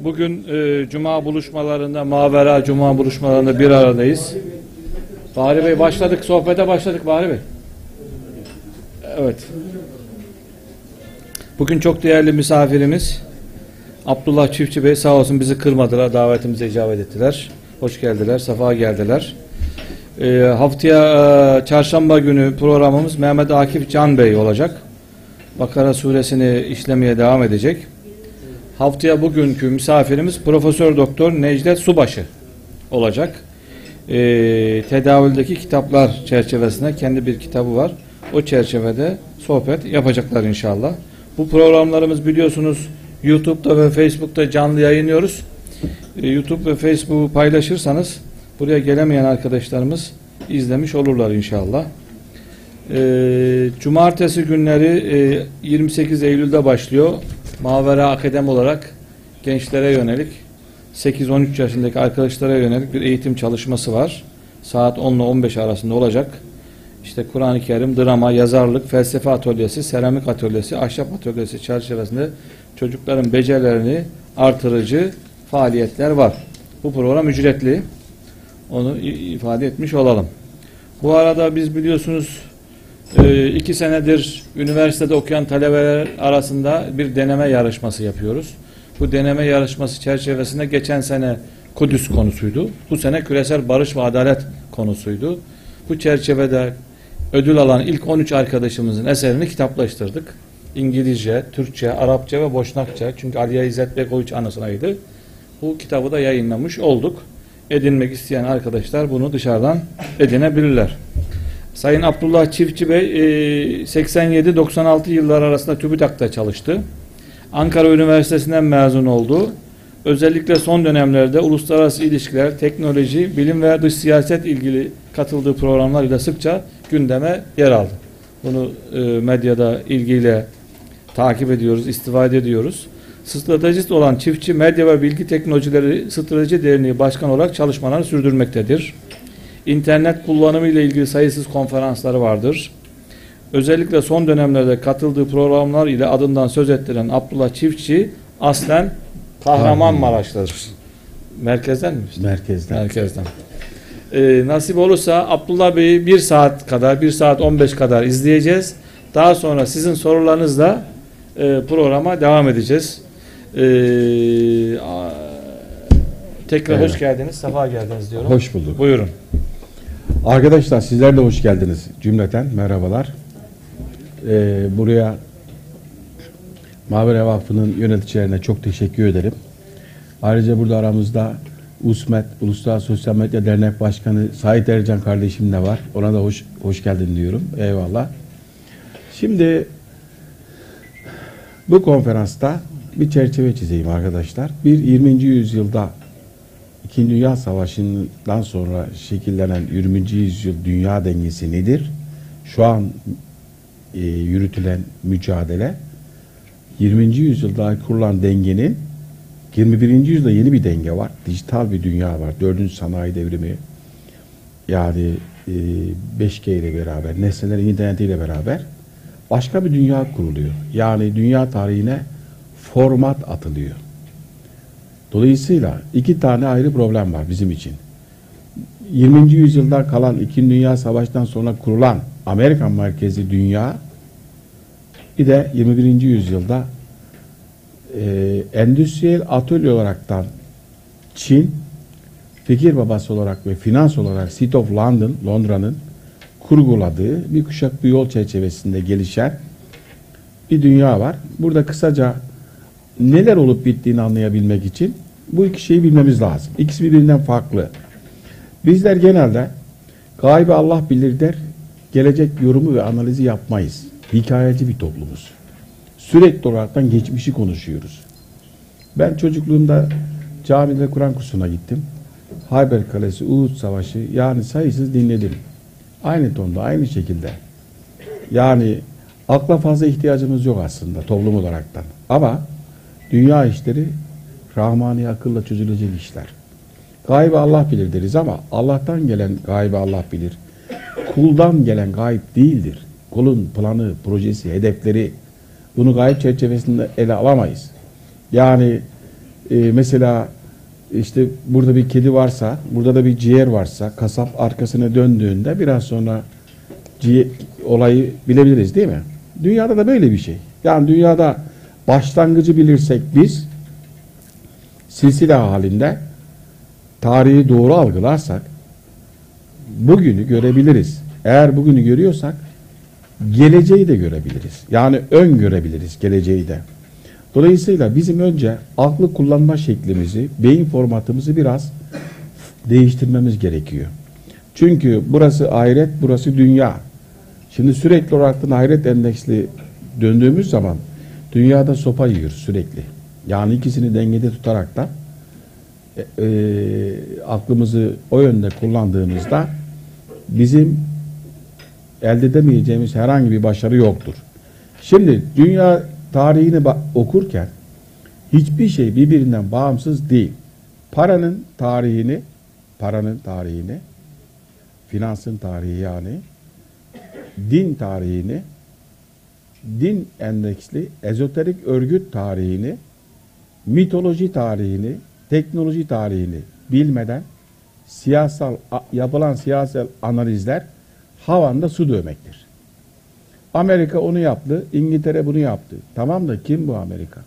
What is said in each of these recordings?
Bugün e, Cuma buluşmalarında, Mavera Cuma buluşmalarında bir aradayız. Bahri Bey başladık, sohbete başladık Bahri Bey. Evet. Bugün çok değerli misafirimiz Abdullah Çiftçi Bey sağ olsun bizi kırmadılar, davetimize icabet ettiler. Hoş geldiler, safa geldiler. E, haftaya e, çarşamba günü programımız Mehmet Akif Can Bey olacak. Bakara suresini işlemeye devam edecek. Haftaya bugünkü misafirimiz Profesör Doktor Necdet Subaşı olacak. Ee, tedavüldeki kitaplar çerçevesinde kendi bir kitabı var. O çerçevede sohbet yapacaklar inşallah. Bu programlarımız biliyorsunuz YouTube'da ve Facebook'ta canlı yayınlıyoruz. Ee, YouTube ve Facebook'u paylaşırsanız buraya gelemeyen arkadaşlarımız izlemiş olurlar inşallah. Ee, cumartesi günleri e, 28 Eylül'de başlıyor. Mavera Akademi olarak gençlere yönelik 8-13 yaşındaki arkadaşlara yönelik bir eğitim çalışması var. Saat 10 ile 15 arasında olacak. İşte Kur'an-ı Kerim, drama, yazarlık, felsefe atölyesi, seramik atölyesi, ahşap atölyesi çerçevesinde çocukların becerilerini artırıcı faaliyetler var. Bu program ücretli. Onu ifade etmiş olalım. Bu arada biz biliyorsunuz e, iki senedir üniversitede okuyan talebeler arasında bir deneme yarışması yapıyoruz. Bu deneme yarışması çerçevesinde geçen sene Kudüs konusuydu. Bu sene küresel barış ve adalet konusuydu. Bu çerçevede ödül alan ilk 13 arkadaşımızın eserini kitaplaştırdık. İngilizce, Türkçe, Arapça ve Boşnakça. Çünkü Aliye İzzet Begoviç anısınaydı. Bu kitabı da yayınlamış olduk. Edinmek isteyen arkadaşlar bunu dışarıdan edinebilirler. Sayın Abdullah Çiftçi Bey 87-96 yıllar arasında TÜBİTAK'ta çalıştı. Ankara Üniversitesi'nden mezun oldu. Özellikle son dönemlerde uluslararası ilişkiler, teknoloji, bilim ve dış siyaset ilgili katıldığı programlarıyla sıkça gündeme yer aldı. Bunu e, medyada ilgiyle takip ediyoruz, istifade ediyoruz. Stratejist olan Çiftçi Medya ve Bilgi Teknolojileri Strateji Derneği Başkan olarak çalışmalarını sürdürmektedir. İnternet kullanımı ile ilgili sayısız konferansları vardır. Özellikle son dönemlerde katıldığı programlar ile adından söz ettiren Abdullah Çiftçi aslen Kahramanmaraş'tadır. Merkezden mi? Merkezden. Merkezden. Ee, nasip olursa Abdullah Bey'i bir saat kadar, bir saat 15 kadar izleyeceğiz. Daha sonra sizin sorularınızla e, programa devam edeceğiz. Ee, tekrar Evet. hoş geldiniz, sefa geldiniz diyorum. Hoş bulduk. Buyurun. Arkadaşlar sizler de hoş geldiniz cümleten. Merhabalar. Ee, buraya Mavere Vakfı'nın yöneticilerine çok teşekkür ederim. Ayrıca burada aramızda USMET, Uluslararası Sosyal Medya Dernek Başkanı Sait Ercan kardeşim de var. Ona da hoş hoş geldin diyorum. Eyvallah. Şimdi bu konferansta bir çerçeve çizeyim arkadaşlar. Bir 20. yüzyılda İkinci Dünya Savaşı'ndan sonra şekillenen 20. yüzyıl dünya dengesi nedir? Şu an e, yürütülen mücadele 20. yüzyılda kurulan dengenin 21. yüzyılda yeni bir denge var. Dijital bir dünya var. Dördüncü sanayi devrimi yani e, 5G ile beraber, nesnelerin internetiyle beraber başka bir dünya kuruluyor. Yani dünya tarihine format atılıyor. Dolayısıyla iki tane ayrı problem var bizim için. 20. yüzyılda kalan İkinci Dünya Savaşı'ndan sonra kurulan Amerikan merkezi dünya bir de 21. yüzyılda e, endüstriyel atölye olaraktan Çin fikir babası olarak ve finans olarak City of London, Londra'nın kurguladığı bir kuşak bir yol çerçevesinde gelişen bir dünya var. Burada kısaca neler olup bittiğini anlayabilmek için bu iki şeyi bilmemiz lazım. İkisi birbirinden farklı. Bizler genelde gaybi Allah bilir der, gelecek yorumu ve analizi yapmayız. Hikayeci bir toplumuz. Sürekli olaraktan geçmişi konuşuyoruz. Ben çocukluğumda camide Kur'an kursuna gittim. Hayber Kalesi, Uhud Savaşı yani sayısız dinledim. Aynı tonda, aynı şekilde. Yani akla fazla ihtiyacımız yok aslında toplum olaraktan. Ama dünya işleri rahmani akılla çözülecek işler. Gaybı Allah bilir deriz ama Allah'tan gelen gaybı Allah bilir. Kuldan gelen gayb değildir. Kulun planı, projesi, hedefleri bunu gayb çerçevesinde ele alamayız. Yani e, mesela işte burada bir kedi varsa, burada da bir ciğer varsa, kasap arkasına döndüğünde biraz sonra ciğer, olayı bilebiliriz değil mi? Dünyada da böyle bir şey. Yani dünyada başlangıcı bilirsek biz silsile halinde tarihi doğru algılarsak bugünü görebiliriz. Eğer bugünü görüyorsak geleceği de görebiliriz. Yani ön görebiliriz geleceği de. Dolayısıyla bizim önce aklı kullanma şeklimizi, beyin formatımızı biraz değiştirmemiz gerekiyor. Çünkü burası ahiret, burası dünya. Şimdi sürekli olarak ahiret endeksli döndüğümüz zaman dünyada sopa yiyor sürekli. Yani ikisini dengede tutarak da e, e, aklımızı o yönde kullandığımızda bizim elde edemeyeceğimiz herhangi bir başarı yoktur. Şimdi dünya tarihini okurken hiçbir şey birbirinden bağımsız değil. Paranın tarihini, paranın tarihini, finansın tarihi yani, din tarihini, din endeksli ezoterik örgüt tarihini, mitoloji tarihini, teknoloji tarihini bilmeden siyasal yapılan siyasal analizler havanda su dövmektir. Amerika onu yaptı, İngiltere bunu yaptı. Tamam da kim bu Amerika?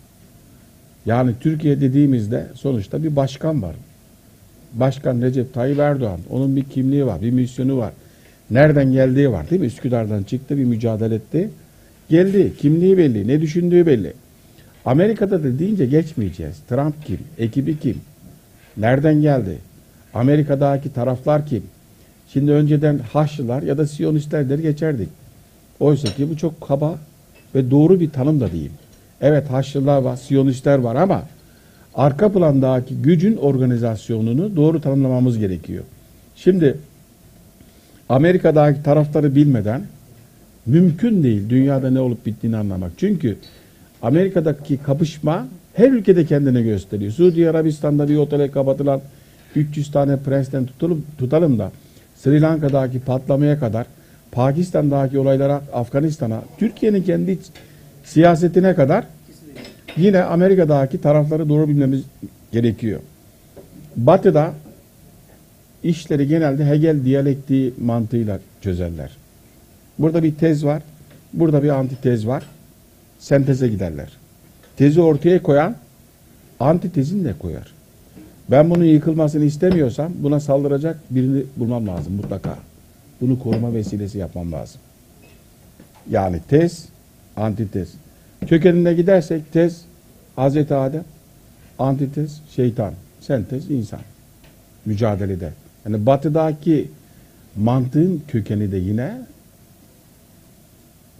Yani Türkiye dediğimizde sonuçta bir başkan var. Başkan Recep Tayyip Erdoğan. Onun bir kimliği var, bir misyonu var. Nereden geldiği var değil mi? Üsküdar'dan çıktı, bir mücadele etti. Geldi, kimliği belli, ne düşündüğü belli. Amerika'da da deyince geçmeyeceğiz. Trump kim? Ekibi kim? Nereden geldi? Amerika'daki taraflar kim? Şimdi önceden Haçlılar ya da Siyonistler geçerdik. Oysa ki bu çok kaba ve doğru bir tanım da değil. Evet Haçlılar var, Siyonistler var ama arka plandaki gücün organizasyonunu doğru tanımlamamız gerekiyor. Şimdi Amerika'daki tarafları bilmeden mümkün değil dünyada ne olup bittiğini anlamak. Çünkü Amerika'daki kapışma her ülkede kendine gösteriyor. Suudi Arabistan'da bir otele kapatılan 300 tane prensten tutalım, tutalım da Sri Lanka'daki patlamaya kadar Pakistan'daki olaylara, Afganistan'a, Türkiye'nin kendi siyasetine kadar yine Amerika'daki tarafları doğru bilmemiz gerekiyor. Batı'da işleri genelde Hegel diyalektiği mantığıyla çözerler. Burada bir tez var, burada bir antitez var. Senteze giderler. Tezi ortaya koyan antitezini de koyar. Ben bunun yıkılmasını istemiyorsam buna saldıracak birini bulmam lazım mutlaka. Bunu koruma vesilesi yapmam lazım. Yani tez, antitez. Kökenine gidersek tez Hazreti Adem, antitez şeytan, sentez insan. Mücadelede. Yani batıdaki mantığın kökeni de yine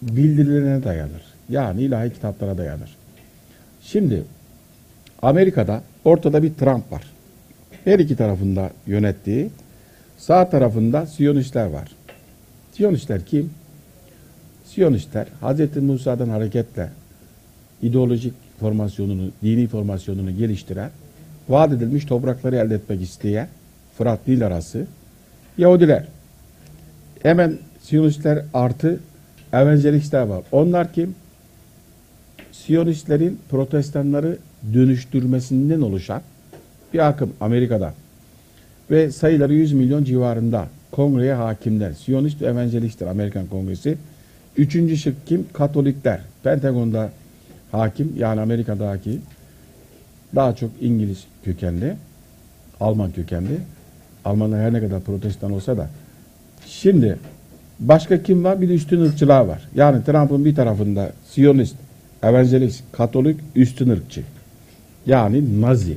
bildirilerine dayanır. Yani ilahi kitaplara dayanır. Şimdi Amerika'da ortada bir Trump var. Her iki tarafında yönettiği sağ tarafında Siyonistler var. Siyonistler kim? Siyonistler Hz. Musa'dan hareketle ideolojik formasyonunu, dini formasyonunu geliştiren, vaat edilmiş toprakları elde etmek isteyen Fırat Nil arası Yahudiler. Hemen Siyonistler artı evangelistler var. Onlar kim? Siyonistlerin protestanları dönüştürmesinden oluşan bir akım Amerika'da. Ve sayıları 100 milyon civarında kongreye hakimler. Siyonist ve evangelistler Amerikan Kongresi. Üçüncü şık kim? Katolikler. Pentagon'da hakim yani Amerika'daki daha çok İngiliz kökenli, Alman kökenli. Almanlar her ne kadar protestan olsa da. Şimdi başka kim var? Bir de üstün ırkçılar var. Yani Trump'ın bir tarafında Siyonist, evangelist, Katolik, üstün ırkçı. Yani Nazi.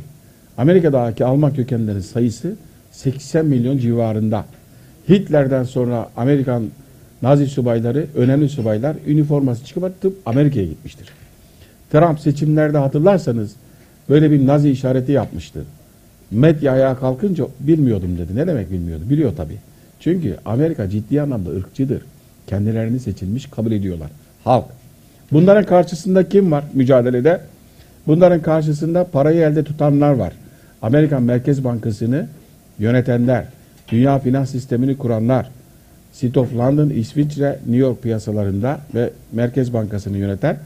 Amerika'daki Alman kökenlerin sayısı 80 milyon civarında. Hitler'den sonra Amerikan Nazi subayları, önemli subaylar üniforması çıkartıp Amerika'ya gitmiştir. Trump seçimlerde hatırlarsanız böyle bir Nazi işareti yapmıştı. Medya ayağa kalkınca bilmiyordum dedi. Ne demek bilmiyordu? Biliyor tabii. Çünkü Amerika ciddi anlamda ırkçıdır. Kendilerini seçilmiş kabul ediyorlar. Halk. Bunların karşısında kim var mücadelede? Bunların karşısında parayı elde tutanlar var. Amerikan Merkez Bankası'nı yönetenler, dünya finans sistemini kuranlar, City of London, İsviçre, New York piyasalarında ve Merkez Bankası'nı yöneten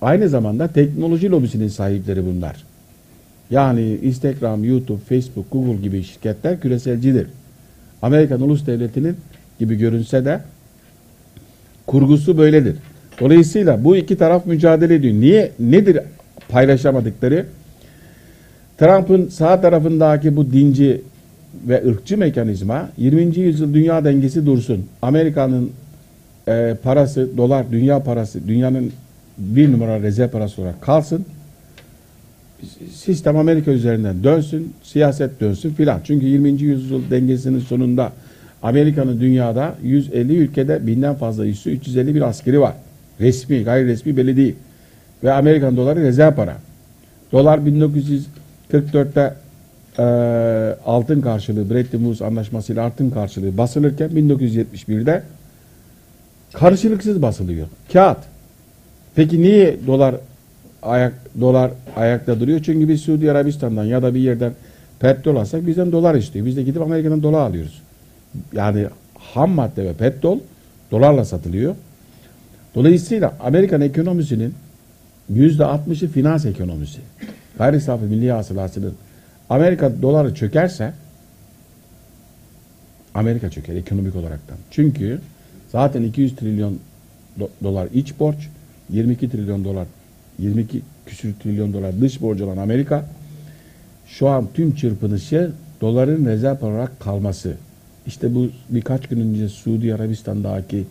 aynı zamanda teknoloji lobisinin sahipleri bunlar. Yani Instagram, YouTube, Facebook, Google gibi şirketler küreselcidir. Amerikan Ulus Devleti'nin gibi görünse de kurgusu böyledir. Dolayısıyla bu iki taraf mücadele ediyor. Niye? Nedir paylaşamadıkları? Trump'ın sağ tarafındaki bu dinci ve ırkçı mekanizma 20. yüzyıl dünya dengesi dursun. Amerika'nın e, parası, dolar, dünya parası, dünyanın bir numara rezerv parası olarak kalsın. Sistem Amerika üzerinden dönsün, siyaset dönsün filan. Çünkü 20. yüzyıl dengesinin sonunda Amerika'nın dünyada 150 ülkede binden fazla üssü 350 bir askeri var. Resmi, gayri resmi belli değil. Ve Amerikan doları rezerv para. Dolar 1944'te e, altın karşılığı Bretton Woods anlaşmasıyla altın karşılığı basılırken 1971'de karşılıksız basılıyor. Kağıt. Peki niye dolar ayak dolar ayakta duruyor? Çünkü biz Suudi Arabistan'dan ya da bir yerden petrol alsak bizden dolar istiyor. Biz de gidip Amerika'dan dolar alıyoruz. Yani ham madde ve petrol dolarla satılıyor. Dolayısıyla Amerikan ekonomisinin yüzde 60'ı finans ekonomisi. Gayri safi milli hasılasının Amerika doları çökerse Amerika çöker ekonomik olaraktan. Çünkü zaten 200 trilyon do- dolar iç borç, 22 trilyon dolar 22 küsür trilyon dolar dış borç olan Amerika şu an tüm çırpınışı doların rezerv olarak kalması. İşte bu birkaç gün önce Suudi Arabistan'daki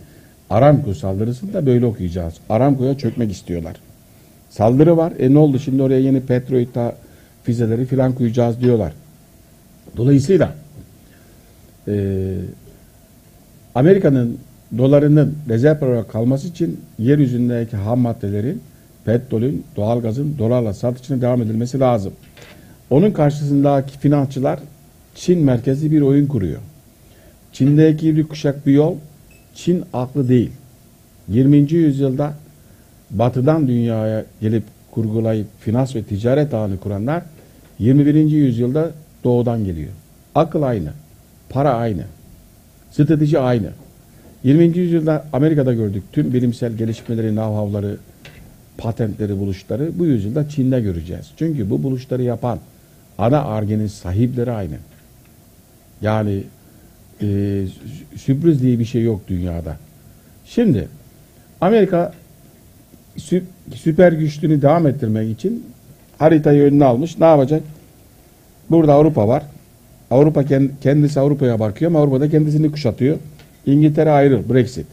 Aramco saldırısında böyle okuyacağız. Aramco'ya çökmek istiyorlar. Saldırı var. E ne oldu şimdi oraya yeni Petroid'da füzeleri filan koyacağız diyorlar. Dolayısıyla e, Amerika'nın dolarının rezerv olarak kalması için yeryüzündeki ham maddelerin, petrolün, doğalgazın dolarla satışına devam edilmesi lazım. Onun karşısındaki finansçılar Çin merkezli bir oyun kuruyor. Çin'deki bir kuşak bir yol, Çin aklı değil. 20. yüzyılda batıdan dünyaya gelip kurgulayıp finans ve ticaret ağını kuranlar 21. yüzyılda doğudan geliyor. Akıl aynı, para aynı, strateji aynı. 20. yüzyılda Amerika'da gördük tüm bilimsel gelişmeleri, know-how'ları, patentleri, buluşları bu yüzyılda Çin'de göreceğiz. Çünkü bu buluşları yapan ana argenin sahipleri aynı. Yani e, sürpriz diye bir şey yok dünyada. Şimdi Amerika sü- süper güçlüğünü devam ettirmek için haritayı önüne almış. Ne yapacak? Burada Avrupa var. Avrupa kend- kendisi Avrupa'ya bakıyor ama Avrupa'da kendisini kuşatıyor. İngiltere ayrı, Brexit.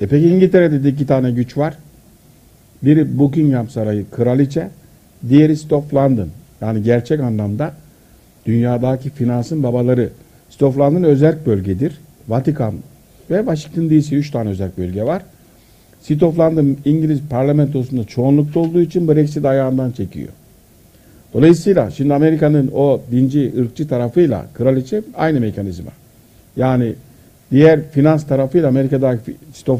E peki İngiltere'de de iki tane güç var. Biri Buckingham Sarayı kraliçe, diğeri London. Yani gerçek anlamda dünyadaki finansın babaları. Stoff London özerk bölgedir. Vatikan ve Washington DC 3 tane özerk bölge var. London İngiliz parlamentosunda çoğunlukta olduğu için Brexit ayağından çekiyor. Dolayısıyla şimdi Amerika'nın o dinci, ırkçı tarafıyla kraliçe aynı mekanizma. Yani diğer finans tarafıyla Amerika'daki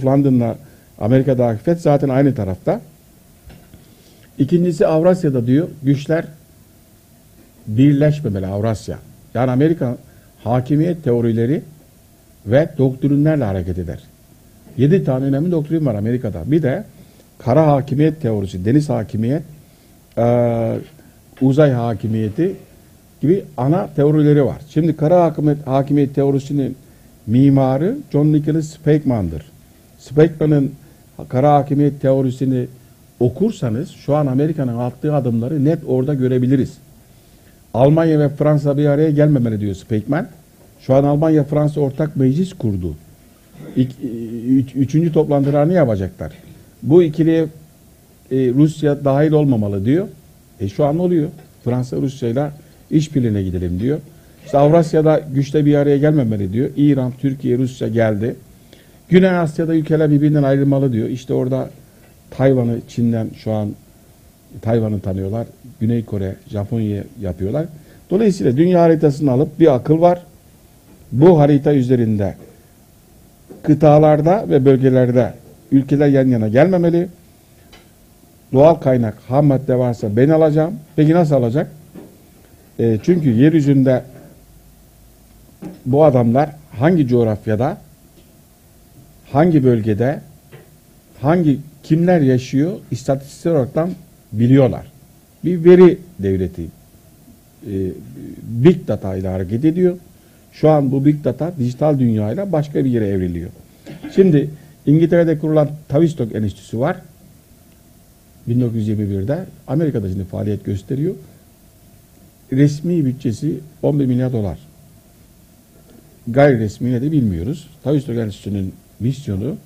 London'la Amerika'daki FED zaten aynı tarafta. İkincisi Avrasya'da diyor güçler birleşmemeli Avrasya. Yani Amerika hakimiyet teorileri ve doktrinlerle hareket eder. Yedi tane önemli doktrin var Amerika'da. Bir de kara hakimiyet teorisi, deniz hakimiyet, eee, uzay hakimiyeti gibi ana teorileri var. Şimdi kara hakimiyet, hakimiyet teorisinin mimarı John Nicholas Speckman'dır. Speckman'ın kara hakimiyet teorisini okursanız şu an Amerika'nın attığı adımları net orada görebiliriz. Almanya ve Fransa bir araya gelmemeli diyor Speckman. Şu an Almanya Fransa ortak meclis kurdu. İk, üç, üçüncü toplantılarını yapacaklar. Bu ikiliye e, Rusya dahil olmamalı diyor. E şu an oluyor. Fransa Rusya'yla işbirliğine gidelim diyor. İşte Avrasya'da güçle bir araya gelmemeli diyor. İran, Türkiye, Rusya geldi. Güney Asya'da ülkeler birbirinden ayrılmalı diyor. İşte orada Tayvan'ı Çin'den şu an Tayvan'ı tanıyorlar. Güney Kore, Japonya yapıyorlar. Dolayısıyla dünya haritasını alıp bir akıl var. Bu harita üzerinde kıtalarda ve bölgelerde ülkeler yan yana gelmemeli. Doğal kaynak, ham madde varsa ben alacağım. Peki nasıl alacak? E, çünkü yeryüzünde bu adamlar hangi coğrafyada, hangi bölgede, hangi kimler yaşıyor istatistik olaraktan biliyorlar. Bir veri devleti. big data ile hareket ediyor. Şu an bu big data dijital dünyayla başka bir yere evriliyor. Şimdi İngiltere'de kurulan Tavistock Enstitüsü var. 1921'de Amerika'da şimdi faaliyet gösteriyor. Resmi bütçesi 11 milyar dolar. Gayri resmi ne de bilmiyoruz. Tavistock Enstitüsü'nün misyonu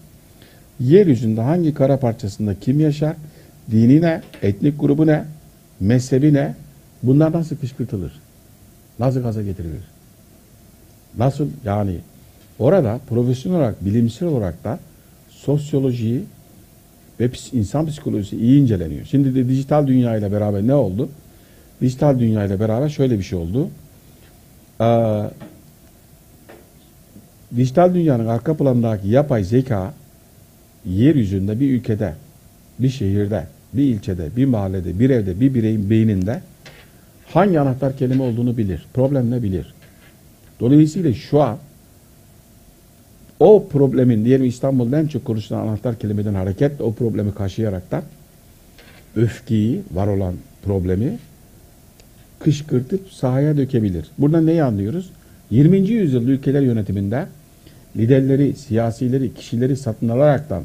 yeryüzünde hangi kara parçasında kim yaşar, dini ne, etnik grubu ne, mezhebi ne, bunlar nasıl kışkırtılır? Nasıl gaza getirilir? Nasıl yani orada profesyonel olarak, bilimsel olarak da sosyolojiyi ve insan psikolojisi iyi inceleniyor. Şimdi de dijital dünya ile beraber ne oldu? Dijital dünya ile beraber şöyle bir şey oldu. Ee, dijital dünyanın arka planındaki yapay zeka yeryüzünde bir ülkede, bir şehirde, bir ilçede, bir mahallede, bir evde, bir bireyin beyninde hangi anahtar kelime olduğunu bilir. Problem ne bilir. Dolayısıyla şu an o problemin diyelim İstanbul'da en çok konuşulan anahtar kelimeden hareketle o problemi kaşıyaraktan öfkeyi, var olan problemi kışkırtıp sahaya dökebilir. Buradan neyi anlıyoruz? 20. yüzyıl ülkeler yönetiminde liderleri, siyasileri, kişileri satın alaraktan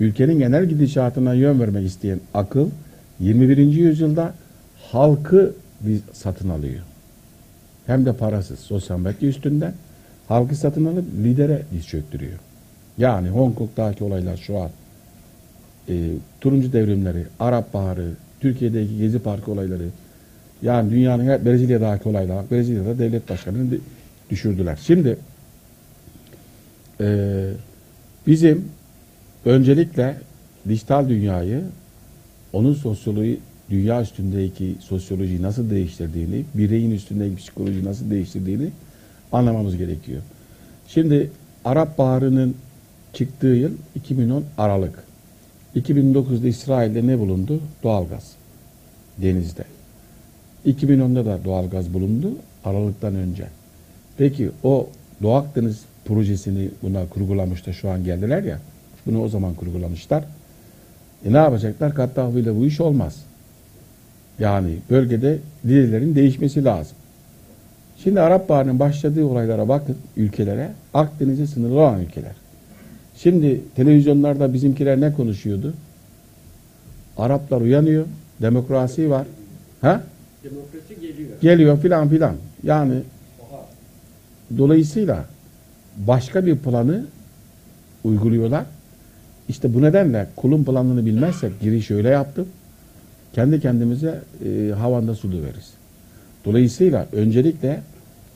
ülkenin genel gidişatına yön vermek isteyen akıl 21. yüzyılda halkı satın alıyor. Hem de parasız sosyal medya üstünden halkı satın alıp lidere diz çöktürüyor. Yani Hong Kong'daki olaylar şu an e, turuncu devrimleri, Arap Baharı, Türkiye'deki Gezi Parkı olayları yani dünyanın Brezilya'daki olaylar, Brezilya'da devlet başkanını düşürdüler. Şimdi e, bizim öncelikle dijital dünyayı onun sosyoloji dünya üstündeki sosyolojiyi nasıl değiştirdiğini, bireyin üstündeki psikolojiyi nasıl değiştirdiğini anlamamız gerekiyor. Şimdi Arap Baharı'nın çıktığı yıl 2010 Aralık. 2009'da İsrail'de ne bulundu? Doğalgaz. Denizde. 2010'da da doğalgaz bulundu. Aralıktan önce. Peki o Doğu Akdeniz projesini buna kurgulamıştı şu an geldiler ya. Bunu o zaman kurgulamışlar. E ne yapacaklar? Kattahviyle bu iş olmaz. Yani bölgede liderlerin değişmesi lazım. Şimdi Arap Baharı'nın başladığı olaylara bakın ülkelere. Akdeniz'e sınırlı olan ülkeler. Şimdi televizyonlarda bizimkiler ne konuşuyordu? Araplar uyanıyor. Demokrasi var. Ha? Demokrasi geliyor. Geliyor filan filan. Yani dolayısıyla başka bir planı uyguluyorlar. İşte bu nedenle kulun planını bilmezsek giriş öyle yaptım. Kendi kendimize e, havanda sulu veririz. Dolayısıyla öncelikle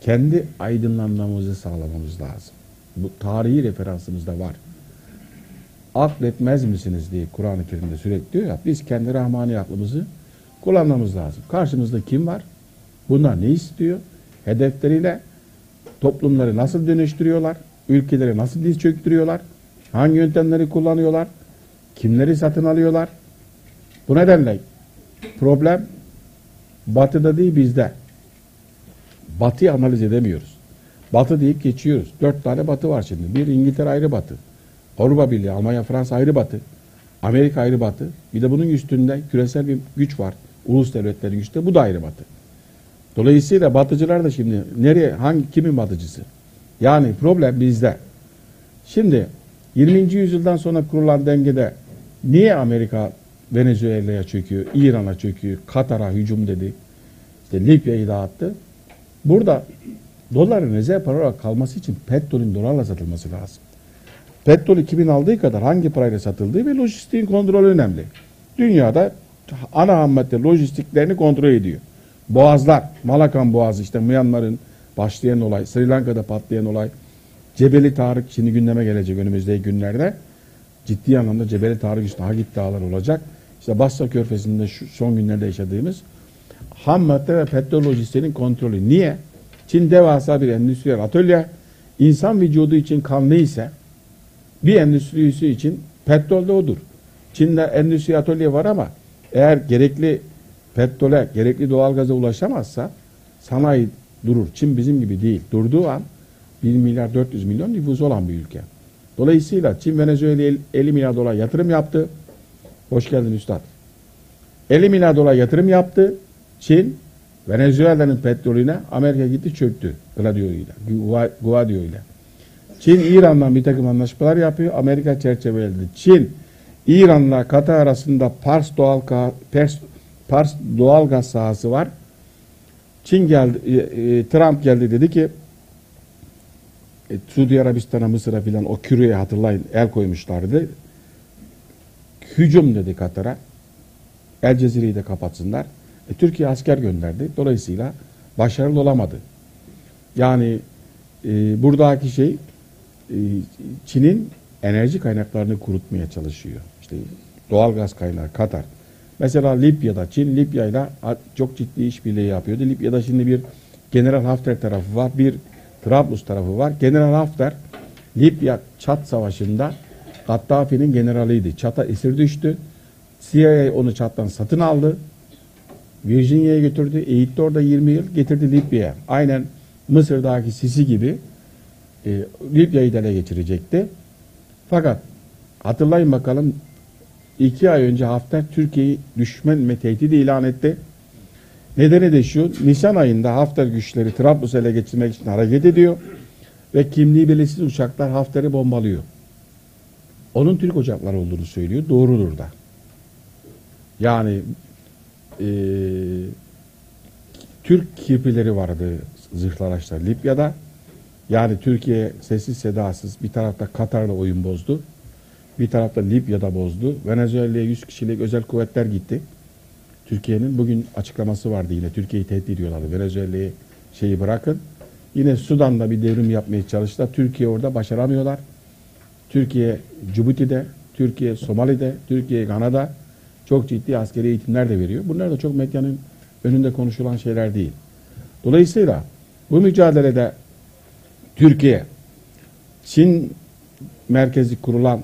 kendi aydınlanmamızı sağlamamız lazım. Bu tarihi referansımız da var. Akletmez misiniz diye Kur'an-ı Kerim'de sürekli diyor ya biz kendi rahmani aklımızı kullanmamız lazım. Karşımızda kim var? Bunlar ne istiyor? Hedefleriyle toplumları nasıl dönüştürüyorlar? Ülkeleri nasıl diz çöktürüyorlar? Hangi yöntemleri kullanıyorlar? Kimleri satın alıyorlar? Bu nedenle problem batıda değil bizde. Batıyı analiz edemiyoruz. Batı deyip geçiyoruz. Dört tane batı var şimdi. Bir İngiltere ayrı batı. Avrupa Birliği, Almanya, Fransa ayrı batı. Amerika ayrı batı. Bir de bunun üstünde küresel bir güç var. Ulus devletlerin güçte. Bu da ayrı batı. Dolayısıyla batıcılar da şimdi nereye, hangi, kimin batıcısı? Yani problem bizde. Şimdi 20. yüzyıldan sonra kurulan dengede niye Amerika Venezuela'ya çöküyor, İran'a çöküyor, Katar'a hücum dedi, işte Libya'yı dağıttı. Burada doların rezerv para olarak kalması için petrolün dolarla satılması lazım. Petrol 2000 aldığı kadar hangi parayla satıldığı ve lojistiğin kontrolü önemli. Dünyada ana ham madde lojistiklerini kontrol ediyor. Boğazlar, Malakan Boğazı işte Myanmar'ın başlayan olay, Sri Lanka'da patlayan olay, Cebeli Tarık şimdi gündeme gelecek önümüzdeki günlerde. Ciddi anlamda Cebeli Tarık üstü Hagit Dağlar olacak. İşte Basra Körfezi'nde şu son günlerde yaşadığımız ham madde ve petrol lojistiğinin kontrolü. Niye? Çin devasa bir endüstriyel atölye. İnsan vücudu için kanlı ise bir endüstri üssü için petrol de odur. Çin'de endüstri atölye var ama eğer gerekli petrole, gerekli doğalgaza ulaşamazsa sanayi durur. Çin bizim gibi değil. Durduğu an 1 milyar 400 milyon nüfusu olan bir ülke. Dolayısıyla Çin Venezuela'ya 50 milyar dolar yatırım yaptı. Hoş geldin üstad. 50 milyar dolar yatırım yaptı. Çin Venezuela'nın petrolüne Amerika gitti çöktü. Gladio'yla, Gua- Guaidio'yla. Çin İran'la bir takım anlaşmalar yapıyor. Amerika çerçeveledi. Çin İran'la Katar arasında Pars doğal Pers, Pars doğal gaz sahası var. Çin geldi, e, e, Trump geldi dedi ki e, Suudi Arabistan'a, Mısır'a filan o küreye hatırlayın el koymuşlardı. Hücum dedi Katar'a. El Cezire'yi de kapatsınlar. E, Türkiye asker gönderdi. Dolayısıyla başarılı olamadı. Yani e, buradaki şey e, Çin'in enerji kaynaklarını kurutmaya çalışıyor. İşte doğal gaz kaynağı Katar. Mesela Libya'da Çin Libya'yla çok ciddi işbirliği yapıyordu. Libya'da şimdi bir General Hafter tarafı var, bir Trablus tarafı var. General Hafter Libya Çat Savaşı'nda Gaddafi'nin generaliydi. Çat'a esir düştü. CIA onu Çat'tan satın aldı. Virginia'ya götürdü. Eğitti orada 20 yıl. Getirdi Libya'ya. Aynen Mısır'daki Sisi gibi e, Libya'yı da ele geçirecekti. Fakat hatırlayın bakalım iki ay önce Hafter Türkiye'yi düşman ve tehdit ilan etti. Nedeni de şu, Nisan ayında Hafter güçleri Trablus'u ele geçirmek için hareket ediyor ve kimliği belirsiz uçaklar Hafter'i bombalıyor. Onun Türk uçakları olduğunu söylüyor. Doğrudur da. Yani eee Türk kirpileri vardı zırhlı araçlar Libya'da. Yani Türkiye sessiz sedasız bir tarafta Katar'la oyun bozdu. Bir tarafta Libya'da bozdu. Venezuela'ya 100 kişilik özel kuvvetler gitti. Türkiye'nin bugün açıklaması vardı yine. Türkiye'yi tehdit ediyorlardı. Venezuela'yı şeyi bırakın. Yine Sudan'da bir devrim yapmaya çalıştılar. Türkiye orada başaramıyorlar. Türkiye Cibuti'de, Türkiye Somali'de, Türkiye Gana'da çok ciddi askeri eğitimler de veriyor. Bunlar da çok medyanın önünde konuşulan şeyler değil. Dolayısıyla bu mücadelede Türkiye, Çin merkezi kurulan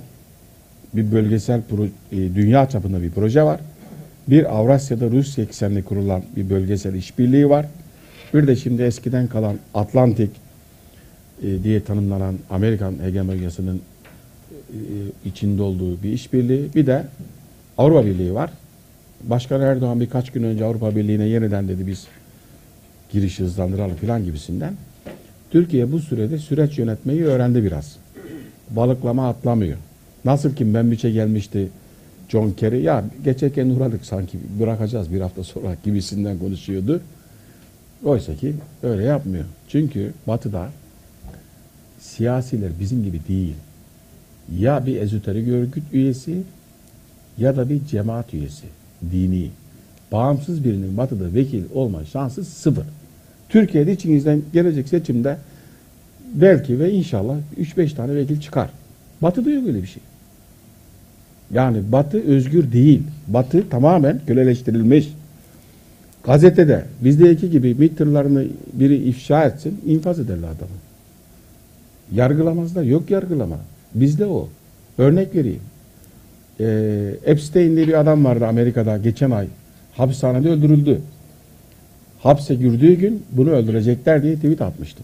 bir bölgesel pro- e, dünya çapında bir proje var. Bir Avrasya'da Rusya eksenli kurulan bir bölgesel işbirliği var. Bir de şimdi eskiden kalan Atlantik e, diye tanımlanan Amerikan hegemonyasının e, içinde olduğu bir işbirliği. Bir de Avrupa Birliği var. Başkan Erdoğan birkaç gün önce Avrupa Birliği'ne yeniden dedi biz girişi hızlandıralım falan gibisinden. Türkiye bu sürede süreç yönetmeyi öğrendi biraz. Balıklama atlamıyor. Nasıl ki Membiç'e gelmişti John Kerry. Ya geçerken uğradık sanki bırakacağız bir hafta sonra gibisinden konuşuyordu. Oysa ki öyle yapmıyor. Çünkü batıda siyasiler bizim gibi değil. Ya bir ezoterik örgüt üyesi ya da bir cemaat üyesi. Dini. Bağımsız birinin batıda vekil olma şansı sıfır. Türkiye'de içinizden gelecek seçimde belki ve inşallah 3-5 tane vekil çıkar. Batı'da yok öyle bir şey. Yani Batı özgür değil. Batı tamamen köleleştirilmiş. Gazetede bizdeki gibi MİT tırlarını biri ifşa etsin infaz ederler adamı. Yargılamazlar. Yok yargılama. Bizde o. Örnek vereyim. Ee, Epstein bir adam vardı Amerika'da geçen ay. Hapishanede öldürüldü. Hapse girdiği gün bunu öldürecekler diye tweet atmıştı.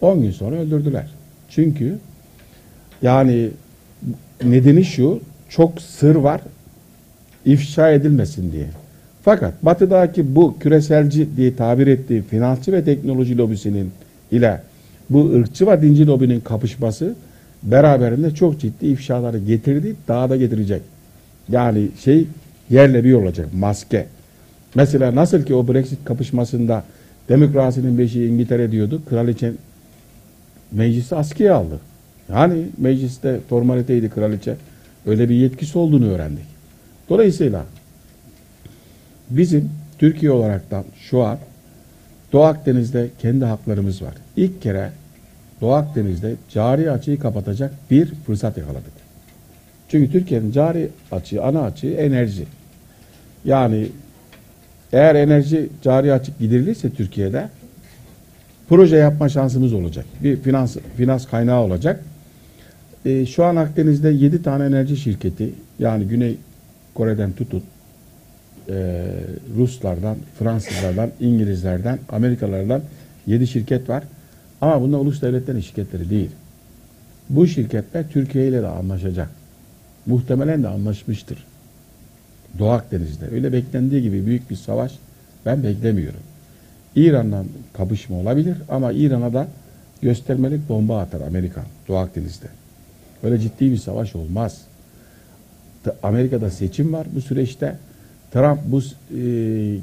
10 gün sonra öldürdüler. Çünkü yani nedeni şu çok sır var ifşa edilmesin diye. Fakat batıdaki bu küreselci diye tabir ettiği finansçı ve teknoloji lobisinin ile bu ırkçı ve dinci lobinin kapışması beraberinde çok ciddi ifşaları getirdi, daha da getirecek. Yani şey yerle bir olacak, maske. Mesela nasıl ki o Brexit kapışmasında demokrasinin beşiği İngiltere diyordu, kraliçe meclisi askıya aldı. Yani mecliste formaliteydi kraliçe. Öyle bir yetkisi olduğunu öğrendik. Dolayısıyla bizim Türkiye olaraktan şu an Doğu Akdeniz'de kendi haklarımız var. İlk kere Doğu Akdeniz'de cari açığı kapatacak bir fırsat yakaladık. Çünkü Türkiye'nin cari açığı, ana açığı enerji. Yani eğer enerji cari açık giderilirse Türkiye'de proje yapma şansımız olacak. Bir finans finans kaynağı olacak. E, şu an Akdeniz'de 7 tane enerji şirketi yani Güney Kore'den tutun e, Ruslardan, Fransızlardan, İngilizlerden, Amerikalılardan 7 şirket var. Ama bunlar ulus devletlerin şirketleri değil. Bu şirketler Türkiye ile de anlaşacak. Muhtemelen de anlaşmıştır. Doğu Akdeniz'de. Öyle beklendiği gibi büyük bir savaş Ben beklemiyorum. İran'la kapışma olabilir ama İran'a da göstermelik bomba atar Amerika Doğu Akdeniz'de. Böyle ciddi bir savaş olmaz. Amerika'da seçim var bu süreçte. Trump bu e,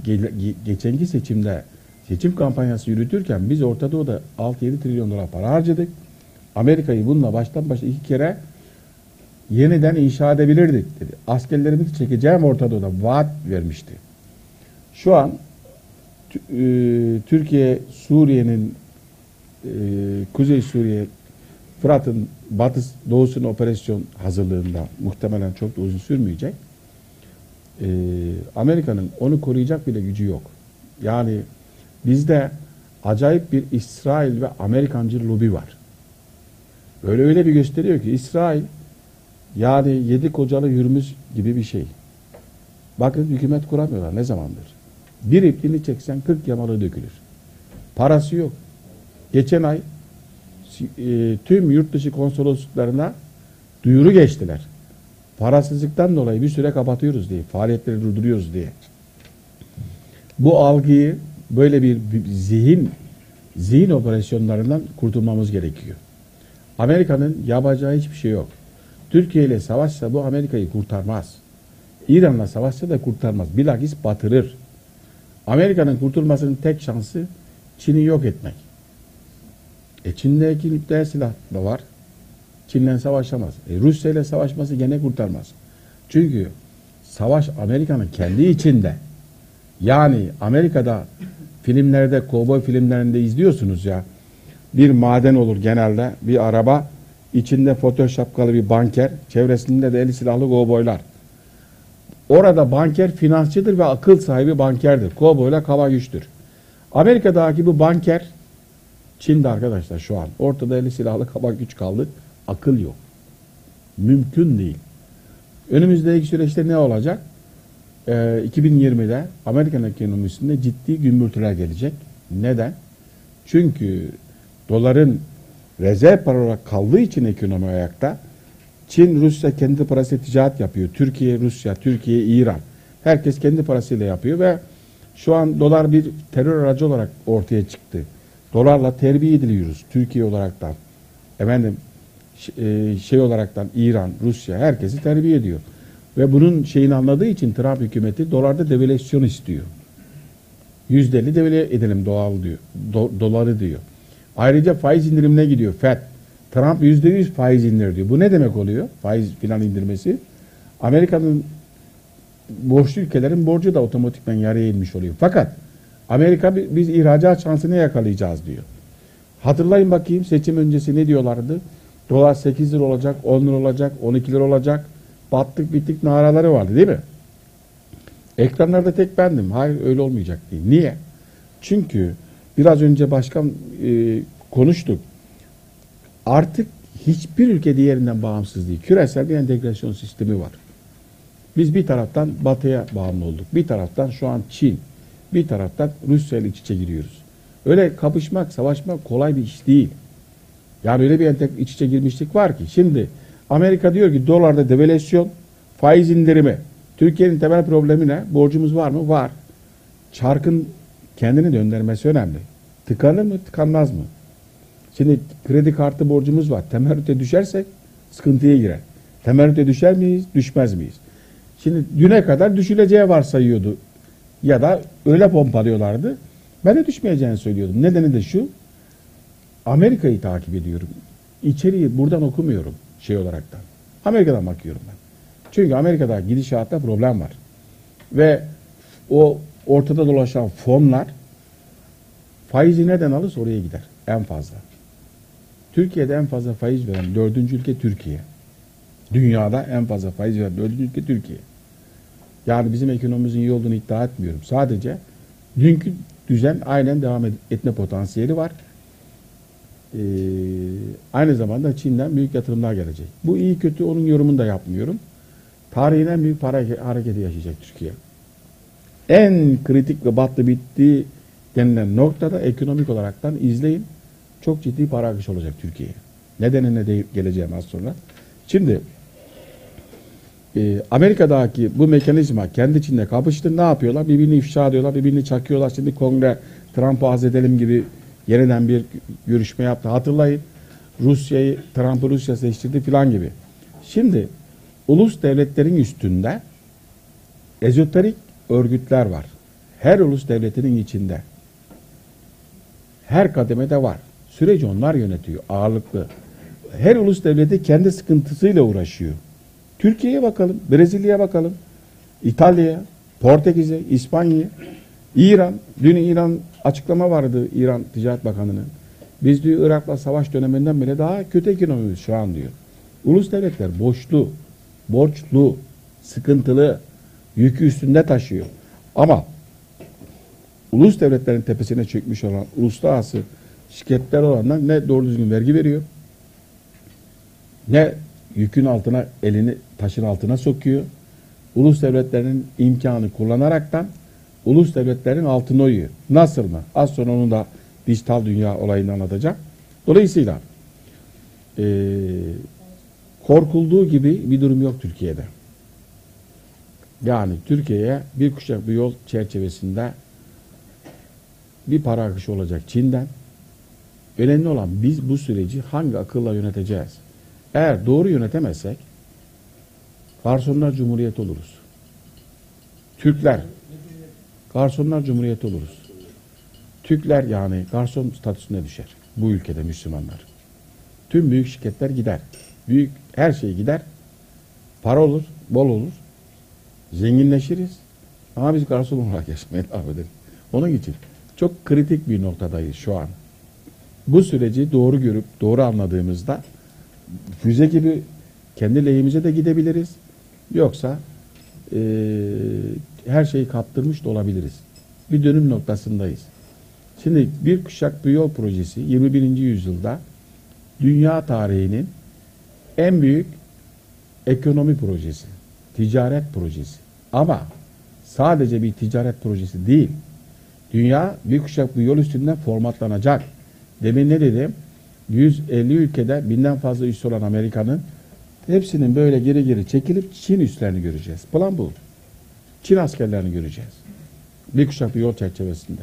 ge- ge- geçenki seçimde seçim kampanyası yürütürken biz Orta Doğu'da 6-7 trilyon dolar para harcadık. Amerika'yı bununla baştan başa iki kere yeniden inşa edebilirdik dedi. Askerlerimizi çekeceğim Orta Doğu'da vaat vermişti. Şu an e, Türkiye Suriye'nin e, Kuzey Suriye Fırat'ın batı doğusuna operasyon hazırlığında muhtemelen çok da uzun sürmeyecek. E, Amerika'nın onu koruyacak bile gücü yok. Yani bizde acayip bir İsrail ve Amerikancı lobi var. Böyle öyle bir gösteriyor ki İsrail yani yedi kocalı yürümüz gibi bir şey. Bakın hükümet kuramıyorlar ne zamandır. Bir ipliğini çeksen 40 yamalı dökülür. Parası yok. Geçen ay e, tüm yurt dışı konsolosluklarına duyuru geçtiler. Parasızlıktan dolayı bir süre kapatıyoruz diye, faaliyetleri durduruyoruz diye. Bu algıyı böyle bir, zihin zihin operasyonlarından kurtulmamız gerekiyor. Amerika'nın yapacağı hiçbir şey yok. Türkiye ile savaşsa bu Amerika'yı kurtarmaz. İran'la savaşsa da kurtarmaz. Bilakis batırır. Amerika'nın kurtulmasının tek şansı Çin'i yok etmek. E Çin'deki nükleer silah da var. Çin'le savaşamaz. E Rusya ile savaşması gene kurtarmaz. Çünkü savaş Amerika'nın kendi içinde. Yani Amerika'da filmlerde, kovboy filmlerinde izliyorsunuz ya. Bir maden olur genelde, bir araba, içinde foto şapkalı bir banker, çevresinde de eli silahlı kovboylar. Orada banker finansçıdır ve akıl sahibi bankerdir. Kovboyla kava güçtür. Amerika'daki bu banker Çin'de arkadaşlar şu an. Ortada eli silahlı kaba güç kaldı. Akıl yok. Mümkün değil. Önümüzdeki süreçte ne olacak? Ee, 2020'de Amerikan ekonomisinde ciddi gümbürtüler gelecek. Neden? Çünkü doların rezerv para olarak kaldığı için ekonomi ayakta. Çin, Rusya kendi parasıyla ticaret yapıyor. Türkiye, Rusya, Türkiye, İran. Herkes kendi parasıyla yapıyor ve şu an dolar bir terör aracı olarak ortaya çıktı. Dolarla terbiye ediliyoruz Türkiye olaraktan. Efendim e, şey olaraktan İran, Rusya herkesi terbiye ediyor. Ve bunun şeyini anladığı için Trump hükümeti dolarda devalüasyon istiyor. Yüzdeli devalüe edelim doğal diyor. Do- doları diyor. Ayrıca faiz indirimine gidiyor FED. Trump %100 faiz indir diyor. Bu ne demek oluyor? Faiz filan indirmesi. Amerika'nın borçlu ülkelerin borcu da otomatikman yarıya inmiş oluyor. Fakat Amerika bi- biz ihracat şansını yakalayacağız diyor. Hatırlayın bakayım seçim öncesi ne diyorlardı? Dolar 8 lira olacak, 10 lira olacak, 12 lira olacak. Battık bittik naraları vardı değil mi? Ekranlarda tek bendim. Hayır öyle olmayacak diye. Niye? Çünkü biraz önce başkan e, konuştuk. Artık hiçbir ülke diğerinden bağımsız değil. Küresel bir entegrasyon sistemi var. Biz bir taraftan batıya bağımlı olduk. Bir taraftan şu an Çin. Bir taraftan Rusya ile iç içe giriyoruz. Öyle kapışmak, savaşmak kolay bir iş değil. Yani öyle bir iç içe girmişlik var ki. Şimdi Amerika diyor ki dolarda devalüasyon, faiz indirimi. Türkiye'nin temel problemi ne? Borcumuz var mı? Var. Çarkın kendini döndürmesi önemli. Tıkanır mı? Tıkanmaz mı? Şimdi kredi kartı borcumuz var. Temerrüte düşersek sıkıntıya girer. Temerrüte düşer miyiz? Düşmez miyiz? Şimdi düne kadar düşüleceği varsayıyordu. Ya da öyle pompalıyorlardı. Ben de düşmeyeceğini söylüyordum. Nedeni de şu. Amerika'yı takip ediyorum. İçeriği buradan okumuyorum şey olaraktan. Amerika'dan bakıyorum ben. Çünkü Amerika'da gidişatta problem var. Ve o ortada dolaşan fonlar faizi neden alırsa oraya gider. En fazla. Türkiye'de en fazla faiz veren dördüncü ülke Türkiye. Dünyada en fazla faiz veren dördüncü ülke Türkiye. Yani bizim ekonomimizin iyi olduğunu iddia etmiyorum. Sadece dünkü düzen aynen devam etme potansiyeli var. Ee, aynı zamanda Çin'den büyük yatırımlar gelecek. Bu iyi kötü onun yorumunu da yapmıyorum. Tarihin en büyük para hare- hareketi yaşayacak Türkiye. En kritik ve battı bitti denilen noktada ekonomik olaraktan izleyin. Çok ciddi para akışı olacak Türkiye'ye. Nedenine de geleceğim az sonra. Şimdi e, Amerika'daki bu mekanizma kendi içinde kapıştı. Ne yapıyorlar? Birbirini ifşa ediyorlar, birbirini çakıyorlar. Şimdi kongre Trump'ı az edelim gibi yeniden bir görüşme yaptı. Hatırlayın. Rusya'yı, Trump'ı Rusya seçtirdi filan gibi. Şimdi ulus devletlerin üstünde ezoterik örgütler var. Her ulus devletinin içinde. Her kademede var. Süreci onlar yönetiyor ağırlıklı. Her ulus devleti kendi sıkıntısıyla uğraşıyor. Türkiye'ye bakalım, Brezilya'ya bakalım, İtalya'ya, Portekiz'e, İspanya'ya, İran. Dün İran açıklama vardı İran Ticaret Bakanı'nın. Biz diyor Irak'la savaş döneminden bile daha kötü ekonomimiz şu an diyor. Ulus devletler boşlu, borçlu, sıkıntılı, yükü üstünde taşıyor. Ama ulus devletlerin tepesine çökmüş olan uluslararası şirketler olanlar ne doğru düzgün vergi veriyor, ne yükün altına elini taşın altına sokuyor. Ulus devletlerinin imkanı kullanaraktan ulus devletlerin altına uyuyor. Nasıl mı? Az sonra onu da dijital dünya olayını anlatacağım. Dolayısıyla eee, korkulduğu gibi bir durum yok Türkiye'de. Yani Türkiye'ye bir kuşak bir yol çerçevesinde bir para akışı olacak Çin'den. Önemli olan biz bu süreci hangi akılla yöneteceğiz? Eğer doğru yönetemezsek Garsonlar Cumhuriyeti oluruz. Türkler Garsonlar Cumhuriyeti oluruz. Türkler yani garson statüsüne düşer. Bu ülkede Müslümanlar. Tüm büyük şirketler gider. Büyük her şey gider. Para olur, bol olur. Zenginleşiriz. Ama biz garson olarak yaşamaya devam ederiz. Onun için çok kritik bir noktadayız şu an. Bu süreci doğru görüp doğru anladığımızda füze gibi kendi lehimize de gidebiliriz. Yoksa eee, her şeyi kaptırmış da olabiliriz. Bir dönüm noktasındayız. Şimdi bir kuşak bir yol projesi 21. yüzyılda dünya tarihinin en büyük ekonomi projesi, ticaret projesi. Ama sadece bir ticaret projesi değil. Dünya bir kuşak bir yol üstünden formatlanacak. Demin ne dedim? 150 ülkede binden fazla üs olan Amerika'nın hepsinin böyle geri geri çekilip Çin üslerini göreceğiz. Plan bu. Çin askerlerini göreceğiz. Bir kuşak bir yol çerçevesinde.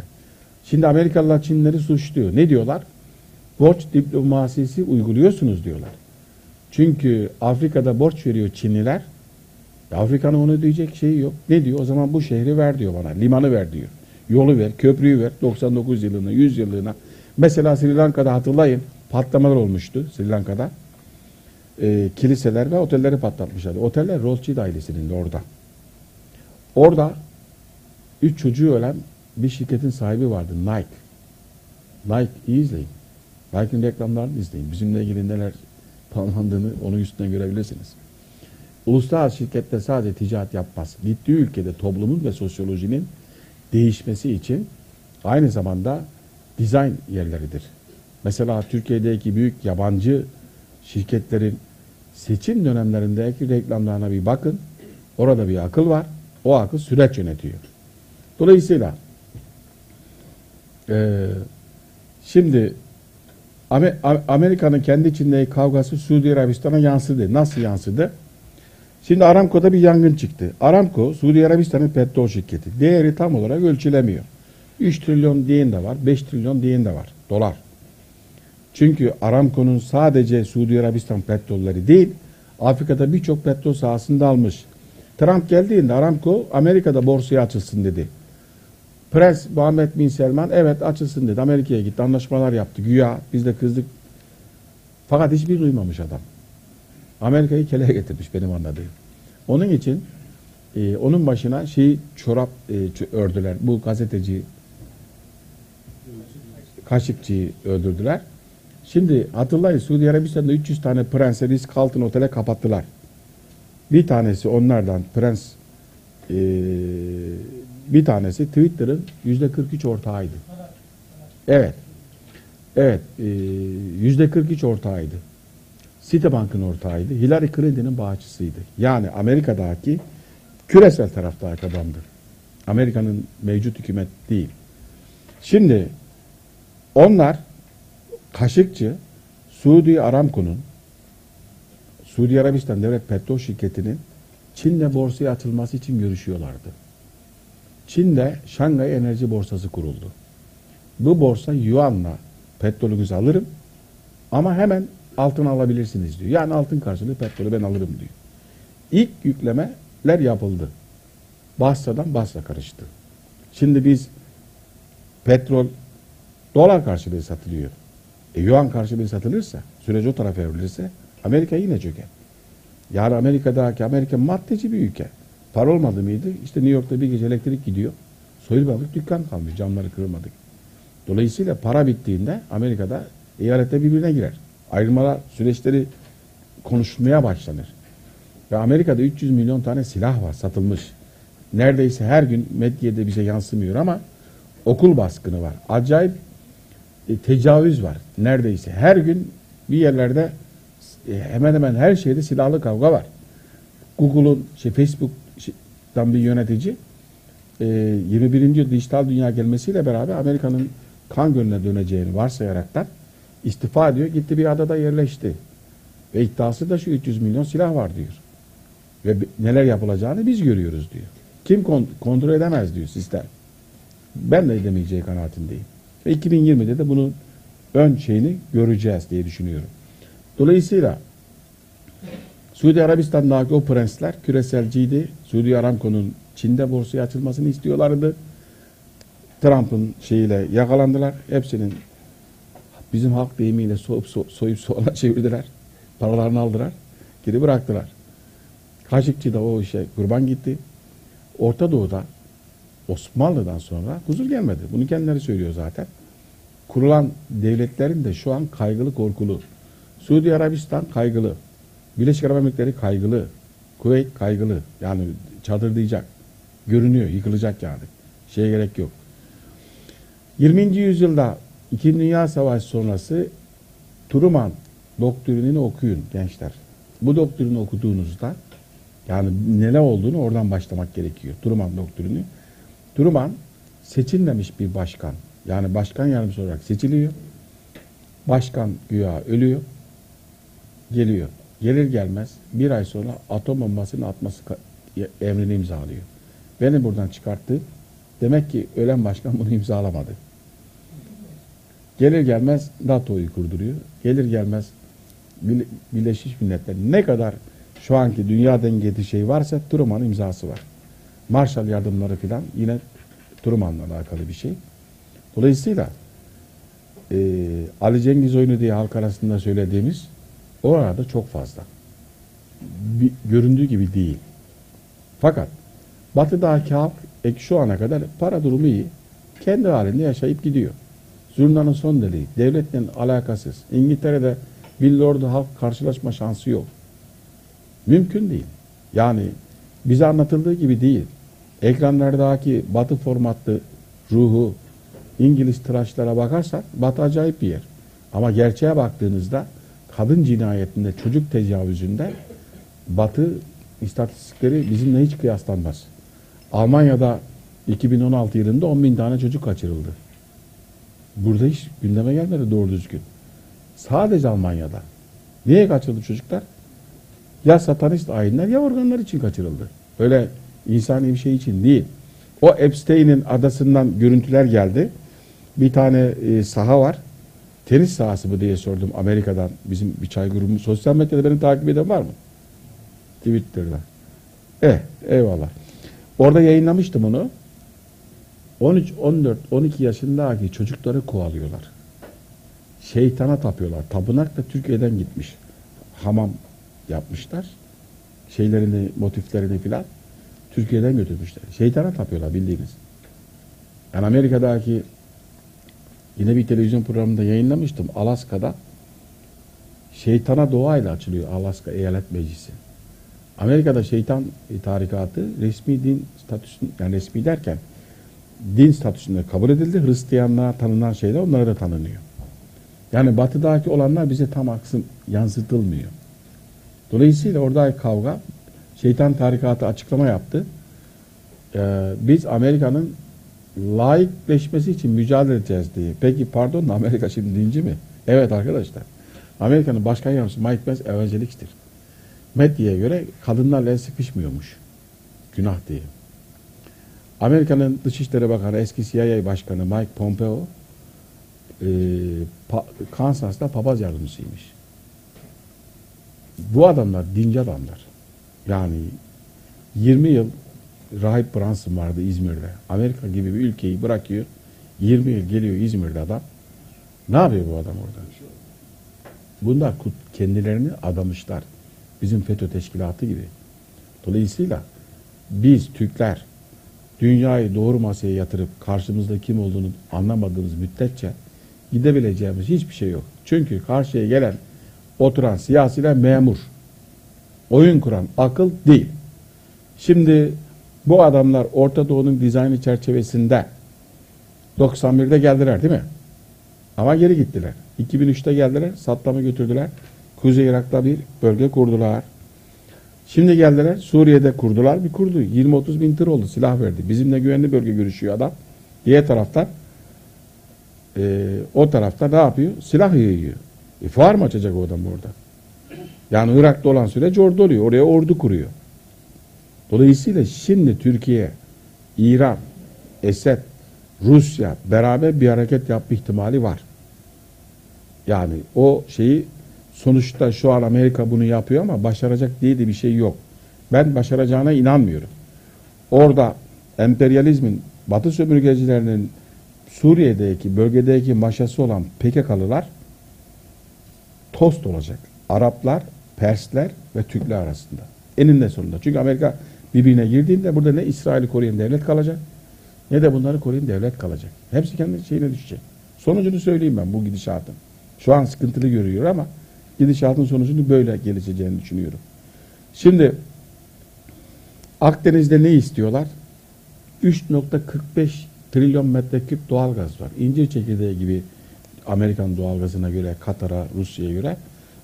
Şimdi Amerikalılar Çinleri suçluyor. Ne diyorlar? Borç diplomasisi uyguluyorsunuz diyorlar. Çünkü Afrika'da borç veriyor Çinliler. E, Afrika'nın onu diyecek şeyi yok. Ne diyor? O zaman bu şehri ver diyor bana. Limanı ver diyor. Yolu ver, köprüyü ver. 99 yılına, 100 yıllığına. Mesela Sri Lanka'da hatırlayın patlamalar olmuştu Sri Lanka'da. Ee, kiliseler ve otelleri patlatmışlardı. Oteller Rothschild ailesinin de orada. Orada üç çocuğu ölen bir şirketin sahibi vardı Nike. Nike iyi izleyin. Nike'ın reklamlarını izleyin. Bizimle ilgili neler planlandığını onun üstünden görebilirsiniz. Uluslararası şirketler sadece ticaret yapmaz. Gittiği ülkede toplumun ve sosyolojinin değişmesi için aynı zamanda dizayn yerleridir. Mesela Türkiye'deki büyük yabancı şirketlerin seçim dönemlerindeki reklamlarına bir bakın. Orada bir akıl var. O akıl süreç yönetiyor. Dolayısıyla eee, şimdi Amerika'nın kendi içindeki kavgası Suudi Arabistan'a yansıdı. Nasıl yansıdı? Şimdi Aramco'da bir yangın çıktı. Aramco, Suudi Arabistan'ın petrol şirketi. Değeri tam olarak ölçülemiyor. 3 trilyon diyen de var, 5 trilyon diyen de var. Dolar. Çünkü Aramco'nun sadece Suudi Arabistan petrolleri değil, Afrika'da birçok petrol sahasında almış. Trump geldiğinde Aramco Amerika'da borsaya açılsın dedi. Prens Muhammed Bin Selman evet açılsın dedi. Amerika'ya gitti, anlaşmalar yaptı. Güya biz de kızdık. Fakat hiçbir duymamış adam. Amerika'yı keleye getirmiş benim anladığım. Onun için e, onun başına şey çorap e, ördüler. Bu gazeteci Kaşıkçı'yı öldürdüler. Şimdi hatırlayın Suudi Arabistan'da 300 tane prense risk altın otele kapattılar. Bir tanesi onlardan prens e, bir tanesi Twitter'ın yüzde 43 ortağıydı. Evet. Evet. Yüzde 43 ortağıydı. Citibank'ın ortağıydı. Hillary Clinton'ın bağışçısıydı. Yani Amerika'daki küresel taraftaki adamdı. Amerika'nın mevcut hükümet değil. Şimdi onlar Kaşıkçı Suudi Aramco'nun Suudi Arabistan Devlet Petrol Şirketi'nin Çin'le borsaya açılması için görüşüyorlardı. Çin'de Şangay Enerji Borsası kuruldu. Bu borsa yuanla petrolünüzü alırım ama hemen altın alabilirsiniz diyor. Yani altın karşılığı petrolü ben alırım diyor. İlk yüklemeler yapıldı. Basra'dan Basra karıştı. Şimdi biz petrol dolar karşılığı satılıyor. E, yuan karşılığı satılırsa, süreç o tarafa evrilirse Amerika yine çöker. Yani Amerika'daki Amerika maddeci bir ülke. Para olmadı mıydı? İşte New York'ta bir gece elektrik gidiyor. Soyulmadık dükkan kalmış. Camları kırılmadık. Dolayısıyla para bittiğinde Amerika'da eyalette birbirine girer. Ayrılmalar süreçleri konuşulmaya başlanır. Ve Amerika'da 300 milyon tane silah var satılmış. Neredeyse her gün medyada bize yansımıyor ama okul baskını var. Acayip e, tecavüz var. Neredeyse her gün bir yerlerde e, hemen hemen her şeyde silahlı kavga var. Google'un, şey, Facebook'tan bir yönetici e, 21. dijital dünya gelmesiyle beraber Amerika'nın kan gölüne döneceğini varsayaraktan istifa ediyor. Gitti bir adada yerleşti. Ve iddiası da şu 300 milyon silah var diyor. Ve neler yapılacağını biz görüyoruz diyor. Kim kon- kontrol edemez diyor sistem. Ben de edemeyeceği kanaatindeyim. Ve 2020'de de bunun ön şeyini göreceğiz diye düşünüyorum. Dolayısıyla Suudi Arabistan'daki o prensler küreselciydi. Suudi Aramco'nun Çin'de borsaya açılmasını istiyorlardı. Trump'ın şeyiyle yakalandılar. Hepsinin bizim halk deyimiyle soyup, so- soyup soğana çevirdiler. Paralarını aldılar. Geri bıraktılar. Kaşıkçı da o işe kurban gitti. Orta Doğu'da Osmanlı'dan sonra huzur gelmedi. Bunu kendileri söylüyor zaten. Kurulan devletlerin de şu an kaygılı korkulu. Suudi Arabistan kaygılı. Birleşik Arap Emirlikleri kaygılı. Kuveyt kaygılı. Yani çadırlayacak. Görünüyor. Yıkılacak yani. Şeye gerek yok. 20. yüzyılda İkinci Dünya Savaşı sonrası Truman doktrinini okuyun gençler. Bu doktrini okuduğunuzda yani neler olduğunu oradan başlamak gerekiyor. Truman doktrini. Truman seçilmemiş bir başkan. Yani başkan yardımcısı olarak seçiliyor. Başkan güya ölüyor. Geliyor. Gelir gelmez bir ay sonra atom bombasını atması emrini imzalıyor. Beni buradan çıkarttı. Demek ki ölen başkan bunu imzalamadı. Gelir gelmez NATO'yu kurduruyor. Gelir gelmez Birle- Birleşmiş Milletler ne kadar şu anki dünya dengesi şey varsa Truman'ın imzası var. Marshall yardımları filan yine Truman'la alakalı bir şey. Dolayısıyla e, Ali Cengiz oyunu diye halk arasında söylediğimiz orada çok fazla. Bir, göründüğü gibi değil. Fakat Batı'daki halk e, şu ana kadar para durumu iyi. Kendi halinde yaşayıp gidiyor. Zurnanın son deliği. Devletle alakasız. İngiltere'de bir lordla halk karşılaşma şansı yok. Mümkün değil. Yani bize anlatıldığı gibi değil. Ekranlardaki batı formatlı ruhu İngiliz tıraşlara bakarsak batı acayip bir yer. Ama gerçeğe baktığınızda kadın cinayetinde, çocuk tecavüzünde batı istatistikleri bizimle hiç kıyaslanmaz. Almanya'da 2016 yılında 10 bin tane çocuk kaçırıldı. Burada hiç gündeme gelmedi doğru düzgün. Sadece Almanya'da. Niye kaçırıldı çocuklar? Ya satanist ayinler ya organlar için kaçırıldı. Öyle insani bir şey için değil. O Epstein'in adasından görüntüler geldi. Bir tane e, saha var. Tenis sahası mı diye sordum Amerika'dan. Bizim bir çay grubumuz. Sosyal medyada beni takip eden var mı? Twitter'da. Eh, eyvallah. Orada yayınlamıştım onu. 13, 14, 12 yaşındaki çocukları kovalıyorlar. Şeytana tapıyorlar. Tapınak da Türkiye'den gitmiş. Hamam yapmışlar. Şeylerini, motiflerini filan Türkiye'den götürmüşler. Şeytana tapıyorlar bildiğiniz. Yani Amerika'daki yine bir televizyon programında yayınlamıştım. Alaska'da şeytana doğayla açılıyor Alaska Eyalet Meclisi. Amerika'da şeytan tarikatı resmi din statüsünde yani resmi derken din statüsünde kabul edildi. Hristiyanlığa tanınan şeyler onlara da tanınıyor. Yani batıdaki olanlar bize tam aksın yansıtılmıyor. Dolayısıyla oradaki kavga şeytan tarikatı açıklama yaptı. Ee, biz Amerika'nın laikleşmesi için mücadele edeceğiz diye. Peki pardon Amerika şimdi dinci mi? Evet arkadaşlar. Amerika'nın başkan yardımcısı Mike Pence evangeliktir. medyaya göre kadınlarla el sıkışmıyormuş. Günah diye. Amerika'nın Dışişleri Bakanı eski CIA Başkanı Mike Pompeo e, pa, Kansas'ta papaz yardımcısıymış. Bu adamlar dinci adamlar. Yani 20 yıl Rahip Brunson vardı İzmir'de. Amerika gibi bir ülkeyi bırakıyor. 20 yıl geliyor İzmir'de adam. Ne yapıyor bu adam orada? Bunlar kendilerini adamışlar. Bizim FETÖ teşkilatı gibi. Dolayısıyla biz Türkler dünyayı doğru masaya yatırıp karşımızda kim olduğunu anlamadığımız müddetçe gidebileceğimiz hiçbir şey yok. Çünkü karşıya gelen oturan siyasiler memur. Oyun kuran akıl değil. Şimdi bu adamlar Orta Doğu'nun dizaynı çerçevesinde 91'de geldiler değil mi? Ama geri gittiler. 2003'te geldiler, Saddam'ı götürdüler. Kuzey Irak'ta bir bölge kurdular. Şimdi geldiler, Suriye'de kurdular, bir kurdu. 20-30 bin tır oldu, silah verdi. Bizimle güvenli bölge görüşüyor adam. Diğer taraftan e, o tarafta ne yapıyor? Silah yayıyor. E, fuar mı açacak o adam orada? Yani Irak'ta olan sürece orada oluyor. Oraya ordu kuruyor. Dolayısıyla şimdi Türkiye, İran, Esed, Rusya beraber bir hareket yapma ihtimali var. Yani o şeyi sonuçta şu an Amerika bunu yapıyor ama başaracak diye de bir şey yok. Ben başaracağına inanmıyorum. Orada emperyalizmin, Batı sömürgecilerinin Suriye'deki, bölgedeki maşası olan PKK'lılar tost olacak. Araplar, Persler ve Türkler arasında. Eninde sonunda. Çünkü Amerika birbirine girdiğinde burada ne İsrail'i koruyan devlet kalacak ne de bunları koruyan devlet kalacak. Hepsi kendi şeyine düşecek. Sonucunu söyleyeyim ben bu gidişatın. Şu an sıkıntılı görüyor ama gidişatın sonucunu böyle gelişeceğini düşünüyorum. Şimdi Akdeniz'de ne istiyorlar? 3.45 trilyon metreküp doğalgaz var. İncir çekirdeği gibi Amerikan doğalgazına göre, Katar'a, Rusya'ya göre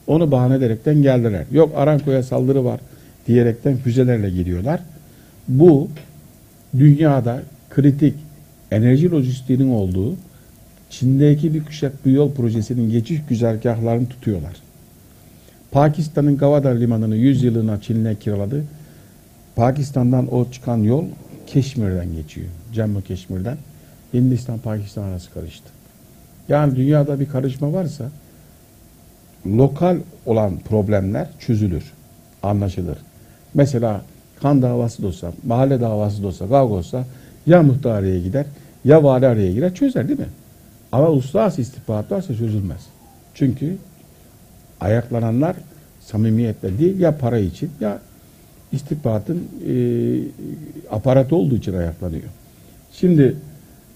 onu bahane ederekten geldiler. Yok Aramco'ya saldırı var diyerekten füzelerle geliyorlar. Bu dünyada kritik enerji lojistiğinin olduğu Çin'deki bir kuşak bir yol projesinin geçiş güzergahlarını tutuyorlar. Pakistan'ın Gavadar limanını 100 yılına Çin'le kiraladı. Pakistan'dan o çıkan yol Keşmir'den geçiyor. Cemmu Keşmir'den. Hindistan Pakistan arası karıştı. Yani dünyada bir karışma varsa lokal olan problemler çözülür, anlaşılır. Mesela kan davası da olsa, mahalle davası da olsa, kavga olsa ya muhtar gider ya vali araya girer çözer değil mi? Ama uluslararası istihbarat varsa çözülmez. Çünkü ayaklananlar samimiyetle değil ya para için ya istihbaratın e, aparatı olduğu için ayaklanıyor. Şimdi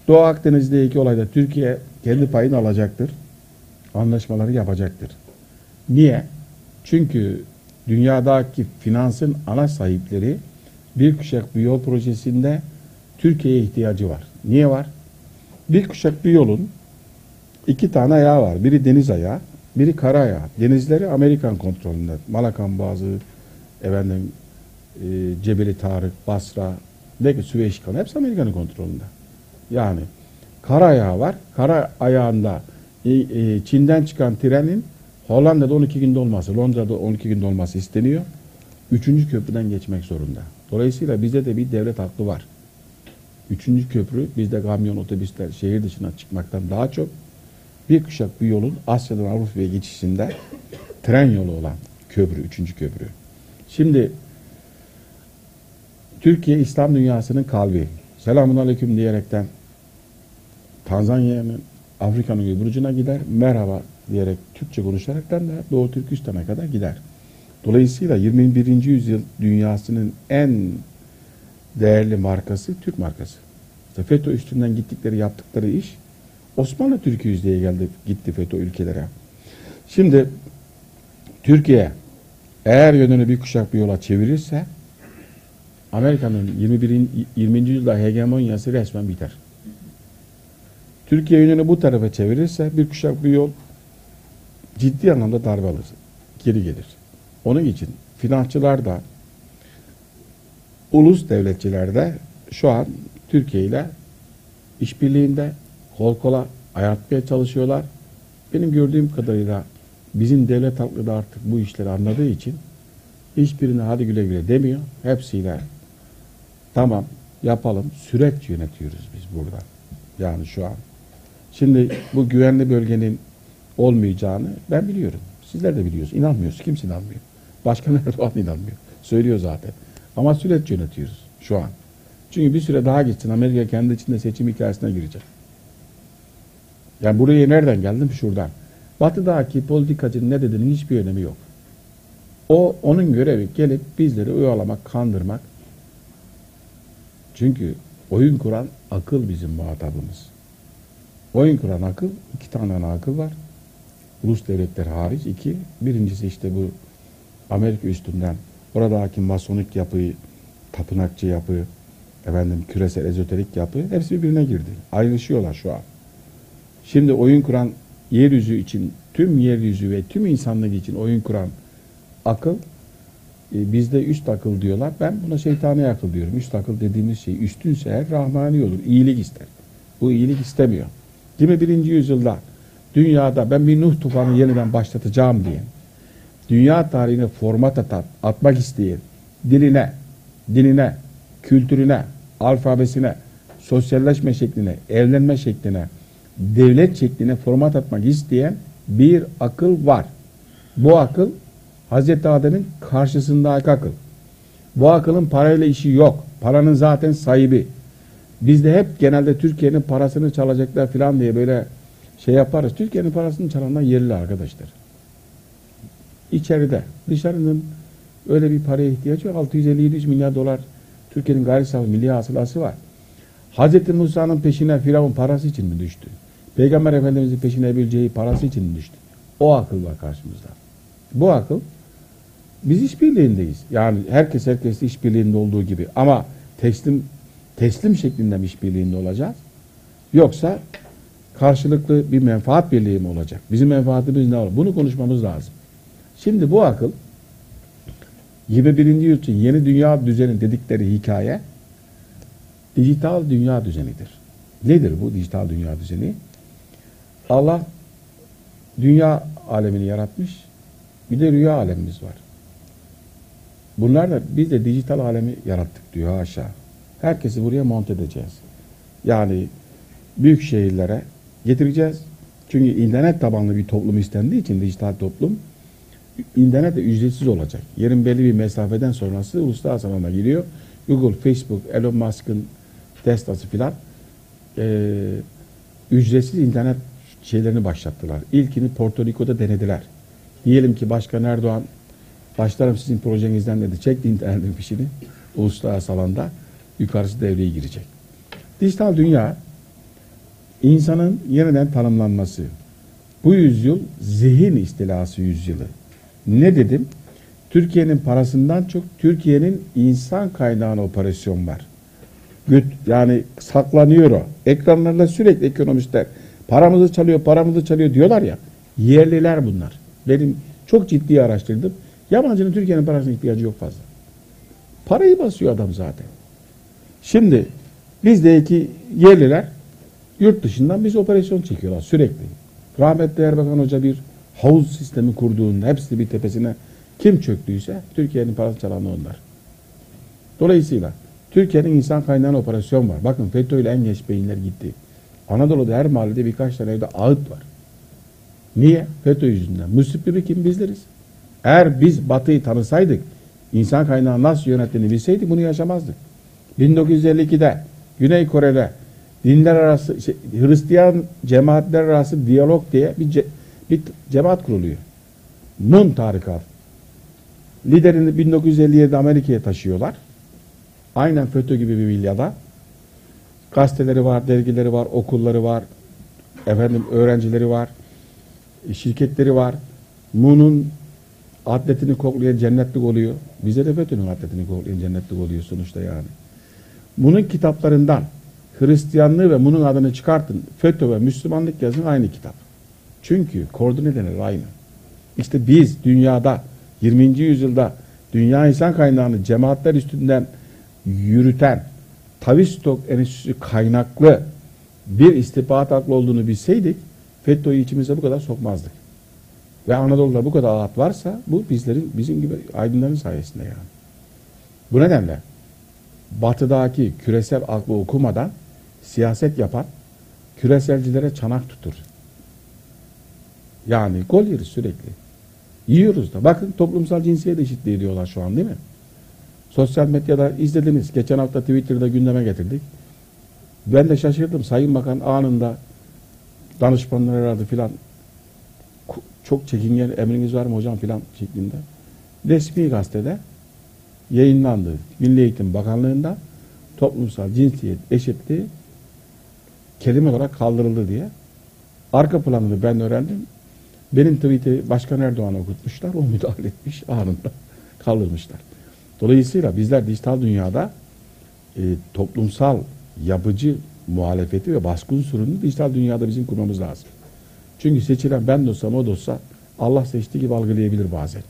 Doğu Akdeniz'deki olayda Türkiye kendi payını alacaktır. Anlaşmaları yapacaktır. Niye? Çünkü dünyadaki finansın ana sahipleri bir kuşak bir yol projesinde Türkiye'ye ihtiyacı var. Niye var? Bir kuşak bir yolun iki tane ayağı var. Biri deniz ayağı, biri kara ayağı. Denizleri Amerikan kontrolünde. Malakan Boğazı, efendim, e, Cebeli Tarık, Basra, belki Süveyş kanalı hepsi Amerika'nın kontrolünde. Yani kara ayağı var. Kara ayağında e, e, Çin'den çıkan trenin Hollanda'da 12 günde olması, Londra'da 12 günde olması isteniyor. Üçüncü köprüden geçmek zorunda. Dolayısıyla bizde de bir devlet aklı var. Üçüncü köprü bizde kamyon, otobüsler şehir dışına çıkmaktan daha çok bir kuşak bir yolun Asya'dan Avrupa'ya geçişinde tren yolu olan köprü, üçüncü köprü. Şimdi Türkiye İslam dünyasının kalbi. Selamun Aleyküm diyerekten Tanzanya'nın Afrika'nın öbür ucuna gider. Merhaba diyerek Türkçe konuşaraktan da Doğu Türkistan'a kadar gider. Dolayısıyla 21. yüzyıl dünyasının en değerli markası Türk markası. İşte FETÖ üstünden gittikleri yaptıkları iş Osmanlı Türkiye yüzdeye geldi gitti FETÖ ülkelere. Şimdi Türkiye eğer yönünü bir kuşak bir yola çevirirse Amerika'nın 21. 20. yüzyılda hegemonyası resmen biter. Türkiye yönünü bu tarafa çevirirse bir kuşak bir yol ciddi anlamda darbe alır. Geri gelir. Onun için finansçılar da ulus devletçiler de şu an Türkiye ile işbirliğinde kol kola ayartmaya çalışıyorlar. Benim gördüğüm kadarıyla bizim devlet halkı da artık bu işleri anladığı için Hiçbirine hadi güle güle demiyor. Hepsiyle tamam yapalım. Süreç yönetiyoruz biz burada. Yani şu an. Şimdi bu güvenli bölgenin olmayacağını ben biliyorum. Sizler de biliyorsunuz. İnanmıyoruz. Kimse inanmıyor. Başkan Erdoğan inanmıyor. Söylüyor zaten. Ama süreç yönetiyoruz şu an. Çünkü bir süre daha geçsin Amerika kendi içinde seçim hikayesine girecek. Yani buraya nereden geldim? Şuradan. Batı'daki politikacının ne dediğinin hiçbir önemi yok. O onun görevi gelip bizleri oyalamak, kandırmak. Çünkü oyun kuran akıl bizim muhatabımız. Oyun kuran akıl, iki tane akıl var. Ulus devletler hariç iki. Birincisi işte bu Amerika üstünden oradaki masonik yapıyı, tapınakçı yapı, efendim küresel ezoterik yapı hepsi birbirine girdi. Ayrışıyorlar şu an. Şimdi oyun kuran yeryüzü için, tüm yeryüzü ve tüm insanlık için oyun kuran akıl e, bizde üst akıl diyorlar. Ben buna şeytani akıl diyorum. Üst akıl dediğimiz şey üstünse eğer rahmani olur. iyilik ister. Bu iyilik istemiyor. 21. yüzyılda dünyada ben bir Nuh tufanı yeniden başlatacağım diye dünya tarihine format atan, atmak isteyen diline, dinine, kültürüne, alfabesine, sosyalleşme şekline, evlenme şekline, devlet şekline format atmak isteyen bir akıl var. Bu akıl Hazreti Adem'in karşısındaki akıl. Bu akılın parayla işi yok. Paranın zaten sahibi. Biz de hep genelde Türkiye'nin parasını çalacaklar falan diye böyle şey yaparız. Türkiye'nin parasını çalanlar yerli arkadaşlar. İçeride. Dışarının öyle bir paraya ihtiyacı yok. 650-700 milyar dolar Türkiye'nin gayri safi milli hasılası var. Hazreti Musa'nın peşine Firavun parası için mi düştü? Peygamber Efendimiz'in peşine bileceği parası için mi düştü? O akıl var karşımızda. Bu akıl biz işbirliğindeyiz. Yani herkes herkes işbirliğinde olduğu gibi ama teslim teslim şeklinde mi işbirliğinde olacağız? Yoksa karşılıklı bir menfaat birliği mi olacak? Bizim menfaatimiz ne olur? Bunu konuşmamız lazım. Şimdi bu akıl 21. yüzyıl yeni dünya düzeni dedikleri hikaye dijital dünya düzenidir. Nedir bu dijital dünya düzeni? Allah dünya alemini yaratmış. Bir de rüya alemimiz var. Bunlar da biz de dijital alemi yarattık diyor aşağı. Herkesi buraya monte edeceğiz. Yani büyük şehirlere getireceğiz. Çünkü internet tabanlı bir toplum istendiği için dijital toplum internet de ücretsiz olacak. Yerin belli bir mesafeden sonrası uluslararası alana giriyor. Google, Facebook, Elon Musk'ın Tesla'sı filan e, ücretsiz internet şeylerini başlattılar. İlkini Porto Rico'da denediler. Diyelim ki Başkan Erdoğan başlarım sizin projenizden dedi. Çekti internetin fişini uluslararası alanda yukarısı devreye girecek. Dijital dünya insanın yeniden tanımlanması. Bu yüzyıl zihin istilası yüzyılı. Ne dedim? Türkiye'nin parasından çok Türkiye'nin insan kaynağına operasyon var. Yani saklanıyor o. Ekranlarında sürekli ekonomistler paramızı çalıyor, paramızı çalıyor diyorlar ya. Yerliler bunlar. Benim çok ciddi araştırdım. Yabancının Türkiye'nin parasına ihtiyacı yok fazla. Parayı basıyor adam zaten. Şimdi bizdeki yerliler yurt dışından biz operasyon çekiyorlar sürekli. Rahmetli Erbakan Hoca bir havuz sistemi kurduğunda hepsi bir tepesine kim çöktüyse Türkiye'nin parası çalanı onlar. Dolayısıyla Türkiye'nin insan kaynağına operasyon var. Bakın FETÖ ile en genç beyinler gitti. Anadolu'da her mahallede birkaç tane evde ağıt var. Niye? FETÖ yüzünden. Müsibbi kim bizleriz? Eğer biz Batı'yı tanısaydık, insan kaynağı nasıl yönettiğini bilseydik bunu yaşamazdık. 1952'de Güney Kore'de dinler arası, şey, Hristiyan cemaatler arası diyalog diye bir, ce, bir cemaat kuruluyor. Nun tarikat. Liderini 1957'de Amerika'ya taşıyorlar. Aynen FETÖ gibi bir vilyada. Gazeteleri var, dergileri var, okulları var, efendim öğrencileri var, şirketleri var. Mun'un atletini koklayan cennetlik oluyor. Bize de FETÖ'nün atletini koklayan cennetlik oluyor sonuçta yani. Bunun kitaplarından Hristiyanlığı ve bunun adını çıkartın. FETÖ ve Müslümanlık yazın aynı kitap. Çünkü koordinatörler aynı. İşte biz dünyada 20. yüzyılda dünya insan kaynağını cemaatler üstünden yürüten Tavistock Enstitüsü kaynaklı bir istihbarat aklı olduğunu bilseydik FETÖ'yü içimize bu kadar sokmazdık. Ve Anadolu'da bu kadar ağıt varsa bu bizlerin bizim gibi aydınların sayesinde yani. Bu nedenle batıdaki küresel aklı okumadan siyaset yapan küreselcilere çanak tutur. Yani gol yeriz sürekli. Yiyoruz da. Bakın toplumsal cinsiyet eşitliği diyorlar şu an değil mi? Sosyal medyada izlediniz. Geçen hafta Twitter'da gündeme getirdik. Ben de şaşırdım. Sayın Bakan anında danışmanlar aradı filan. Çok çekingen emriniz var mı hocam filan şeklinde. Resmi gazetede yayınlandı. Milli Eğitim Bakanlığı'nda toplumsal cinsiyet eşitliği kelime olarak kaldırıldı diye. Arka planını ben öğrendim. Benim tweet'i Başkan Erdoğan okutmuşlar. O müdahale etmiş anında. Kaldırmışlar. Dolayısıyla bizler dijital dünyada e, toplumsal yapıcı muhalefeti ve baskı unsurunu dijital dünyada bizim kurmamız lazım. Çünkü seçilen ben de olsam o da olsa Allah seçtiği gibi algılayabilir bazen.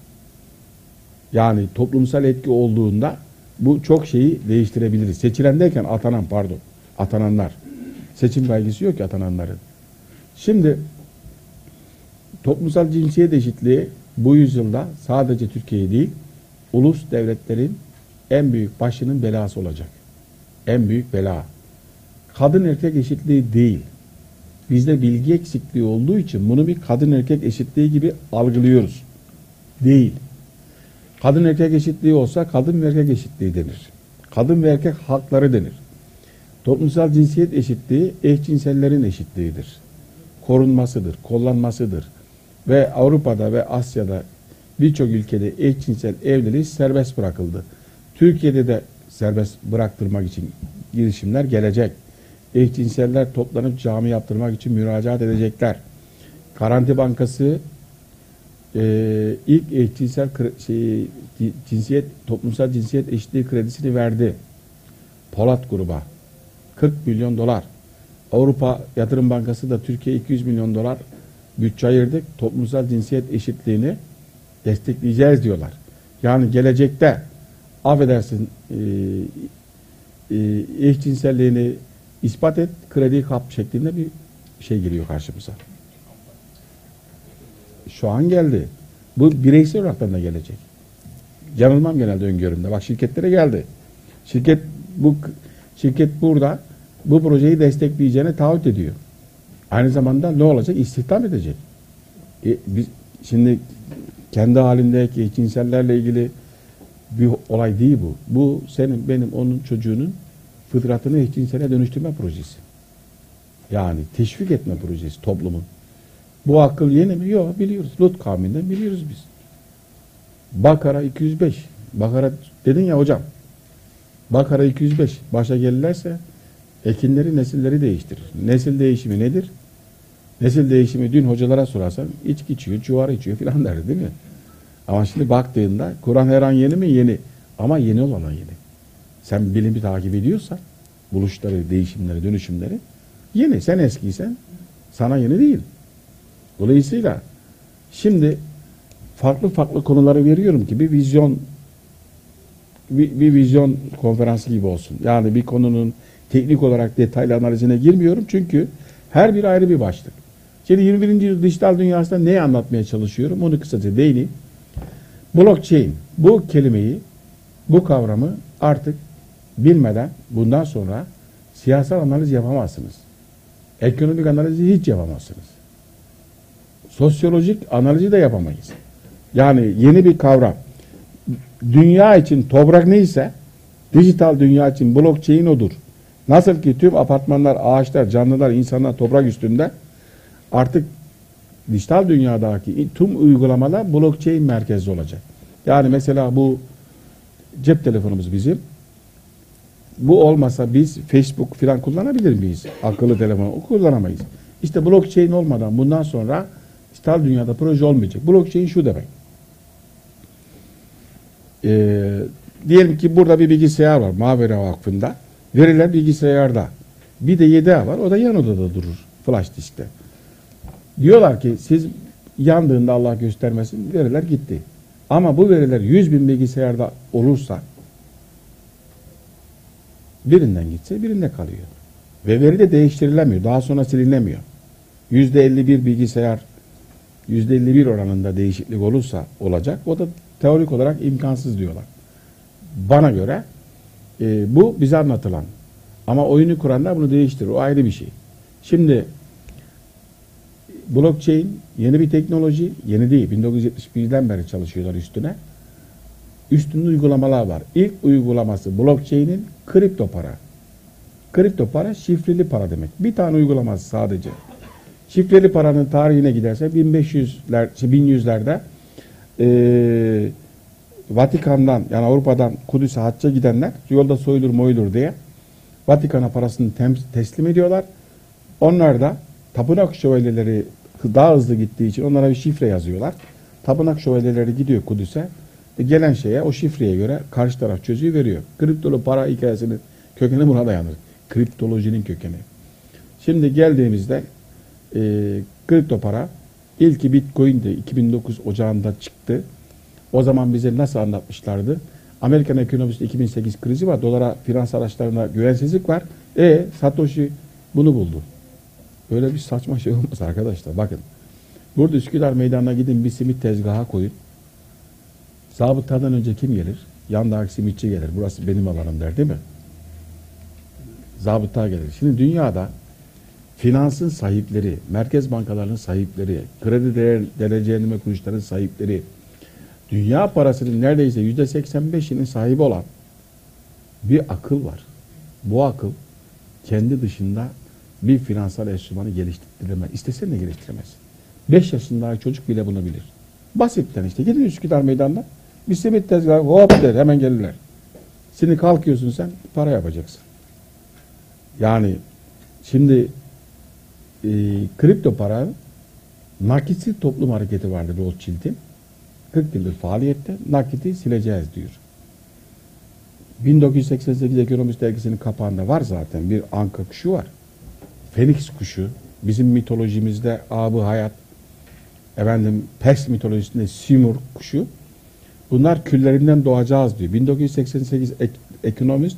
Yani toplumsal etki olduğunda bu çok şeyi değiştirebiliriz. Seçilen derken atanan pardon. Atananlar. Seçim belgesi yok ki atananların. Şimdi toplumsal cinsiyet eşitliği bu yüzyılda sadece Türkiye değil, ulus devletlerin en büyük başının belası olacak. En büyük bela. Kadın erkek eşitliği değil. Bizde bilgi eksikliği olduğu için bunu bir kadın erkek eşitliği gibi algılıyoruz. Değil. Kadın erkek eşitliği olsa kadın ve erkek eşitliği denir. Kadın ve erkek hakları denir. Toplumsal cinsiyet eşitliği eşcinsellerin eşitliğidir. Korunmasıdır, kollanmasıdır. Ve Avrupa'da ve Asya'da birçok ülkede eşcinsel evliliği serbest bırakıldı. Türkiye'de de serbest bıraktırmak için girişimler gelecek. Eşcinseller toplanıp cami yaptırmak için müracaat edecekler. Garanti Bankası e, ilk eşcinsel şey, ci- cinsiyet toplumsal cinsiyet eşitliği kredisini verdi. Polat gruba 40 milyon dolar. Avrupa Yatırım Bankası da Türkiye 200 milyon dolar bütçe ayırdık. Toplumsal cinsiyet eşitliğini destekleyeceğiz diyorlar. Yani gelecekte affedersin e, e, eşcinselliğini ispat et, kredi kap şeklinde bir şey geliyor karşımıza. Şu an geldi. Bu bireysel olarak da gelecek. Yanılmam genelde öngörümde. Bak şirketlere geldi. Şirket bu şirket burada bu projeyi destekleyeceğine taahhüt ediyor. Aynı zamanda ne olacak? İstihdam edecek. E, biz şimdi kendi halindeki cinsellerle ilgili bir olay değil bu. Bu senin, benim, onun çocuğunun fıtratını eşcinsele dönüştürme projesi. Yani teşvik etme projesi toplumun. Bu akıl yeni mi? Yok biliyoruz. Lut kavminden biliyoruz biz. Bakara 205. Bakara dedin ya hocam. Bakara 205. Başa gelirlerse ekinleri nesilleri değiştirir. Nesil değişimi nedir? Nesil değişimi dün hocalara sorarsan içki içiyor, çuvar içiyor filan derdi değil mi? Ama şimdi baktığında Kur'an her an yeni mi? Yeni. Ama yeni olan yeni. Sen bilimi takip ediyorsan buluşları, değişimleri, dönüşümleri yeni. Sen eskiysen sana yeni değil. Dolayısıyla şimdi farklı farklı konuları veriyorum ki bir vizyon bir, bir vizyon konferansı gibi olsun. Yani bir konunun teknik olarak detaylı analizine girmiyorum çünkü her bir ayrı bir başlık. Şimdi 21. yüzyıl dijital dünyasında neyi anlatmaya çalışıyorum onu kısaca değineyim. Blockchain bu kelimeyi bu kavramı artık bilmeden bundan sonra siyasal analiz yapamazsınız. Ekonomik analizi hiç yapamazsınız. Sosyolojik analizi de yapamayız. Yani yeni bir kavram. Dünya için toprak neyse dijital dünya için blockchain odur. Nasıl ki tüm apartmanlar, ağaçlar, canlılar, insanlar toprak üstünde artık dijital dünyadaki tüm uygulamalar blockchain merkezli olacak. Yani mesela bu cep telefonumuz bizim. Bu olmasa biz Facebook falan kullanabilir miyiz? Akıllı telefonu kullanamayız. İşte blockchain olmadan bundan sonra dijital dünyada proje olmayacak. Blockchain şu demek. Ee, diyelim ki burada bir bilgisayar var Mavera Vakfı'nda. Veriler bilgisayarda. Bir de yedeği var. O da yan odada durur. Flash diskte. Diyorlar ki siz yandığında Allah göstermesin veriler gitti. Ama bu veriler 100 bin bilgisayarda olursa birinden gitse birinde kalıyor. Ve veri de değiştirilemiyor. Daha sonra silinemiyor. Yüzde 51 bilgisayar %51 oranında değişiklik olursa olacak. O da teorik olarak imkansız diyorlar. Bana göre e, bu bize anlatılan. Ama oyunu kuranlar bunu değiştirir. O ayrı bir şey. Şimdi blockchain yeni bir teknoloji. Yeni değil. 1971'den beri çalışıyorlar üstüne. Üstünde uygulamalar var. İlk uygulaması blockchain'in kripto para. Kripto para şifreli para demek. Bir tane uygulaması sadece. Şifreli paranın tarihine giderse 1500'ler, 1100'lerde eee Vatikan'dan yani Avrupa'dan Kudüs'e hacca gidenler yolda soyulur moyulur diye Vatikan'a parasını teslim ediyorlar. Onlar da tapınak şövalyeleri daha hızlı gittiği için onlara bir şifre yazıyorlar. Tapınak şövalyeleri gidiyor Kudüs'e. E, gelen şeye o şifreye göre karşı taraf çözüyor veriyor. Kriptolu para hikayesinin kökeni buna dayanır. Kriptolojinin kökeni. Şimdi geldiğimizde e, kripto para ilki Bitcoin'di 2009 Ocağı'nda çıktı. O zaman bize nasıl anlatmışlardı? Amerikan ekonomisi 2008 krizi var. Dolara, finans araçlarına güvensizlik var. E Satoshi bunu buldu. Böyle bir saçma şey olmaz arkadaşlar. Bakın. Burada Üsküdar Meydanı'na gidin bir simit tezgaha koyun. Zabıtadan önce kim gelir? Yandaki simitçi gelir. Burası benim alanım der değil mi? Zabıta gelir. Şimdi dünyada finansın sahipleri, merkez bankalarının sahipleri, kredi değer, derecelendirme kuruluşlarının sahipleri, dünya parasının neredeyse yüzde 85'inin sahibi olan bir akıl var. Bu akıl kendi dışında bir finansal enstrümanı geliştiremez. İstesen de geliştiremez. 5 yaşındaki çocuk bile bunu bilir. Basitten işte. Gidin Üsküdar meydanına. Bir simit tezgahı hop der hemen gelirler. Şimdi kalkıyorsun sen para yapacaksın. Yani şimdi e, kripto para nakitsiz toplum hareketi vardı Rothschild'in. 40 yıldır faaliyette nakiti sileceğiz diyor. 1988 Ekonomist dergisinin kapağında var zaten bir anka kuşu var. Fenix kuşu bizim mitolojimizde abı hayat efendim Pers mitolojisinde Simur kuşu bunlar küllerinden doğacağız diyor. 1988 ek, ekonomist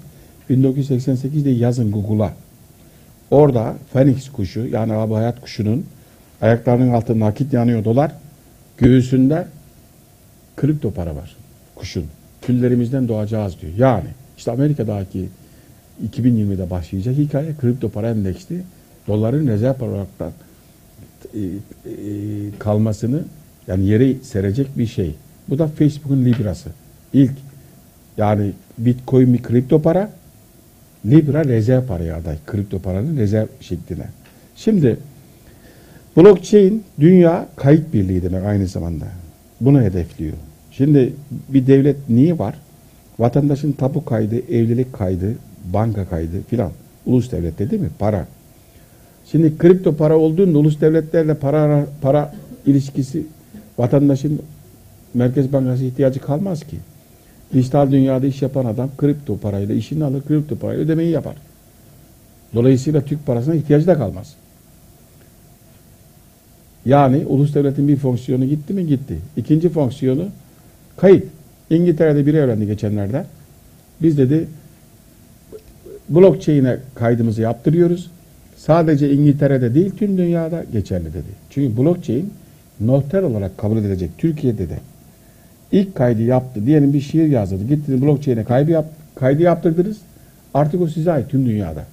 1988'de yazın Google'a orada Phoenix kuşu yani abı hayat kuşunun ayaklarının altında nakit yanıyor dolar göğsünde kripto para var kuşun. Küllerimizden doğacağız diyor. Yani işte Amerika'daki 2020'de başlayacak hikaye kripto para endeksli doların rezerv para olaraktan e, e, kalmasını yani yere serecek bir şey. Bu da Facebook'un Libra'sı. İlk yani Bitcoin bir kripto para Libra rezerv paraya aday. Kripto paranın rezerv şekline. Şimdi blockchain dünya kayıt birliği demek aynı zamanda. Bunu hedefliyor. Şimdi bir devlet niye var? Vatandaşın tapu kaydı, evlilik kaydı, banka kaydı filan. Ulus devlette değil mi? Para. Şimdi kripto para olduğunda ulus devletlerle para para ilişkisi vatandaşın Merkez Bankası ihtiyacı kalmaz ki. Dijital dünyada iş yapan adam kripto parayla işini alır, kripto parayla ödemeyi yapar. Dolayısıyla Türk parasına ihtiyacı da kalmaz. Yani ulus devletin bir fonksiyonu gitti mi? Gitti. İkinci fonksiyonu kayıt. İngiltere'de biri öğrendi geçenlerde. Biz dedi blockchain'e kaydımızı yaptırıyoruz. Sadece İngiltere'de değil tüm dünyada geçerli dedi. Çünkü blockchain noter olarak kabul edilecek Türkiye'de de. İlk kaydı yaptı. Diyelim bir şiir yazdırdı. Gittiniz blockchain'e kaydı, yap, kaydı yaptırdınız. Artık o size ait tüm dünyada.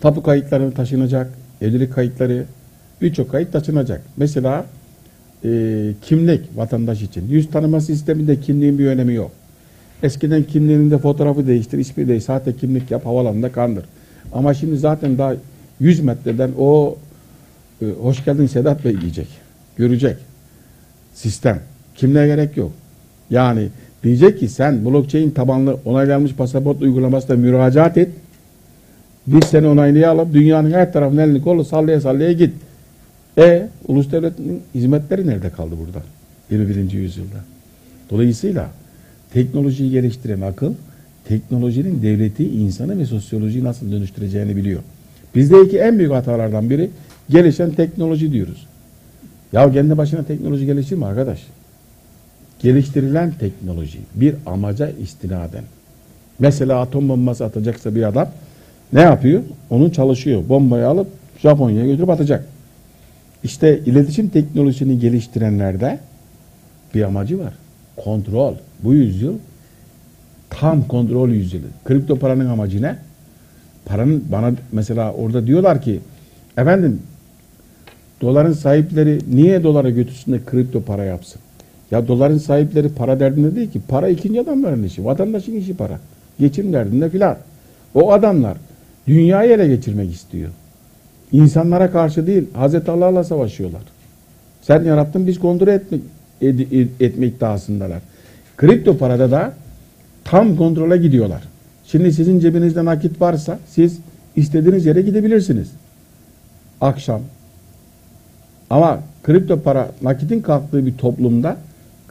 Tapu kayıtları taşınacak. Evlilik kayıtları birçok kayıt taşınacak. Mesela e, kimlik vatandaş için. Yüz tanıma sisteminde kimliğin bir önemi yok. Eskiden kimliğinin de fotoğrafı değiştir, ismi değiştir, sahte kimlik yap, havalanında kandır. Ama şimdi zaten daha 100 metreden o e, hoş geldin Sedat Bey diyecek. Görecek. Sistem. Kimliğe gerek yok. Yani diyecek ki sen blockchain tabanlı onaylanmış pasaport uygulamasına müracaat et. Biz seni onaylayalım. Dünyanın her tarafına elini kolu sallaya sallaya git. E ulus devletinin hizmetleri nerede kaldı burada? 21. yüzyılda. Dolayısıyla teknolojiyi geliştiren akıl teknolojinin devleti, insanı ve sosyolojiyi nasıl dönüştüreceğini biliyor. Bizdeki en büyük hatalardan biri gelişen teknoloji diyoruz. Ya kendi başına teknoloji gelişir mi arkadaş? Geliştirilen teknoloji bir amaca istinaden. Mesela atom bombası atacaksa bir adam ne yapıyor? Onu çalışıyor. Bombayı alıp Japonya'ya götürüp atacak. İşte iletişim teknolojisini geliştirenlerde bir amacı var. Kontrol. Bu yüzyıl tam kontrol yüzyılı. Kripto paranın amacı ne? Paranın bana mesela orada diyorlar ki efendim doların sahipleri niye dolara götürsün de kripto para yapsın? Ya doların sahipleri para derdinde değil ki. Para ikinci adamların işi. Vatandaşın işi para. Geçim derdinde filan. O adamlar dünyayı ele geçirmek istiyor. İnsanlara karşı değil, Hazreti Allah'la savaşıyorlar. Sen yarattın biz kontrol etmek, ed, ed, etme iddiasındalar. Kripto parada da tam kontrole gidiyorlar. Şimdi sizin cebinizde nakit varsa siz istediğiniz yere gidebilirsiniz. Akşam. Ama kripto para nakitin kalktığı bir toplumda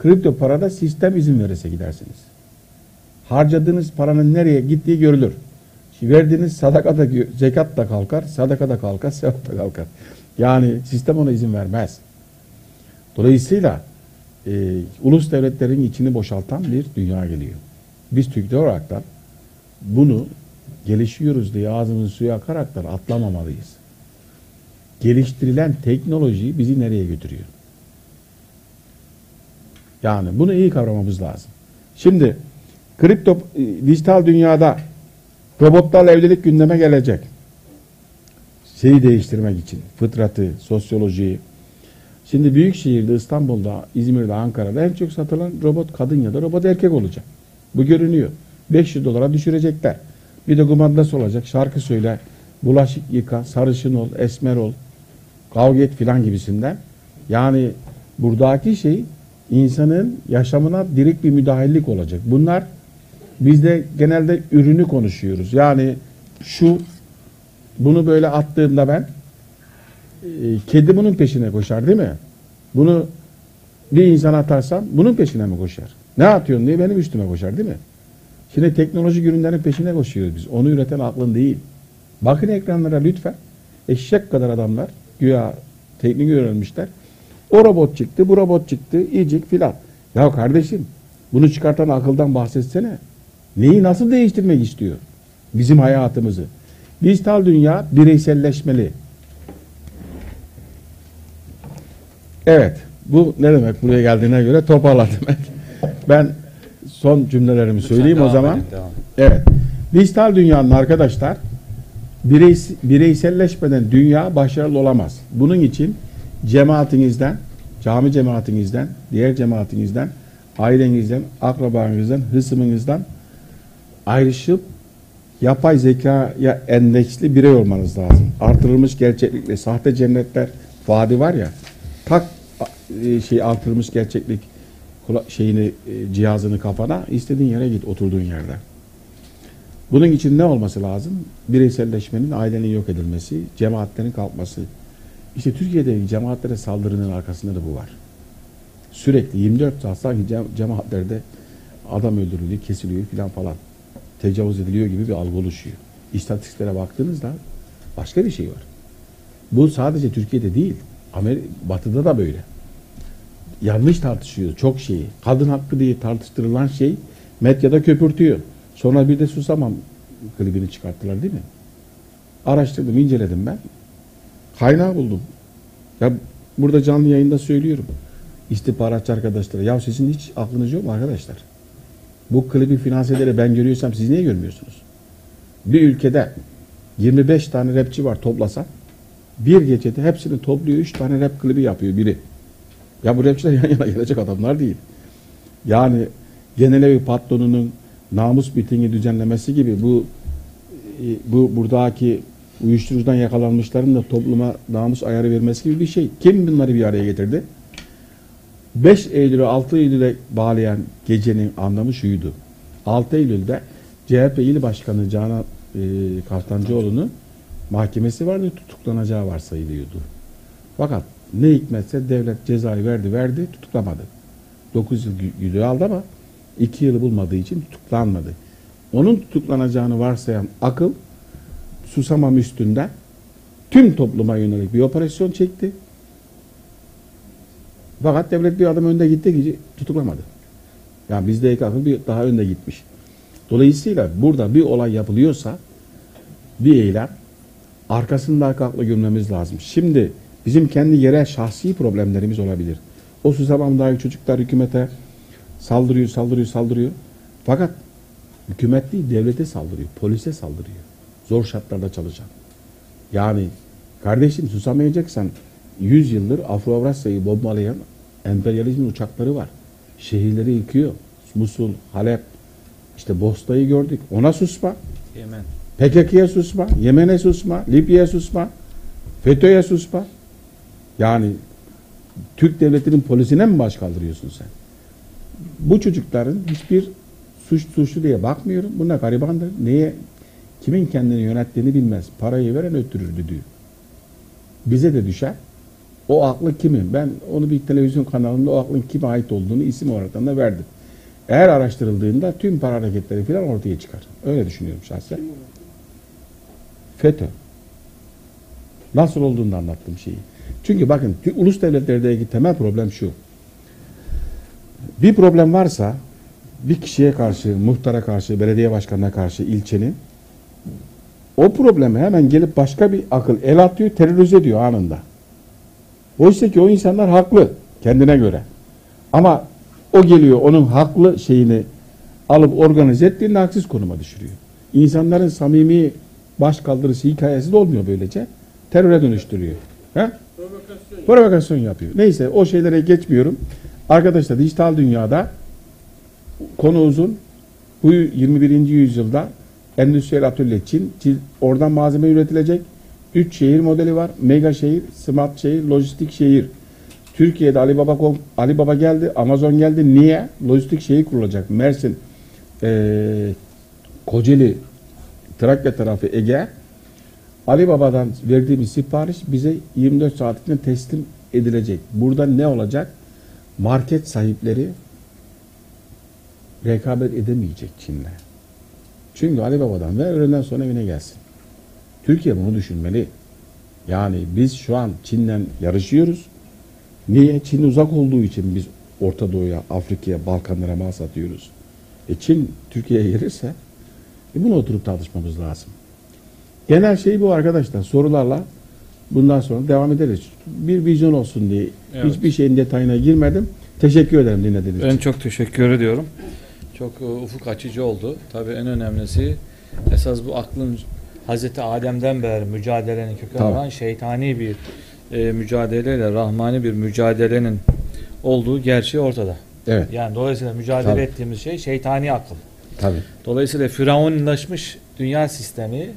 kripto parada sistem izin verirse gidersiniz. Harcadığınız paranın nereye gittiği görülür. Verdiğiniz sadaka da zekat da kalkar, sadaka da kalkar, sevap da kalkar. Yani sistem ona izin vermez. Dolayısıyla e, ulus devletlerin içini boşaltan bir dünya geliyor. Biz Türkler olaraktan bunu gelişiyoruz diye ağzımızın suyu akaraktan atlamamalıyız. Geliştirilen teknoloji bizi nereye götürüyor? Yani bunu iyi kavramamız lazım. Şimdi kripto e, dijital dünyada robotlarla evlilik gündeme gelecek. Şeyi değiştirmek için fıtratı, sosyolojiyi. Şimdi büyük şehirde İstanbul'da, İzmir'de, Ankara'da en çok satılan robot kadın ya da robot erkek olacak. Bu görünüyor. 500 dolara düşürecekler. Bir de kumandası olacak. Şarkı söyle, bulaşık yıka, sarışın ol, esmer ol, kavga et filan gibisinden. Yani buradaki şey insanın yaşamına direkt bir müdahillik olacak. Bunlar bizde genelde ürünü konuşuyoruz. Yani şu bunu böyle attığımda ben e, kedi bunun peşine koşar değil mi? Bunu bir insan atarsam bunun peşine mi koşar? Ne atıyorsun diye benim üstüme koşar değil mi? Şimdi teknoloji ürünlerin peşine koşuyoruz biz. Onu üreten aklın değil. Bakın ekranlara lütfen. Eşek kadar adamlar güya teknik öğrenmişler. O robot çıktı, bu robot çıktı, iyicik filan. Ya kardeşim bunu çıkartan akıldan bahsetsene. Neyi nasıl değiştirmek istiyor? Bizim hayatımızı. Dijital dünya bireyselleşmeli. Evet. Bu ne demek buraya geldiğine göre toparla demek. Ben son cümlelerimi Lütfen söyleyeyim o zaman. edin, devam. Evet. Dijital dünyanın arkadaşlar bireys bireyselleşmeden dünya başarılı olamaz. Bunun için cemaatinizden, cami cemaatinizden, diğer cemaatinizden, ailenizden, akrabanızdan, hısmınızdan ayrışıp yapay zekaya endeksli birey olmanız lazım. Artırılmış gerçeklikle sahte cennetler vaadi var ya tak e, şey artırılmış gerçeklik şeyini e, cihazını kafana istediğin yere git oturduğun yerde. Bunun için ne olması lazım? Bireyselleşmenin, ailenin yok edilmesi, cemaatlerin kalkması. İşte Türkiye'deki cemaatlere saldırının arkasında da bu var. Sürekli 24 saat sanki cem- cemaatlerde adam öldürülüyor, kesiliyor filan falan. Tecavüz ediliyor gibi bir algı oluşuyor. İstatistiklere baktığınızda başka bir şey var. Bu sadece Türkiye'de değil, Amerika, Batı'da da böyle. Yanlış tartışıyor çok şeyi. Kadın hakkı diye tartıştırılan şey medyada köpürtüyor. Sonra bir de susamam klibini çıkarttılar değil mi? Araştırdım, inceledim ben. Kaynağı buldum. Ya burada canlı yayında söylüyorum. İstihbaratçı arkadaşlara. Ya sizin hiç aklınız yok mu arkadaşlar? Bu klibi finanse ben görüyorsam siz niye görmüyorsunuz? Bir ülkede 25 tane rapçi var toplasan bir gecede hepsini topluyor 3 tane rap klibi yapıyor biri. Ya bu rapçiler yan yana gelecek adamlar değil. Yani genel evi patronunun namus mitingi düzenlemesi gibi bu e, bu buradaki uyuşturucudan yakalanmışların da topluma namus ayarı vermesi gibi bir şey. Kim bunları bir araya getirdi? 5 Eylül'ü 6 Eylül'e bağlayan gecenin anlamı şuydu. 6 Eylül'de CHP İl Başkanı Canan e, Kaftancıoğlu'nun mahkemesi vardı tutuklanacağı varsayılıyordu. Fakat ne hikmetse devlet cezayı verdi verdi tutuklamadı. 9 yıl güdüğü aldı ama 2 yılı bulmadığı için tutuklanmadı. Onun tutuklanacağını varsayan akıl susamam üstünden tüm topluma yönelik bir operasyon çekti. Fakat devlet bir adım önde gitti ki tutuklamadı. Yani bizdeki akıl bir daha önde gitmiş. Dolayısıyla burada bir olay yapılıyorsa bir eylem arkasında arka akla lazım. Şimdi Bizim kendi yerel şahsi problemlerimiz olabilir. O Susamam'daki çocuklar hükümete saldırıyor, saldırıyor, saldırıyor. Fakat hükümet değil, devlete saldırıyor, polise saldırıyor. Zor şartlarda çalışan. Yani kardeşim susamayacaksan 100 yıldır Afro-Avrasya'yı bombalayan emperyalizmin uçakları var. Şehirleri yıkıyor. Musul, Halep, işte Bosna'yı gördük. Ona susma. Yemen. PKK'ya susma, Yemen'e susma, Libya'ya susma, FETÖ'ye susma. Yani Türk devletinin polisine mi baş kaldırıyorsun sen? Bu çocukların hiçbir suç suçlu diye bakmıyorum. Bunlar garibandır. Neye, kimin kendini yönettiğini bilmez. Parayı veren öttürürdü diyor. Bize de düşer. O aklı kimin? Ben onu bir televizyon kanalında o aklın kime ait olduğunu isim olarak da verdim. Eğer araştırıldığında tüm para hareketleri falan ortaya çıkar. Öyle düşünüyorum şahsen. FETÖ. Nasıl olduğunu anlattım şeyi. Çünkü bakın ulus devletlerdeki temel problem şu. Bir problem varsa bir kişiye karşı, muhtara karşı, belediye başkanına karşı ilçenin o problemi hemen gelip başka bir akıl el atıyor, terörize ediyor anında. Oysa ki o insanlar haklı kendine göre. Ama o geliyor onun haklı şeyini alıp organize ettiğinde haksız konuma düşürüyor. İnsanların samimi baş kaldırısı hikayesi de olmuyor böylece. Teröre dönüştürüyor. He? Provokasyon yapıyor. Neyse o şeylere geçmiyorum. Arkadaşlar dijital dünyada konu uzun. Bu 21. yüzyılda endüstriyel atölye Çin, Çin oradan malzeme üretilecek. 3 şehir modeli var. Mega şehir, smart şehir, lojistik şehir. Türkiye'de Alibaba Alibaba geldi, Amazon geldi. Niye? Lojistik şehir kurulacak. Mersin, eee Kocaeli, Trakya tarafı Ege. Ali Baba'dan verdiğimiz sipariş bize 24 saat içinde teslim edilecek. Burada ne olacak? Market sahipleri rekabet edemeyecek Çin'le. Çünkü Ali Baba'dan ver öğleden sonra evine gelsin. Türkiye bunu düşünmeli. Yani biz şu an Çin'le yarışıyoruz. Niye? Çin uzak olduğu için biz Orta Doğu'ya, Afrika'ya, Balkanlara mal satıyoruz. E Çin Türkiye'ye gelirse e bunu oturup tartışmamız lazım. Genel şey bu arkadaşlar. Sorularla bundan sonra devam ederiz. Bir vizyon olsun diye Evet. hiçbir şeyin detayına girmedim. Teşekkür ederim dinlediğiniz Ben için. çok teşekkür ediyorum. Çok e, ufuk açıcı oldu. Tabii en önemlisi esas bu aklın Hazreti Adem'den beri mücadelenin kökeni olan şeytani bir e, mücadeleyle rahmani bir mücadelenin olduğu gerçeği ortada. Evet. Yani dolayısıyla mücadele Tabii. ettiğimiz şey şeytani akıl. Tabii. Dolayısıyla firavunlaşmış dünya sistemi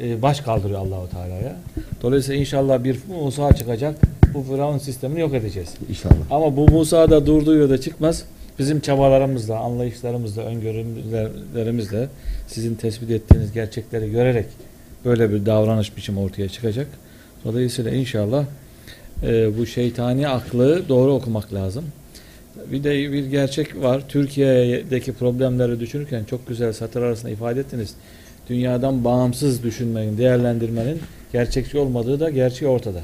e, baş kaldırıyor Allahu Teala'ya. Dolayısıyla inşallah bir Musa çıkacak. Bu firavun sistemini yok edeceğiz. İnşallah. Ama bu Musa da durduğu yerde çıkmaz. Bizim çabalarımızla, anlayışlarımızla, öngörülerimizle sizin tespit ettiğiniz gerçekleri görerek böyle bir davranış biçimi ortaya çıkacak. Dolayısıyla inşallah e, bu şeytani aklı doğru okumak lazım. Bir de bir gerçek var. Türkiye'deki problemleri düşünürken çok güzel satır arasında ifade ettiniz. Dünyadan bağımsız düşünmenin, değerlendirmenin gerçekçi olmadığı da gerçeği ortada.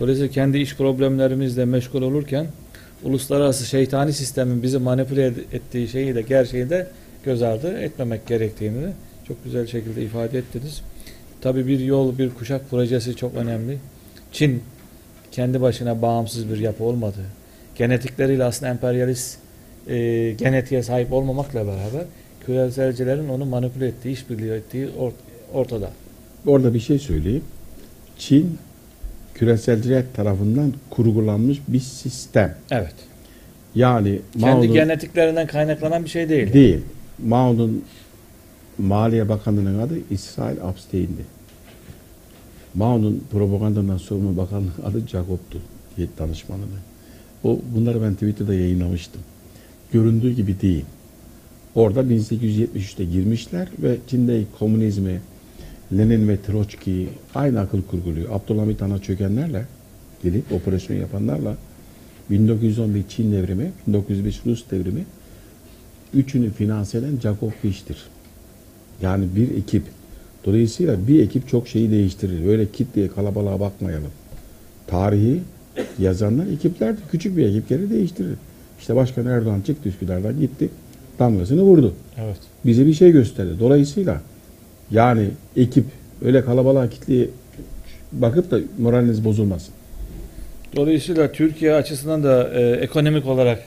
Dolayısıyla kendi iş problemlerimizle meşgul olurken uluslararası şeytani sistemin bizi manipüle ettiği şeyi de gerçeği de göz ardı etmemek gerektiğini çok güzel şekilde ifade ettiniz. Tabii bir yol, bir kuşak projesi çok önemli. Çin kendi başına bağımsız bir yapı olmadı. Genetikleriyle aslında emperyalist e, genetiğe sahip olmamakla beraber küreselcilerin onu manipüle ettiği, işbirliği ettiği ort- ortada. Orada bir şey söyleyeyim. Çin küreselciler tarafından kurgulanmış bir sistem. Evet. Yani Kendi Mao'nun genetiklerinden kaynaklanan bir şey değil. değil. Mao'nun Maliye Bakanlığı'nın adı İsrail Abstein'di. Mao'nun propagandadan sorumlu bakanlık adı Jacob'tu. Danışmanlığı. O, bunları ben Twitter'da yayınlamıştım. Göründüğü gibi değil. Orada 1873'te girmişler ve Çin'de komünizmi, Lenin ve Troçki aynı akıl kurguluyor. Abdülhamit Han'a çökenlerle gelip operasyon yapanlarla 1911 Çin devrimi, 1905 Rus devrimi üçünü finanse eden Jacob Fish'tir. Yani bir ekip. Dolayısıyla bir ekip çok şeyi değiştirir. Öyle kitleye kalabalığa bakmayalım. Tarihi yazanlar ekiplerdir. Küçük bir ekipleri değiştirir. İşte Başkan Erdoğan çıktı Üsküdar'dan gitti. Damgasını vurdu. Evet. Bize bir şey gösterdi. Dolayısıyla yani ekip öyle kalabalığa kitleye bakıp da moraliniz bozulmasın. Dolayısıyla Türkiye açısından da e, ekonomik olarak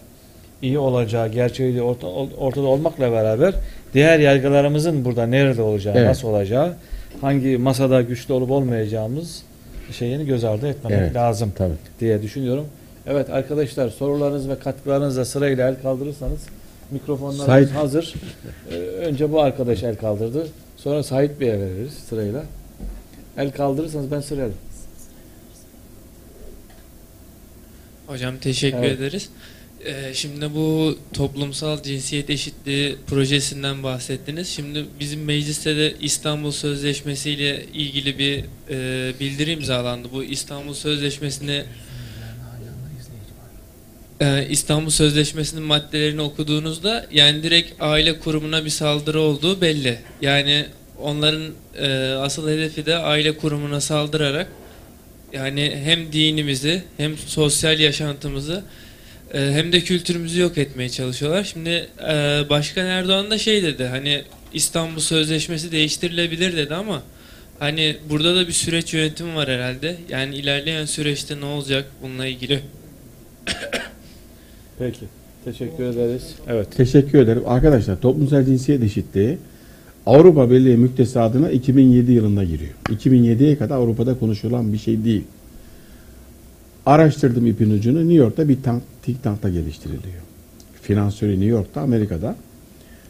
iyi olacağı gerçeği de orta, ortada olmakla beraber diğer yargılarımızın burada nerede olacağı, Evet. nasıl olacağı, hangi masada güçlü olup olmayacağımız şeyini göz ardı etmemek Evet. lazım Tabii. diye düşünüyorum. Evet arkadaşlar sorularınız ve katkılarınızla sırayla el kaldırırsanız mikrofonlarımız Sait. hazır. Ee, önce bu arkadaş el kaldırdı. Sonra Sait Bey'e veririz sırayla. El kaldırırsanız ben sırayla. Hocam teşekkür Evet. ederiz. Ee, şimdi bu toplumsal cinsiyet eşitliği projesinden bahsettiniz. Şimdi bizim mecliste de İstanbul Sözleşmesi ile ilgili bir e, bildiri imzalandı. Bu İstanbul Sözleşmesi'ni e, İstanbul Sözleşmesi'nin maddelerini okuduğunuzda yani direkt aile kurumuna bir saldırı olduğu belli. Yani onların e, asıl hedefi de aile kurumuna saldırarak yani hem dinimizi hem sosyal yaşantımızı e, hem de kültürümüzü yok etmeye çalışıyorlar. Şimdi e, Başkan Erdoğan da şey dedi hani İstanbul Sözleşmesi değiştirilebilir dedi ama hani burada da bir süreç yönetimi var herhalde. Yani ilerleyen süreçte ne olacak bununla ilgili Peki. Teşekkür ederiz. Evet. Teşekkür ederim. Arkadaşlar toplumsal cinsiyet eşitliği Avrupa Birliği müktesadına 2007 yılında giriyor. 2007'ye kadar Avrupa'da konuşulan bir şey değil. Araştırdım ipin ucunu. New York'ta bir tank, think tankta geliştiriliyor. Finansörü New York'ta, Amerika'da.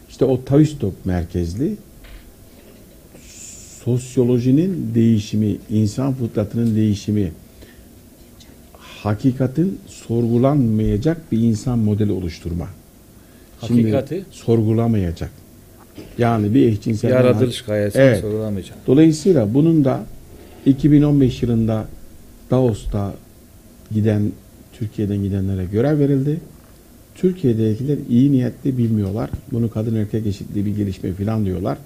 İşte o Tavistock merkezli sosyolojinin değişimi, insan fıtratının değişimi, hakikatin sorgulanmayacak bir insan modeli oluşturma. Şimdi Hakikati sorgulamayacak. Yani bir eşcinsel yaratılış gayesini Evet. sorulamayacak. Dolayısıyla bunun da 2015 yılında Davos'ta giden Türkiye'den gidenlere görev verildi. Türkiye'dekiler iyi niyetli bilmiyorlar. Bunu kadın erkek eşitliği bir gelişme falan diyorlar.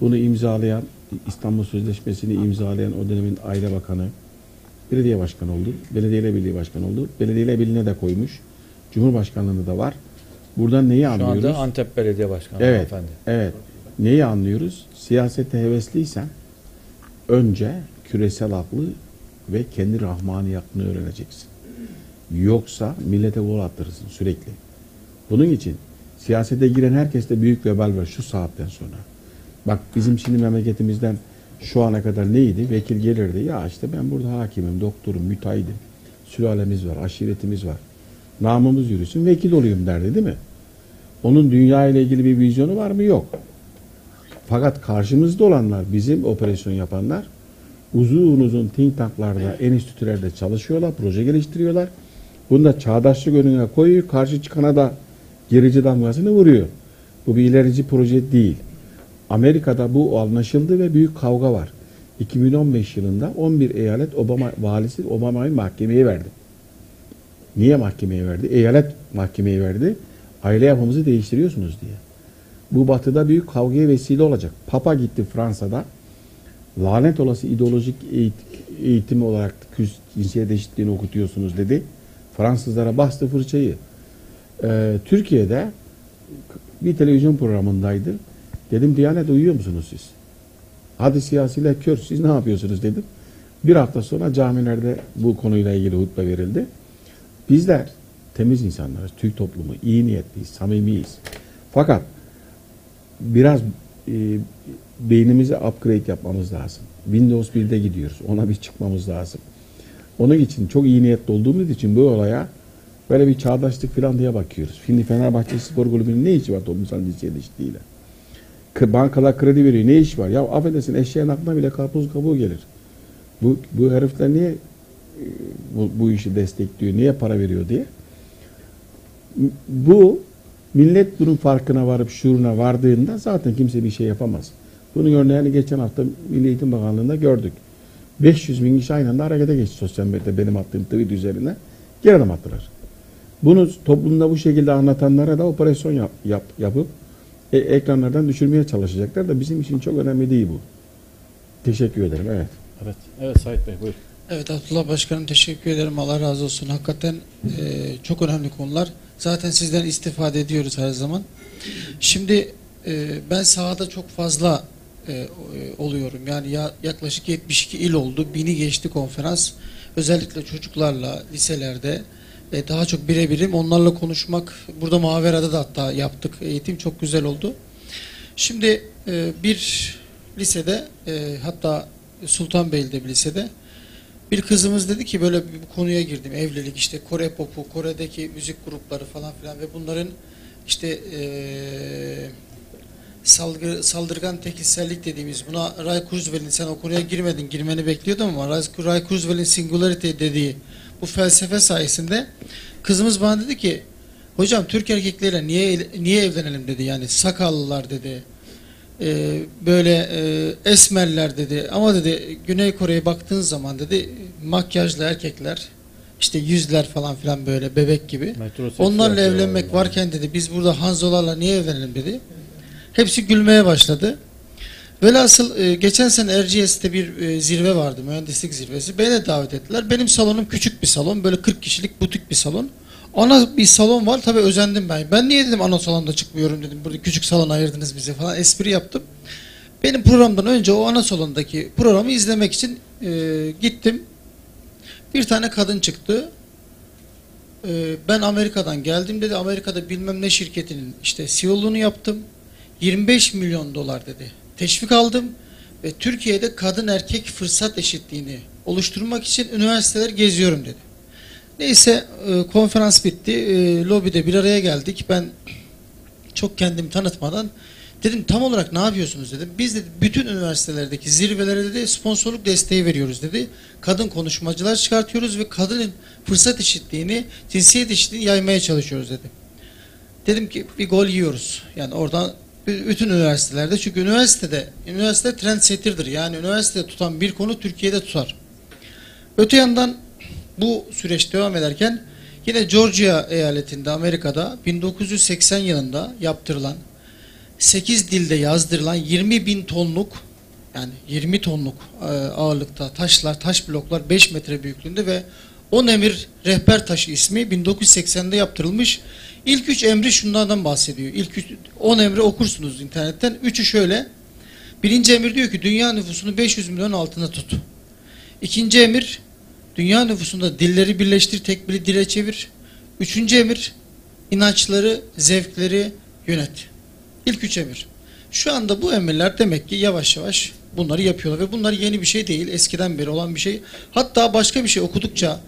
Bunu imzalayan İstanbul Sözleşmesi'ni imzalayan o dönemin aile bakanı belediye başkanı oldu. Belediyeyle birliği başkanı oldu. Belediyeyle birliğine de koymuş. Cumhurbaşkanlığında da var. Buradan neyi Şu anlıyoruz? anda Antep Belediye Başkanı Evet. efendi. Evet. Neyi anlıyoruz? Siyasete hevesliysen önce küresel aklı ve kendi rahmaniyatını öğreneceksin. Yoksa millete gol attırırsın sürekli. Bunun için siyasete giren herkeste büyük vebal var şu saatten sonra. Bak bizim şimdi memleketimizden şu ana kadar neydi? Vekil gelirdi. Ya işte ben burada hakimim, doktorum, müteahhidim. Sülalemiz var, aşiretimiz var. Namımız yürüsün, vekil olayım derdi değil mi? Onun dünya ile ilgili bir vizyonu var mı? Yok. Fakat karşımızda olanlar, bizim operasyon yapanlar uzun uzun think tanklarda, enstitülerde çalışıyorlar, proje geliştiriyorlar. Bunu da çağdaşlık önüne koyuyor, karşı çıkana da gerici damgasını vuruyor. Bu bir ilerici proje değil. Amerika'da bu anlaşıldı ve büyük kavga var. 2015 yılında 11 eyalet Obama valisi Obama'yı mahkemeye verdi. Niye mahkemeye verdi? Eyalet mahkemeye verdi. Aile yapımızı değiştiriyorsunuz diye. Bu batıda büyük kavgaya vesile olacak. Papa gitti Fransa'da. Lanet olası ideolojik eğit- eğitim olarak küs cinsiyet eşitliğini okutuyorsunuz dedi. Fransızlara bastı fırçayı. Ee, Türkiye'de bir televizyon programındaydı. Dedim Diyanet uyuyor musunuz siz? Hadi siyasiler kör siz ne yapıyorsunuz dedim. Bir hafta sonra camilerde bu konuyla ilgili hutbe verildi. Bizler temiz insanlarız. Türk toplumu iyi niyetliyiz, samimiyiz. Fakat biraz e, beynimizi upgrade yapmamız lazım. Windows 1'de gidiyoruz. Ona bir çıkmamız lazım. Onun için çok iyi niyetli olduğumuz için bu olaya böyle bir çağdaşlık falan diye bakıyoruz. Şimdi Fenerbahçe Spor Kulübü'nün ne işi var toplumsal cinsiyet eşitliğiyle? Bankalar kredi veriyor. Ne iş var? Ya affedersin eşeğin aklına bile karpuz kabuğu gelir. Bu, bu herifler niye e, bu, bu işi destekliyor? Niye para veriyor diye. Bu millet bunun farkına varıp şuuruna vardığında zaten kimse bir şey yapamaz. Bunun örneğini geçen hafta Milli Eğitim Bakanlığı'nda gördük. 500 bin kişi aynı anda harekete geçti sosyal medyada benim attığım tweet üzerine. Geri adım attılar. Bunu toplumda bu şekilde anlatanlara da operasyon yap, yap, yapıp e, ekranlardan düşürmeye çalışacaklar da bizim için çok önemli değil bu. Teşekkür ederim. Evet. Evet. Evet Sait Bey buyur. Evet Abdullah Başkanım teşekkür ederim. Allah razı olsun. Hakikaten e, çok önemli konular. Zaten sizden istifade ediyoruz her zaman. Şimdi e, ben sahada çok fazla e, e, oluyorum. Yani ya, yaklaşık 72 il oldu. Bini geçti konferans. Özellikle çocuklarla liselerde e, daha çok birebirim onlarla konuşmak. Burada Mavera'da da hatta yaptık. Eğitim çok güzel oldu. Şimdi e, bir lisede e, hatta Sultanbeyli'de bir lisede bir kızımız dedi ki böyle bir konuya girdim. Evlilik işte Kore popu, Kore'deki müzik grupları falan filan ve bunların işte eee salgı, saldırgan tekilsellik dediğimiz buna Ray Kurzweil'in sen o konuya girmedin girmeni bekliyordum ama Ray Kurzweil'in singularity dediği bu felsefe sayesinde kızımız bana dedi ki hocam Türk erkekleriyle niye niye evlenelim? dedi. Yani sakallılar dedi Ee, böyle e, esmerler dedi. Ama dedi Güney Kore'ye baktığın zaman dedi makyajlı erkekler işte yüzler falan filan böyle bebek gibi onlarla evlenmek varken dedi biz burada Hanzolarla niye evlenelim? dedi. Hepsi gülmeye başladı. Velhasıl e, geçen sene Erciyes'te bir e, zirve vardı, mühendislik zirvesi. Beni de davet ettiler. Benim salonum küçük bir salon, böyle 40 kişilik butik bir salon. Ana bir salon var, tabii özendim ben. Ben niye dedim ana salonda çıkmıyorum dedim, burada küçük salon ayırdınız bize falan, espri yaptım. Benim programdan önce o ana salondaki programı izlemek için e, gittim. Bir tane kadın çıktı. E, ben Amerika'dan geldim dedi. Amerika'da bilmem ne şirketinin işte CEO'luğunu yaptım. 25 milyon dolar dedi. Teşvik aldım ve Türkiye'de kadın erkek fırsat eşitliğini oluşturmak için üniversiteler geziyorum dedi. Neyse e, konferans bitti. E, lobide bir araya geldik. Ben çok kendimi tanıtmadan dedim tam olarak ne yapıyorsunuz dedim. Biz dedi bütün üniversitelerdeki zirvelere dedi sponsorluk desteği veriyoruz dedi. Kadın konuşmacılar çıkartıyoruz ve kadının fırsat eşitliğini, cinsiyet eşitliğini yaymaya çalışıyoruz dedi. Dedim ki bir gol yiyoruz. Yani oradan bütün üniversitelerde çünkü üniversitede üniversite trendsetter'dır. Yani üniversitede tutan bir konu Türkiye'de tutar. Öte yandan bu süreç devam ederken yine Georgia eyaletinde Amerika'da 1980 yılında yaptırılan 8 dilde yazdırılan 20 bin tonluk yani 20 tonluk e, ağırlıkta taşlar, taş bloklar 5 metre büyüklüğünde ve 10 emir rehber taşı ismi 1980'de yaptırılmış. İlk üç emri şunlardan bahsediyor. İlk üç, 10 emri okursunuz internetten. Üçü şöyle. Birinci emir diyor ki dünya nüfusunu 500 milyon altında tut. İkinci emir dünya nüfusunda dilleri birleştir tek bir dile çevir. Üçüncü emir inançları, zevkleri yönet. İlk üç emir. Şu anda bu emirler demek ki yavaş yavaş bunları yapıyorlar ve bunlar yeni bir şey değil. Eskiden beri olan bir şey. Hatta başka bir şey okudukça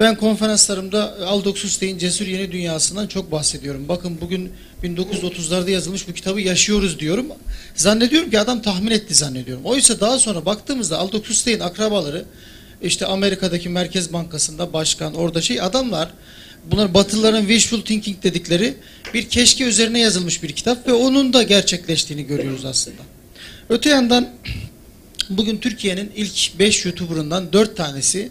ben konferanslarımda Aldous Huxley'in Cesur Yeni Dünyası'ndan çok bahsediyorum. Bakın bugün 1930'larda yazılmış bu kitabı yaşıyoruz diyorum. Zannediyorum ki adam tahmin etti zannediyorum. Oysa daha sonra baktığımızda Aldous Huxley'in akrabaları işte Amerika'daki Merkez Bankası'nda başkan orada şey adamlar bunlar Batılıların wishful thinking dedikleri bir keşke üzerine yazılmış bir kitap ve onun da gerçekleştiğini görüyoruz aslında. Öte yandan bugün Türkiye'nin ilk 5 YouTuber'ından 4 tanesi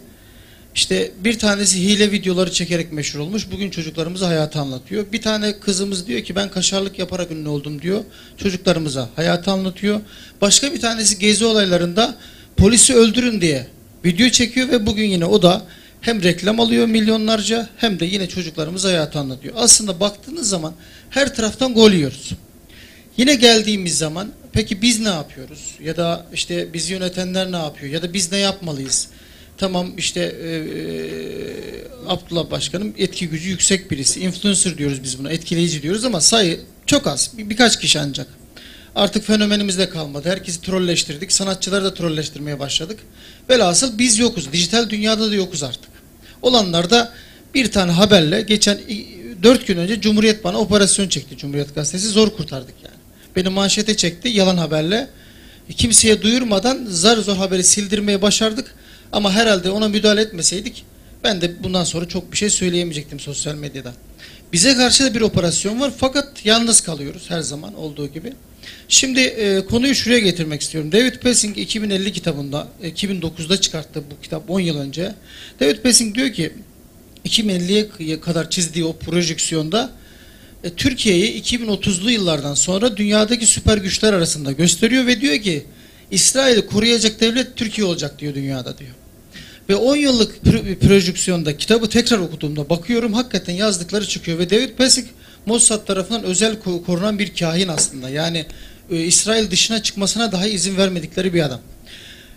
işte bir tanesi hile videoları çekerek meşhur olmuş. Bugün çocuklarımıza hayatı anlatıyor. Bir tane kızımız diyor ki ben kaşarlık yaparak ünlü oldum diyor. Çocuklarımıza hayatı anlatıyor. Başka bir tanesi gezi olaylarında polisi öldürün diye video çekiyor ve bugün yine o da hem reklam alıyor milyonlarca hem de yine çocuklarımıza hayatı anlatıyor. Aslında baktığınız zaman her taraftan gol yiyoruz. Yine geldiğimiz zaman peki biz ne yapıyoruz? Ya da işte bizi yönetenler ne yapıyor? Ya da biz ne yapmalıyız? Tamam işte e, e, Abdullah Başkanım etki gücü yüksek birisi. Influencer diyoruz biz buna. Etkileyici diyoruz ama sayı çok az. Bir, birkaç kişi ancak. Artık fenomenimiz de kalmadı. Herkesi trolleştirdik. Sanatçıları da trolleştirmeye başladık. Velhasıl biz yokuz. Dijital dünyada da yokuz artık. Olanlar da bir tane haberle geçen dört gün önce Cumhuriyet bana operasyon çekti. Cumhuriyet Gazetesi zor kurtardık yani. Beni manşete çekti yalan haberle. Kimseye duyurmadan zar zor haberi sildirmeye başardık. Ama herhalde ona müdahale etmeseydik ben de bundan sonra çok bir şey söyleyemeyecektim sosyal medyada. Bize karşı da bir operasyon var fakat yalnız kalıyoruz her zaman olduğu gibi. Şimdi e, konuyu şuraya getirmek istiyorum. David Passing 2050 kitabında, 2009'da çıkarttı bu kitap 10 yıl önce. David Passing diyor ki 2050'ye kadar çizdiği o projeksiyonda e, Türkiye'yi 2030'lu yıllardan sonra dünyadaki süper güçler arasında gösteriyor ve diyor ki İsrail'i koruyacak devlet Türkiye olacak diyor dünyada diyor. Ve 10 yıllık projeksiyonda kitabı tekrar okuduğumda bakıyorum hakikaten yazdıkları çıkıyor ve David Passing Mossad tarafından özel korunan bir kahin aslında. Yani e, İsrail dışına çıkmasına daha izin vermedikleri bir adam.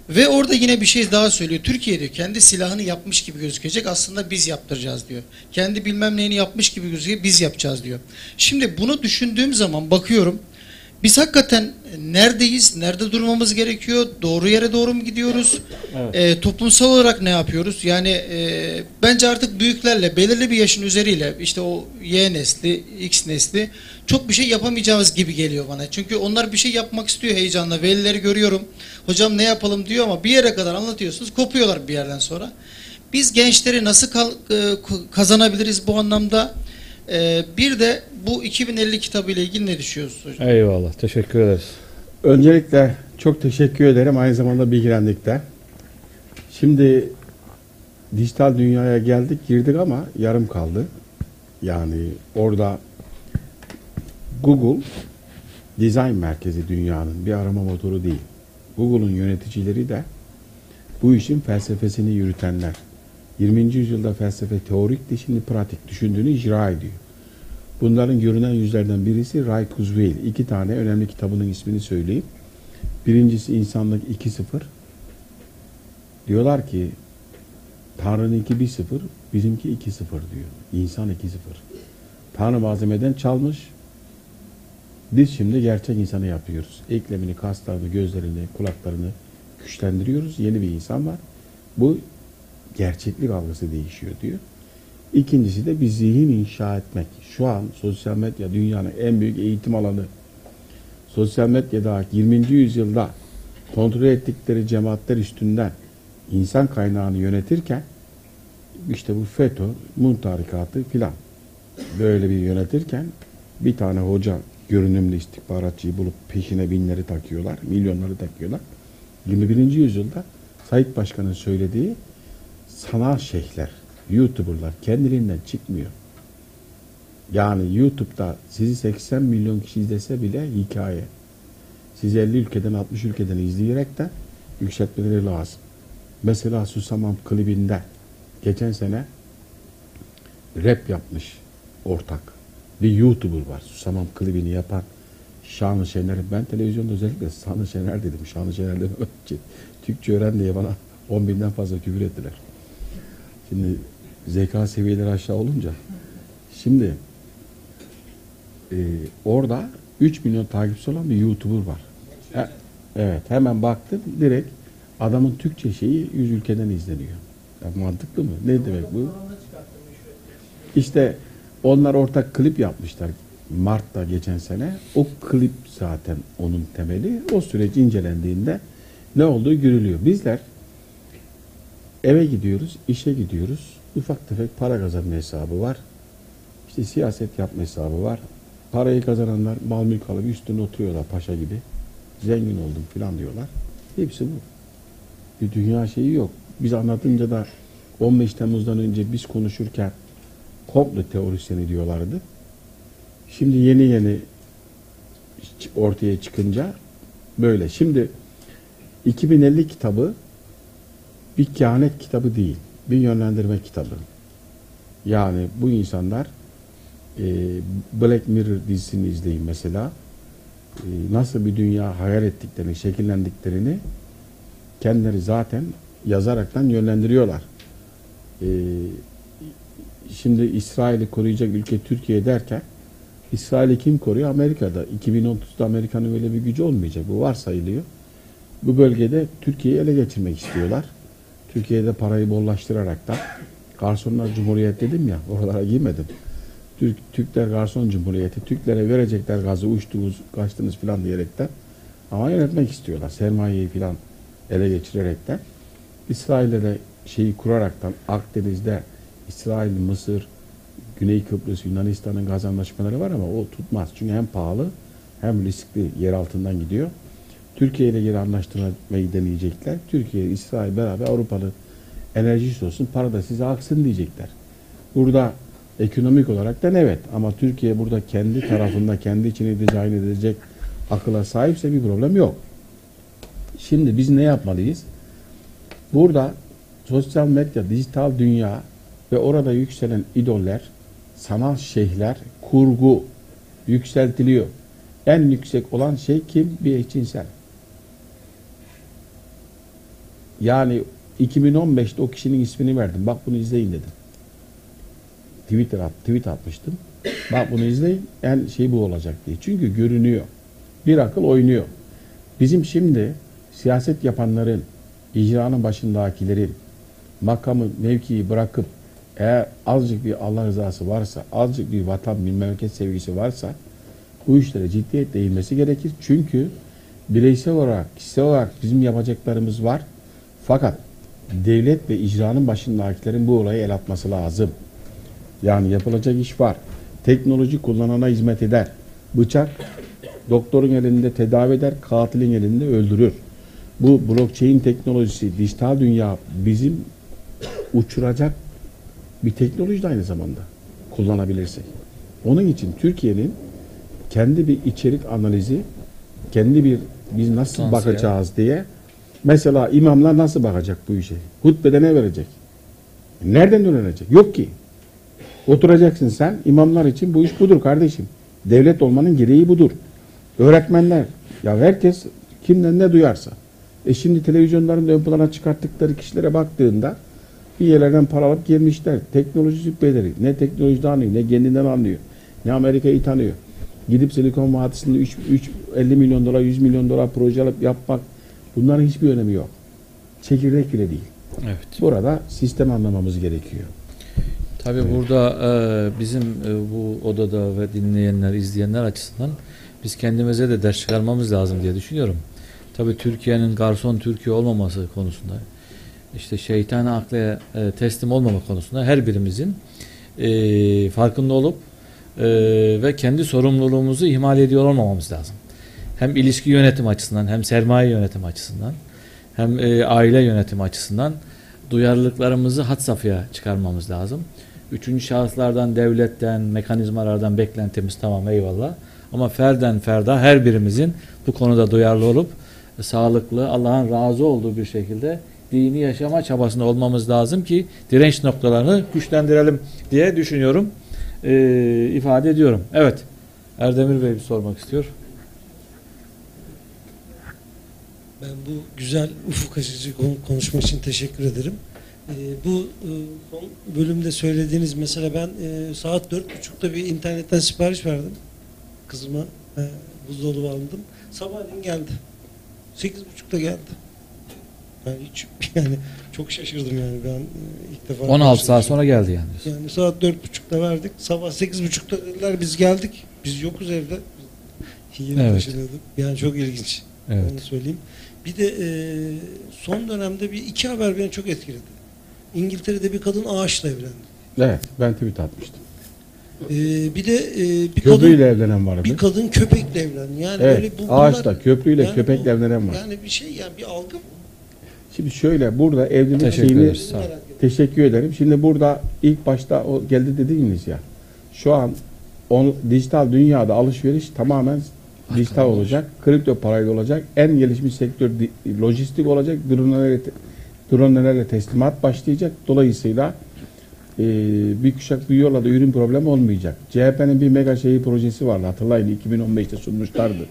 Ve orada yine bir şey daha söylüyor. Türkiye diyor kendi silahını yapmış gibi gözükecek. Aslında biz yaptıracağız diyor. Kendi bilmem neyini yapmış gibi gözükecek. Biz yapacağız diyor. Şimdi bunu düşündüğüm zaman bakıyorum. Biz hakikaten neredeyiz? Nerede durmamız gerekiyor? Doğru yere doğru mu gidiyoruz? Evet. E, toplumsal olarak ne yapıyoruz? Yani e, bence artık büyüklerle belirli bir yaşın üzeriyle işte o Y nesli, X nesli çok bir şey yapamayacağız gibi geliyor bana. Çünkü onlar bir şey yapmak istiyor heyecanla. Velileri görüyorum. Hocam ne yapalım diyor ama bir yere kadar anlatıyorsunuz. Kopuyorlar bir yerden sonra. Biz gençleri nasıl e, kazanabiliriz bu anlamda? E, bir de bu 2050 kitabı ile ilgili ne düşünüyorsunuz hocam? Eyvallah. Teşekkür ederiz. Öncelikle çok teşekkür ederim. Aynı zamanda bilgilendik de. Şimdi dijital dünyaya geldik girdik ama yarım kaldı. Yani orada Google dizayn merkezi dünyanın bir arama motoru değil. Google'un yöneticileri de bu işin felsefesini yürütenler. 20. yüzyılda felsefe teorik de şimdi pratik düşündüğünü icra ediyor. Bunların görünen yüzlerden birisi Ray Kurzweil. İki tane önemli kitabının ismini söyleyeyim. Birincisi İnsanlık 2.0. Diyorlar ki Tanrı'nınki 1.0, bizimki 2.0 diyor. İnsan 2.0. Tanrı malzemeden çalmış. Biz şimdi gerçek insanı yapıyoruz. Eklemini, kaslarını, gözlerini, kulaklarını güçlendiriyoruz. Yeni bir insan var. Bu gerçeklik algısı değişiyor diyor. İkincisi de bir zihin inşa etmek. Şu an sosyal medya dünyanın en büyük eğitim alanı. Sosyal medyada 20. yüzyılda kontrol ettikleri cemaatler üstünden insan kaynağını yönetirken işte bu FETÖ, Mun tarikatı filan böyle bir yönetirken bir tane hoca görünümlü istihbaratçıyı bulup peşine binleri takıyorlar, milyonları takıyorlar. 21. yüzyılda Sayit Başkan'ın söylediği sanal şeyhler, YouTuber'lar kendiliğinden çıkmıyor. Yani YouTube'da sizi 80 milyon kişi izlese bile hikaye. Sizi 50 ülkeden 60 ülkeden izleyerek de yükseltmeleri lazım. Mesela Susamam klibinde geçen sene rap yapmış ortak. Bir YouTuber var. Susamam klibini yapan Şanlı Şener. Ben televizyonda özellikle Şanlı Şener dedim. Şanlı Şener dedim. Türkçe öğren diye bana 10 binden fazla küfür ettiler. Şimdi zeka seviyeleri aşağı olunca. Şimdi e, orada 3 milyon takipçisi olan bir YouTuber var. E, evet hemen baktım direkt adamın Türkçe şeyi 100 ülkeden izleniyor. Ya mantıklı mı? Ne demek bu? İşte onlar ortak klip yapmışlar Mart'ta geçen sene. O klip zaten onun temeli. O süreç incelendiğinde ne olduğu görülüyor. Bizler eve gidiyoruz, işe gidiyoruz. Ufak tefek para kazanma hesabı var. İşte siyaset yapma hesabı var. Parayı kazananlar mal mülk alıp üstüne oturuyorlar paşa gibi. Zengin oldum falan diyorlar. Hepsi bu. Bir dünya şeyi yok. Biz anlatınca da 15 Temmuz'dan önce biz konuşurken komplo teorisyeni diyorlardı. Şimdi yeni yeni ortaya çıkınca böyle. Şimdi 2050 kitabı bir kehanet kitabı değil. Bir yönlendirme kitabı. Yani bu insanlar e, Black Mirror dizisini izleyin mesela. E, nasıl bir dünya hayal ettiklerini, şekillendiklerini kendileri zaten yazaraktan yönlendiriyorlar. E, şimdi İsrail'i koruyacak ülke Türkiye derken İsrail'i kim koruyor? Amerika'da. 2030'da Amerika'nın öyle bir gücü olmayacak. Bu varsayılıyor. Bu bölgede Türkiye'yi ele geçirmek istiyorlar. Türkiye'de parayı bollaştırarak da Garsonlar Cumhuriyet dedim ya oralara girmedim. Türk, Türkler Garson Cumhuriyeti. Türklere verecekler gazı uçtunuz, kaçtınız filan diyerekten. Ama yönetmek istiyorlar. Sermayeyi filan ele geçirerekten. İsrail'de de şeyi kuraraktan Akdeniz'de İsrail, Mısır, Güney Kıbrıs, Yunanistan'ın gaz anlaşmaları var ama o tutmaz. Çünkü hem pahalı hem riskli yer altından gidiyor. Türkiye ile geri anlaştırmayı deneyecekler. Türkiye, İsrail beraber Avrupalı enerjisi olsun, para da size aksın diyecekler. Burada ekonomik olarak da evet ama Türkiye burada kendi tarafında kendi içine dizayn edecek akıla sahipse bir problem yok. Şimdi biz ne yapmalıyız? Burada sosyal medya, dijital dünya ve orada yükselen idoller, sanal şeyhler, kurgu yükseltiliyor. en yüksek olan şey kim? Bir eşcinsel. Yani 2015'te o kişinin ismini verdim. Bak bunu izleyin dedim. Twitter at, tweet atmıştım. Bak bunu izleyin. En şey bu olacak diye. Çünkü görünüyor. Bir akıl oynuyor. Bizim şimdi siyaset yapanların, icranın başındakilerin makamı, mevkiyi bırakıp eğer azıcık bir Allah rızası varsa, azıcık bir vatan, bir memleket sevgisi varsa bu işlere ciddiyetle eğilmesi gerekir. Çünkü bireysel olarak, kişisel olarak bizim yapacaklarımız var. Fakat devlet ve icranın başındakilerin bu olaya el atması lazım. Yani yapılacak iş var. Teknoloji kullanana hizmet eder. Bıçak doktorun elinde tedavi eder, katilin elinde öldürür. Bu blockchain teknolojisi, dijital dünya bizim uçuracak bir teknoloji de aynı zamanda kullanabilirsek. Onun için Türkiye'nin kendi bir içerik analizi, kendi bir biz nasıl bakacağız diye mesela imamlar nasıl bakacak bu işe? Hutbede ne verecek? Nereden öğrenecek? Yok ki. Oturacaksın sen, imamlar için bu iş budur kardeşim. Devlet olmanın gereği budur. Öğretmenler, ya herkes kimden ne duyarsa. E şimdi televizyonların ön plana çıkarttıkları kişilere baktığında bir yerlerden para alıp gelmişler. Teknoloji zübbeleri. Ne teknolojiden anlıyor, ne kendinden anlıyor. Ne Amerika'yı tanıyor. Gidip Silikon Vadisi'nde 3, 3, 50 milyon dolar, 100 milyon dolar proje alıp yapmak bunların hiçbir önemi yok. Çekirdek bile değil. Evet. Burada sistem anlamamız gerekiyor. Tabii burada e, bizim e, bu odada ve dinleyenler, izleyenler açısından biz kendimize de ders çıkarmamız lazım diye düşünüyorum. Tabii Türkiye'nin garson Türkiye olmaması konusunda, işte şeytan akla e, teslim olmama konusunda her birimizin e, farkında olup e, ve kendi sorumluluğumuzu ihmal ediyor olmamamız lazım. Hem ilişki yönetim açısından, hem sermaye yönetim açısından, hem e, aile yönetimi açısından duyarlılıklarımızı had safhaya çıkarmamız lazım. Üçüncü şahıslardan, devletten, mekanizmalardan beklentimiz tamam eyvallah. Ama ferden ferda her birimizin bu konuda duyarlı olup e, sağlıklı, Allah'ın razı olduğu bir şekilde dini yaşama çabasında olmamız lazım ki direnç noktalarını güçlendirelim diye düşünüyorum. E, ifade ediyorum. Evet. Erdemir Bey bir sormak istiyor. Ben bu güzel ufuk açıcı kon- konuşma için teşekkür ederim. Ee, bu e, son bölümde söylediğiniz mesela ben e, saat dört buçukta bir internetten sipariş verdim. Kızıma e, buzdolabı aldım. Sabahleyin geldi. Sekiz buçukta geldi. Yani hiç yani çok şaşırdım yani ben e, ilk defa. 16 saat sonra geldi yani. Yani saat dört buçukta verdik. Sabah sekiz buçukta dediler biz geldik. Biz yokuz evde. Yeni Evet. taşınıyorduk. Yani çok ilginç. Evet. Onu söyleyeyim. Bir de e, son dönemde bir iki haber beni çok etkiledi. İngiltere'de bir kadın ağaçla evlendi. Evet, ben tweet atmıştım. E, bir de e, bir kadın Köprüyle evlenen vardı. bir kadın köpekle evlendi. Yani Evet, böyle bu, bunlar- ağaçla, köprüyle, yani köpekle bu- evlenen var. Yani bir şey yani bir algı mı? Şimdi şöyle burada evlilik Teşekkür şeyini ederiz. Teşekkür ederim. Şimdi burada ilk başta o geldi dediniz ya. Şu an on, dijital dünyada alışveriş tamamen dijital olacak. Kripto parayla olacak. En gelişmiş sektör lojistik olacak. Dronelerle, dronelerle teslimat başlayacak. Dolayısıyla e, bir kuşak büyüyorla da ürün problemi olmayacak. CHP'nin bir mega şehir projesi vardı. Hatırlayın 2015'te sunmuşlardı.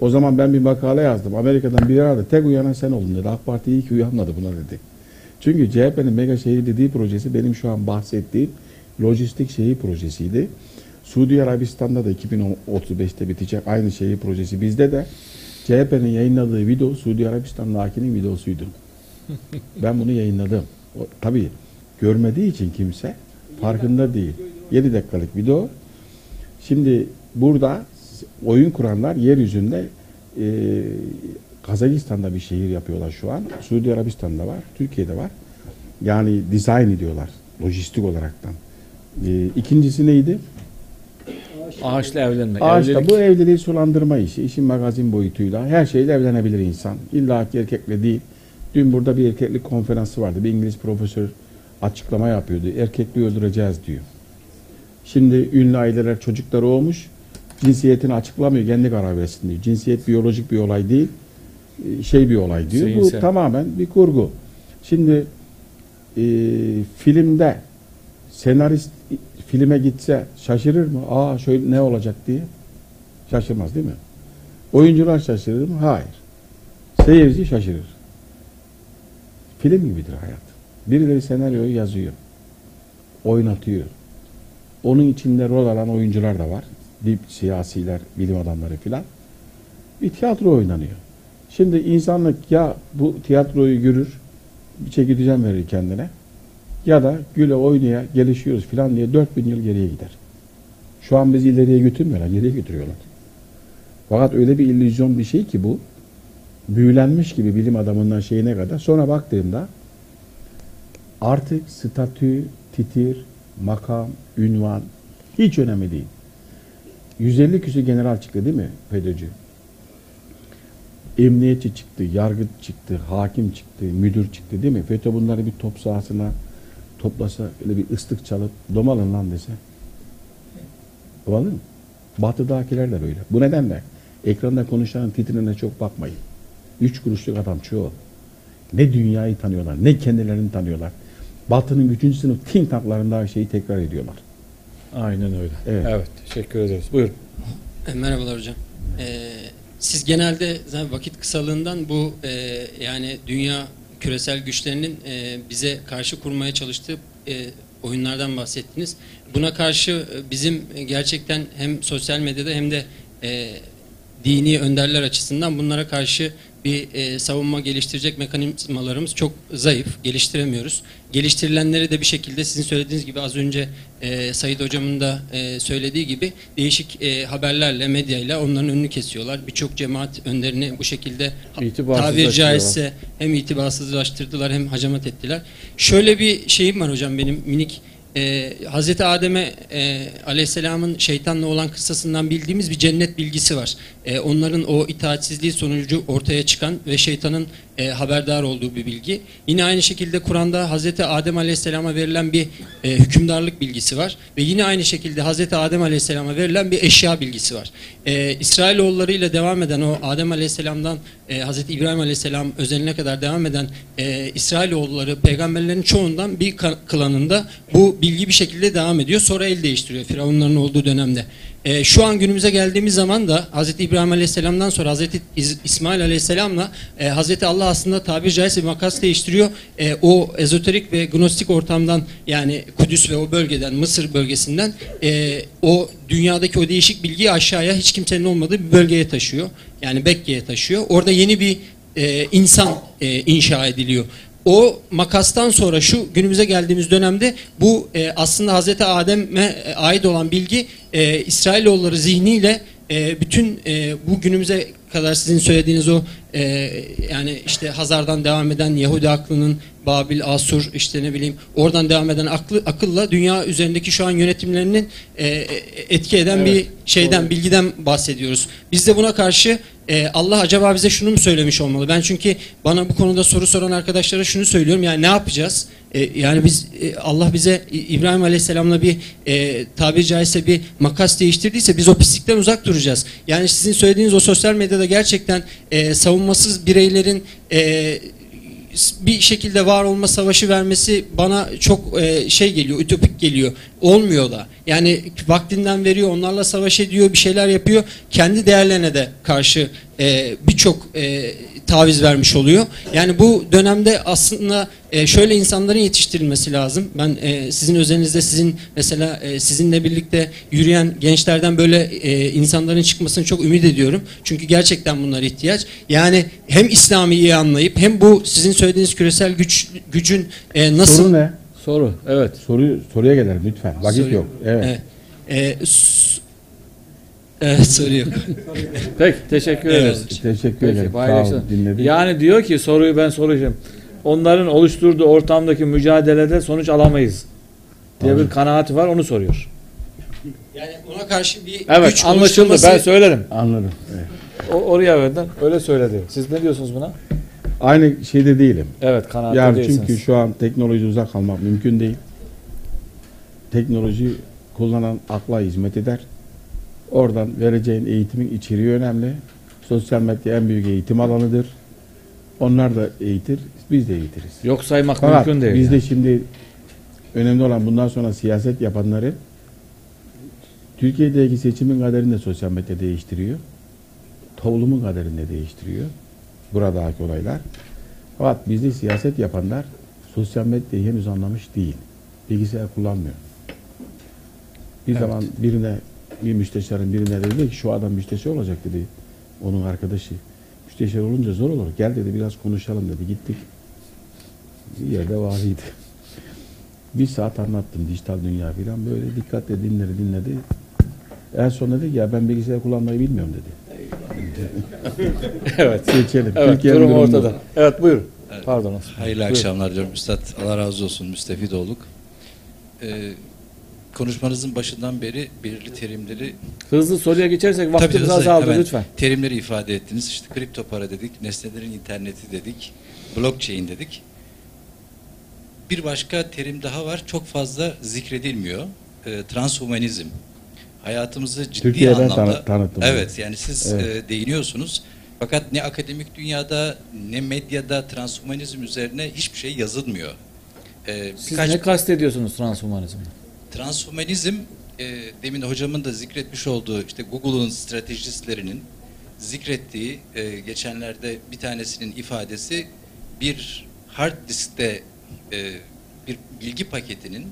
O zaman ben bir makale yazdım. Amerika'dan biri aradı. Tek uyanan sen oldun dedi. AK Parti iyi ki uyanmadı buna dedi. Çünkü CHP'nin mega şehir dediği projesi benim şu an bahsettiğim lojistik şehir projesiydi. Suudi Arabistan'da da 2035'te bitecek aynı şehir projesi. Bizde de CHP'nin yayınladığı video Suudi Arabistan nakinin videosuydu. ben bunu yayınladım. O, tabii görmediği için kimse farkında değil. 7 dakikalık video. Şimdi burada oyun kuranlar yeryüzünde e, Kazakistan'da bir şehir yapıyorlar şu an. Suudi Arabistan'da var, Türkiye'de var. Yani dizayn ediyorlar lojistik olaraktan. E, ikincisi neydi? Ağaçla evlenme. Ağaçta Evlilik- bu evliliği sulandırma işi, işin magazin boyutuyla her şeyle evlenebilir insan. İlla ki erkekle değil. Dün burada bir erkeklik konferansı vardı. Bir İngiliz profesör açıklama yapıyordu. Erkekliği öldüreceğiz diyor. Şimdi ünlü aileler çocukları olmuş. Cinsiyetini açıklamıyor. Kendi karar versin diyor. Cinsiyet biyolojik bir olay değil. e, Şey bir olay diyor. Bu Zihinsel. tamamen bir kurgu. Şimdi e, filmde senarist filme gitse şaşırır mı? Aa şöyle ne olacak diye. Şaşırmaz değil mi? Oyuncular şaşırır mı? Hayır. Seyirci şaşırır. Film gibidir hayat. Birileri senaryoyu yazıyor. Oynatıyor. Onun içinde rol alan oyuncular da var. Dip siyasiler, bilim adamları filan. Bir tiyatro oynanıyor. Şimdi insanlık ya bu tiyatroyu görür, bir çeki düzen verir kendine ya da güle oynaya gelişiyoruz filan diye 4000 yıl geriye gider. Şu an bizi ileriye götürmüyorlar, geriye götürüyorlar. Fakat öyle bir illüzyon bir şey ki bu, büyülenmiş gibi bilim adamından şeyine kadar. Sonra baktığımda artık statü, titir, makam, ünvan hiç önemli değil. 150 küsur general çıktı değil mi FETÖ'cü? Emniyetçi çıktı, yargıç çıktı, hakim çıktı, müdür çıktı değil mi? FETÖ bunları bir top sahasına toplasa, öyle bir ıslık çalıp domalın lan dese. Domalır mı? Batı'dakiler de böyle. Bu nedenle ekranda konuşanın titrine çok bakmayın. Üç kuruşluk adam çoğu. Ne dünyayı tanıyorlar, ne kendilerini tanıyorlar. Batı'nın üçüncü sınıf think tanklarında şeyi tekrar ediyorlar. Aynen öyle. Evet. Evet. teşekkür ederiz. Buyurun. E, Merhabalar hocam. E, siz genelde zaten vakit kısalığından bu e, yani dünya küresel güçlerinin e, bize karşı kurmaya çalıştığı e, oyunlardan bahsettiniz. Buna karşı e, bizim gerçekten hem sosyal medyada hem de e, dini önderler açısından bunlara karşı bir e, savunma geliştirecek mekanizmalarımız çok zayıf, geliştiremiyoruz. Geliştirilenleri de bir şekilde sizin söylediğiniz gibi az önce e, Sayın Hocam'ın da e, söylediği gibi değişik e, haberlerle, medyayla onların önünü kesiyorlar. Birçok cemaat önderini bu şekilde İtibarsızlaştırıyorlar. caizse hem itibarsızlaştırdılar hem hacamat ettiler. Şöyle bir şeyim var hocam benim minik e, Hazreti Adem'e e, Aleyhisselam'ın şeytanla olan kıssasından bildiğimiz bir cennet bilgisi var. E, onların o itaatsizliği sonucu ortaya çıkan ve şeytanın e, haberdar olduğu bir bilgi. Yine aynı şekilde Kur'an'da Hazreti Adem Aleyhisselam'a verilen bir e, hükümdarlık bilgisi var. Ve yine aynı şekilde Hazreti Adem Aleyhisselam'a verilen bir eşya bilgisi var. E, İsrailoğullarıyla devam eden o Adem Aleyhisselam'dan e, Hazreti İbrahim Aleyhisselam özeline kadar devam eden e, İsrailoğulları peygamberlerin çoğundan bir klanında bu bilgi bir şekilde devam ediyor. Sonra el değiştiriyor Firavunların olduğu dönemde. E, şu an günümüze geldiğimiz zaman da Hazreti İbrahim Aleyhisselam'dan sonra İz- İsmail Aleyhisselam'la e, Hazreti Allah aslında tabiri caizse bir makas değiştiriyor. E, o ezoterik ve gnostik ortamdan yani Kudüs ve o bölgeden Mısır bölgesinden e, o dünyadaki o değişik bilgiyi aşağıya hiç kimsenin olmadığı bir bölgeye taşıyor. Yani Bekke'ye taşıyor. Orada yeni bir e, insan e, inşa ediliyor. O makastan sonra şu günümüze geldiğimiz dönemde bu e, aslında Hazreti Adem'e e, ait olan bilgi e, İsrailoğulları zihniyle e, bütün e, bu günümüze kadar sizin söylediğiniz o e, yani işte Hazar'dan devam eden Yahudi aklının Babil, Asur işte ne bileyim oradan devam eden aklı, akılla dünya üzerindeki şu an yönetimlerinin e, e, etki eden Evet, bir şeyden doğru. bilgiden bahsediyoruz. Biz de buna karşı e, Allah acaba bize şunu mu söylemiş olmalı? Ben çünkü bana bu konuda soru soran arkadaşlara şunu söylüyorum. Yani ne yapacağız? E, yani biz e, Allah bize İbrahim Aleyhisselam'la bir e, tabiri caizse bir makas değiştirdiyse biz o pislikten uzak duracağız. Yani sizin söylediğiniz o sosyal medyada gerçekten e, savunmasız bireylerin e, bir şekilde var olma savaşı vermesi bana çok e, şey geliyor, ütopik geliyor. Olmuyor da. Yani vaktinden veriyor, onlarla savaş ediyor, bir şeyler yapıyor. Kendi değerlerine de karşı e, birçok e, taviz vermiş oluyor. Yani bu dönemde aslında e, şöyle insanların yetiştirilmesi lazım. Ben e, sizin özelinizde sizin mesela e, sizinle birlikte yürüyen gençlerden böyle e, insanların çıkmasını çok ümit ediyorum. Çünkü gerçekten bunlar ihtiyaç. Yani hem İslam'ı iyi anlayıp hem bu sizin söylediğiniz küresel güç gücün e, nasıl Soru ne? Soru. Evet. Soruyu soruya gelelim lütfen. Vakit Soru- yok. Evet. Evet. E, evet soru yok. Peki teşekkür Evet. ederiz. Teşekkür Peki, ederim. Sağ paylaşın. olun. Dinledik. Yani diyor ki soruyu ben soracağım. Onların oluşturduğu ortamdaki mücadelede sonuç alamayız diye Tabii. bir kanaati var onu soruyor. Yani ona karşı bir Evet güç anlaşıldı oluşturması- ben söylerim. Anladım. Evet. O, oraya verdim öyle söyledi. Siz ne diyorsunuz buna? Aynı şeyde değilim. Evet kanaatte Yani değilsiniz. çünkü şu an teknoloji uzak kalmak mümkün değil. Teknoloji kullanan akla hizmet eder. Oradan vereceğin eğitimin içeriği önemli. Sosyal medya en büyük eğitim alanıdır. Onlar da eğitir, biz de eğitiriz. Yok saymak Fakat mümkün değil. bizde yani. şimdi önemli olan bundan sonra siyaset yapanları Türkiye'deki seçimin kaderini de sosyal medya değiştiriyor. Toplumun kaderini de değiştiriyor. Buradaki olaylar. Fakat bizde siyaset yapanlar sosyal medyayı henüz anlamış değil. Bilgisayar kullanmıyor. Bir Evet. zaman birine bir müsteşarın birine dedi ki şu adam müsteşar olacak dedi. Onun arkadaşı. Müsteşar olunca zor olur. Gel dedi biraz konuşalım dedi. Gittik. Bir yerde vahiydi. Bir saat anlattım dijital dünya filan. Böyle dikkatle dinleri dinledi. En son dedi ki, ya ben bilgisayar kullanmayı bilmiyorum dedi. evet. Geçelim. Evet, Türkiye'nin durum durumu ortada. Evet, buyurun. Pardon. Osman. Hayırlı Buyurun. akşamlar diliyorum Üstad. Allah razı olsun. Müstefid olduk. Ee, konuşmanızın başından beri belirli terimleri Hızlı soruya geçersek vaktimiz azaldı hemen lütfen. Terimleri ifade ettiniz. İşte kripto para dedik, nesnelerin interneti dedik, blockchain dedik. Bir başka terim daha var. Çok fazla zikredilmiyor. Ee, transhumanizm. Hayatımızı ciddi Türkiye'den anlamda tanı- tanıttım. Evet, yani siz Evet. e, değiniyorsunuz. Fakat ne akademik dünyada ne medyada transhumanizm üzerine hiçbir şey yazılmıyor. Ee, Siz birkaç- ne kastediyorsunuz transhumanizmle? Transhumanizm e, demin hocamın da zikretmiş olduğu işte Google'un stratejistlerinin zikrettiği e, geçenlerde bir tanesinin ifadesi bir hard diskte e, bir bilgi paketinin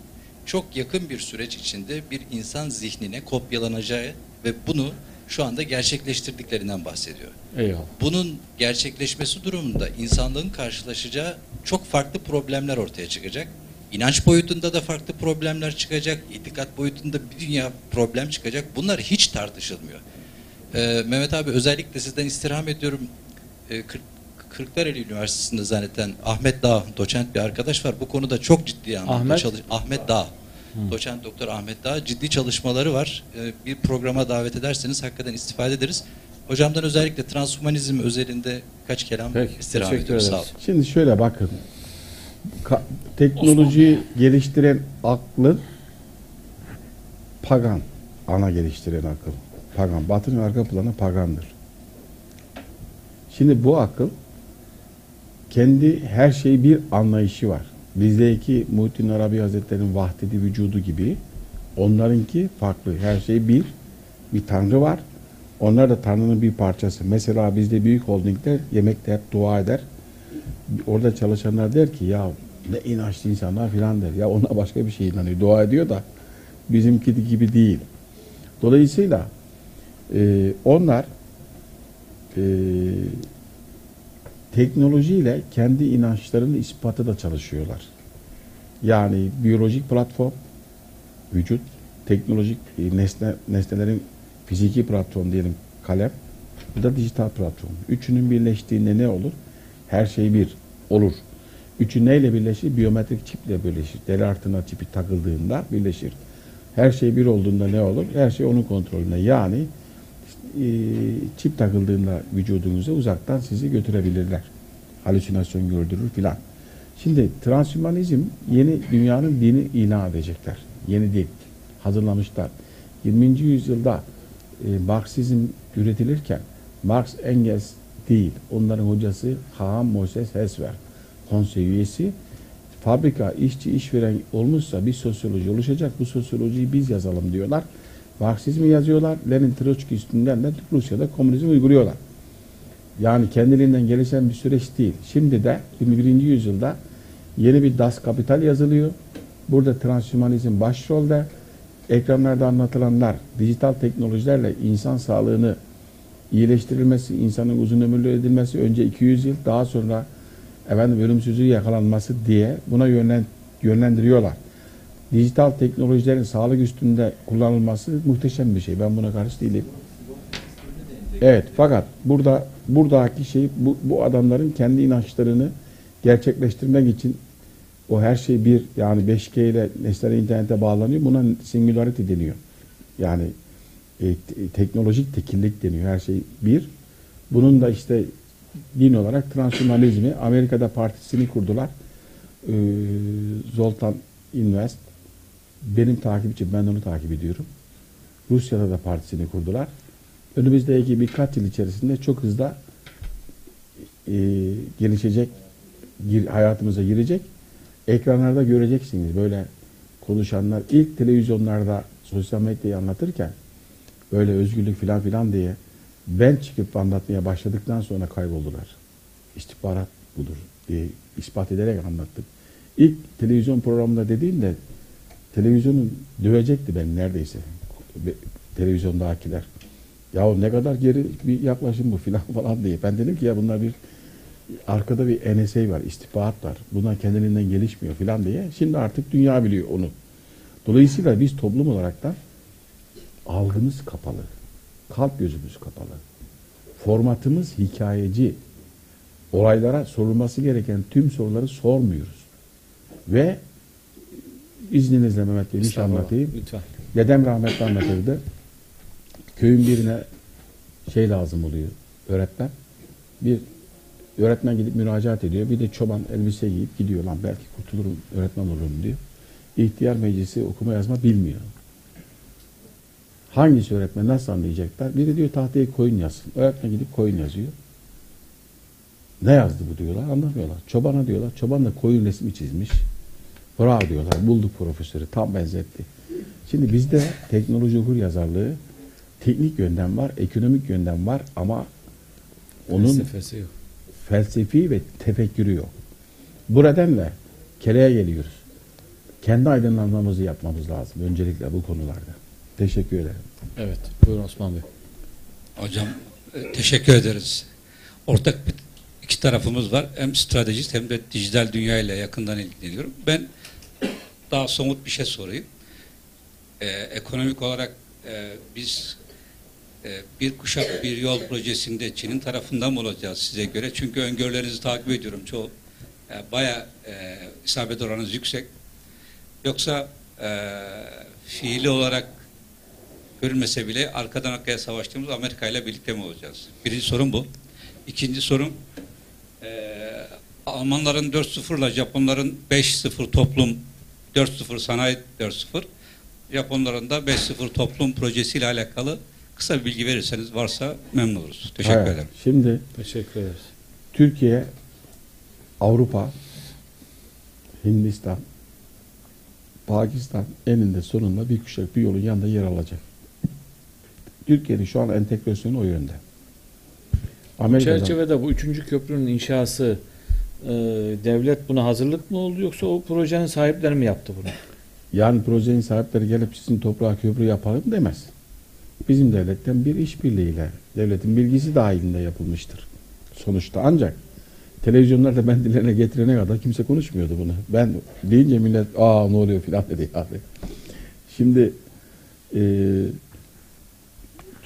çok yakın bir süreç içinde bir insan zihnine kopyalanacağı ve bunu şu anda gerçekleştirdiklerinden bahsediyor. Eyvallah. Bunun gerçekleşmesi durumunda insanlığın karşılaşacağı çok farklı problemler ortaya çıkacak. İnanç boyutunda da farklı problemler çıkacak. itikat boyutunda bir dünya problem çıkacak. Bunlar hiç tartışılmıyor. Ee, Mehmet abi özellikle sizden istirham ediyorum. Ee, Kırk- Kırklareli Üniversitesi'nde zanneten Ahmet Dağ, doçent bir arkadaş var. Bu konuda çok ciddi anlamda Ahmet? çalış- Ahmet Dağ. Doçent Doktor Ahmet Dağ ciddi çalışmaları var. Ee, bir programa davet ederseniz hakikaten istifade ederiz. Hocamdan özellikle transhumanizm özelinde kaç kelam Peki, istirham ediyoruz. Sağ olun. Şimdi şöyle bakın. Ka- teknolojiyi geliştiren aklın pagan. Ana geliştiren akıl. Pagan. Batının arka planı pagandır. Şimdi bu akıl kendi her şeyi bir anlayışı var. Bizdeki Muhittin Arabi Hazretleri'nin vahdedi vücudu gibi onlarınki farklı. Her şey bir. Bir tanrı var. Onlar da tanrının bir parçası. Mesela bizde büyük holdingler yemekte hep dua eder. Orada çalışanlar der ki ya ne inançlı insanlar filan der. Ya ona başka bir şey inanıyor. Dua ediyor da bizimki gibi değil. Dolayısıyla e, onlar e, teknolojiyle kendi inançlarının ispatı da çalışıyorlar. Yani biyolojik platform, vücut, teknolojik e, nesne, nesnelerin fiziki platform diyelim kalem, bu da dijital platform. Üçünün birleştiğinde ne olur? Her şey bir olur. Üçü neyle birleşir? Biyometrik çiple birleşir. Deri artına çipi takıldığında birleşir. Her şey bir olduğunda ne olur? Her şey onun kontrolünde. Yani e, çip takıldığında vücudunuza uzaktan sizi götürebilirler. Halüsinasyon gördürür filan. Şimdi transhümanizm yeni dünyanın dini ilan edecekler. Yeni din. Hazırlamışlar. 20. yüzyılda e, Marksizm üretilirken Marx Engels değil. Onların hocası Haham Moses Hesver. Konsey üyesi. Fabrika, işçi, işveren olmuşsa bir sosyoloji oluşacak. Bu sosyolojiyi biz yazalım diyorlar. Marksizmi yazıyorlar. Lenin Troçki üstünden de Rusya'da komünizmi uyguluyorlar. Yani kendiliğinden gelişen bir süreç değil. Şimdi de 21. yüzyılda yeni bir Das Kapital yazılıyor. Burada transhümanizm başrolde. Ekranlarda anlatılanlar dijital teknolojilerle insan sağlığını iyileştirilmesi, insanın uzun ömürlü edilmesi önce 200 yıl daha sonra efendim ölümsüzlüğü yakalanması diye buna yönlen, yönlendiriyorlar. Dijital teknolojilerin sağlık üstünde kullanılması muhteşem bir şey. Ben buna karşı değilim. Evet fakat burada buradaki şey bu, bu adamların kendi inançlarını gerçekleştirmek için o her şey bir yani 5G ile nesneler internete bağlanıyor. Buna singularity deniyor. Yani e, te- teknolojik tekillik deniyor. Her şey bir. Bunun da işte din olarak transhümanizmi Amerika'da partisini kurdular. Ee, Zoltan Invest benim takipçim ben onu takip ediyorum. Rusya'da da partisini kurdular. Önümüzdeki birkaç yıl içerisinde çok hızlı e, gelişecek, gir- hayatımıza girecek. Ekranlarda göreceksiniz böyle konuşanlar. ilk televizyonlarda sosyal medyayı anlatırken böyle özgürlük filan filan diye ben çıkıp anlatmaya başladıktan sonra kayboldular. İstihbarat budur diye ispat ederek anlattık. İlk televizyon programında dediğimde televizyonun dövecekti beni neredeyse. Televizyondakiler. Ya ne kadar geri bir yaklaşım bu filan falan diye. Ben dedim ki ya bunlar bir arkada bir NSA var, istihbarat var. Bunlar kendiliğinden gelişmiyor filan diye. Şimdi artık dünya biliyor onu. Dolayısıyla biz toplum olarak da algımız kapalı. Kalp gözümüz kapalı. Formatımız hikayeci. Olaylara sorulması gereken tüm soruları sormuyoruz. Ve izninizle Mehmet Bey bir şey anlatayım. Lütfen. Dedem rahmetli anlatırdı. Köyün birine şey lazım oluyor. Öğretmen. Bir öğretmen gidip müracaat ediyor. Bir de çoban elbise giyip gidiyor. Lan belki kurtulurum, öğretmen olurum diyor. İhtiyar meclisi okuma yazma bilmiyor. Hangisi öğretmen nasıl anlayacaklar? Biri diyor tahtaya koyun yazsın. Öğretmen gidip koyun yazıyor. Ne yazdı bu diyorlar anlamıyorlar. Çobana diyorlar. Çoban da koyun resmi çizmiş. Bravo diyorlar. Bulduk profesörü. Tam benzetti. Şimdi bizde teknoloji okur yazarlığı teknik yönden var, ekonomik yönden var ama onun Felsefesi yok. felsefi ve tefekkürü yok. Bu nedenle kereye geliyoruz. Kendi aydınlanmamızı yapmamız lazım öncelikle bu konularda. Teşekkür ederim. Evet. Buyurun Osman Bey. Hocam e, teşekkür ederiz. Ortak bir, iki tarafımız var. Hem stratejist hem de dijital dünya ile yakından ilgileniyorum. Ben daha somut bir şey sorayım. Ee, ekonomik olarak e, biz e, bir kuşak bir yol projesinde Çin'in tarafından mı olacağız size göre? Çünkü öngörülerinizi takip ediyorum. Çoğu e, bayağı e, isabet oranınız yüksek. Yoksa e, fiili olarak görülmese bile arkadan arkaya savaştığımız Amerika ile birlikte mi olacağız? Birinci sorun bu. İkinci sorun eee Almanların 4-0 ile Japonların 5-0 toplum 4-0 sanayi 4-0 Japonların da 5-0 toplum projesiyle alakalı kısa bir bilgi verirseniz varsa memnun oluruz. Teşekkür Evet, ederim. Şimdi Teşekkür ederiz. Türkiye, Avrupa, Hindistan, Pakistan eninde sonunda bir kuşak bir yolun yanında yer alacak. Türkiye'nin şu an entegrasyonu o yönde. Amerika'dan, çerçevede bu üçüncü köprünün inşası e, devlet buna hazırlık mı oldu yoksa o projenin sahipleri mi yaptı bunu? yani projenin sahipleri gelip sizin toprağa köprü yapalım demez. Bizim devletten bir işbirliğiyle devletin bilgisi dahilinde yapılmıştır. Sonuçta ancak televizyonlarda ben dilerine getirene kadar kimse konuşmuyordu bunu. Ben deyince millet aa ne oluyor filan dedi yani. Şimdi e,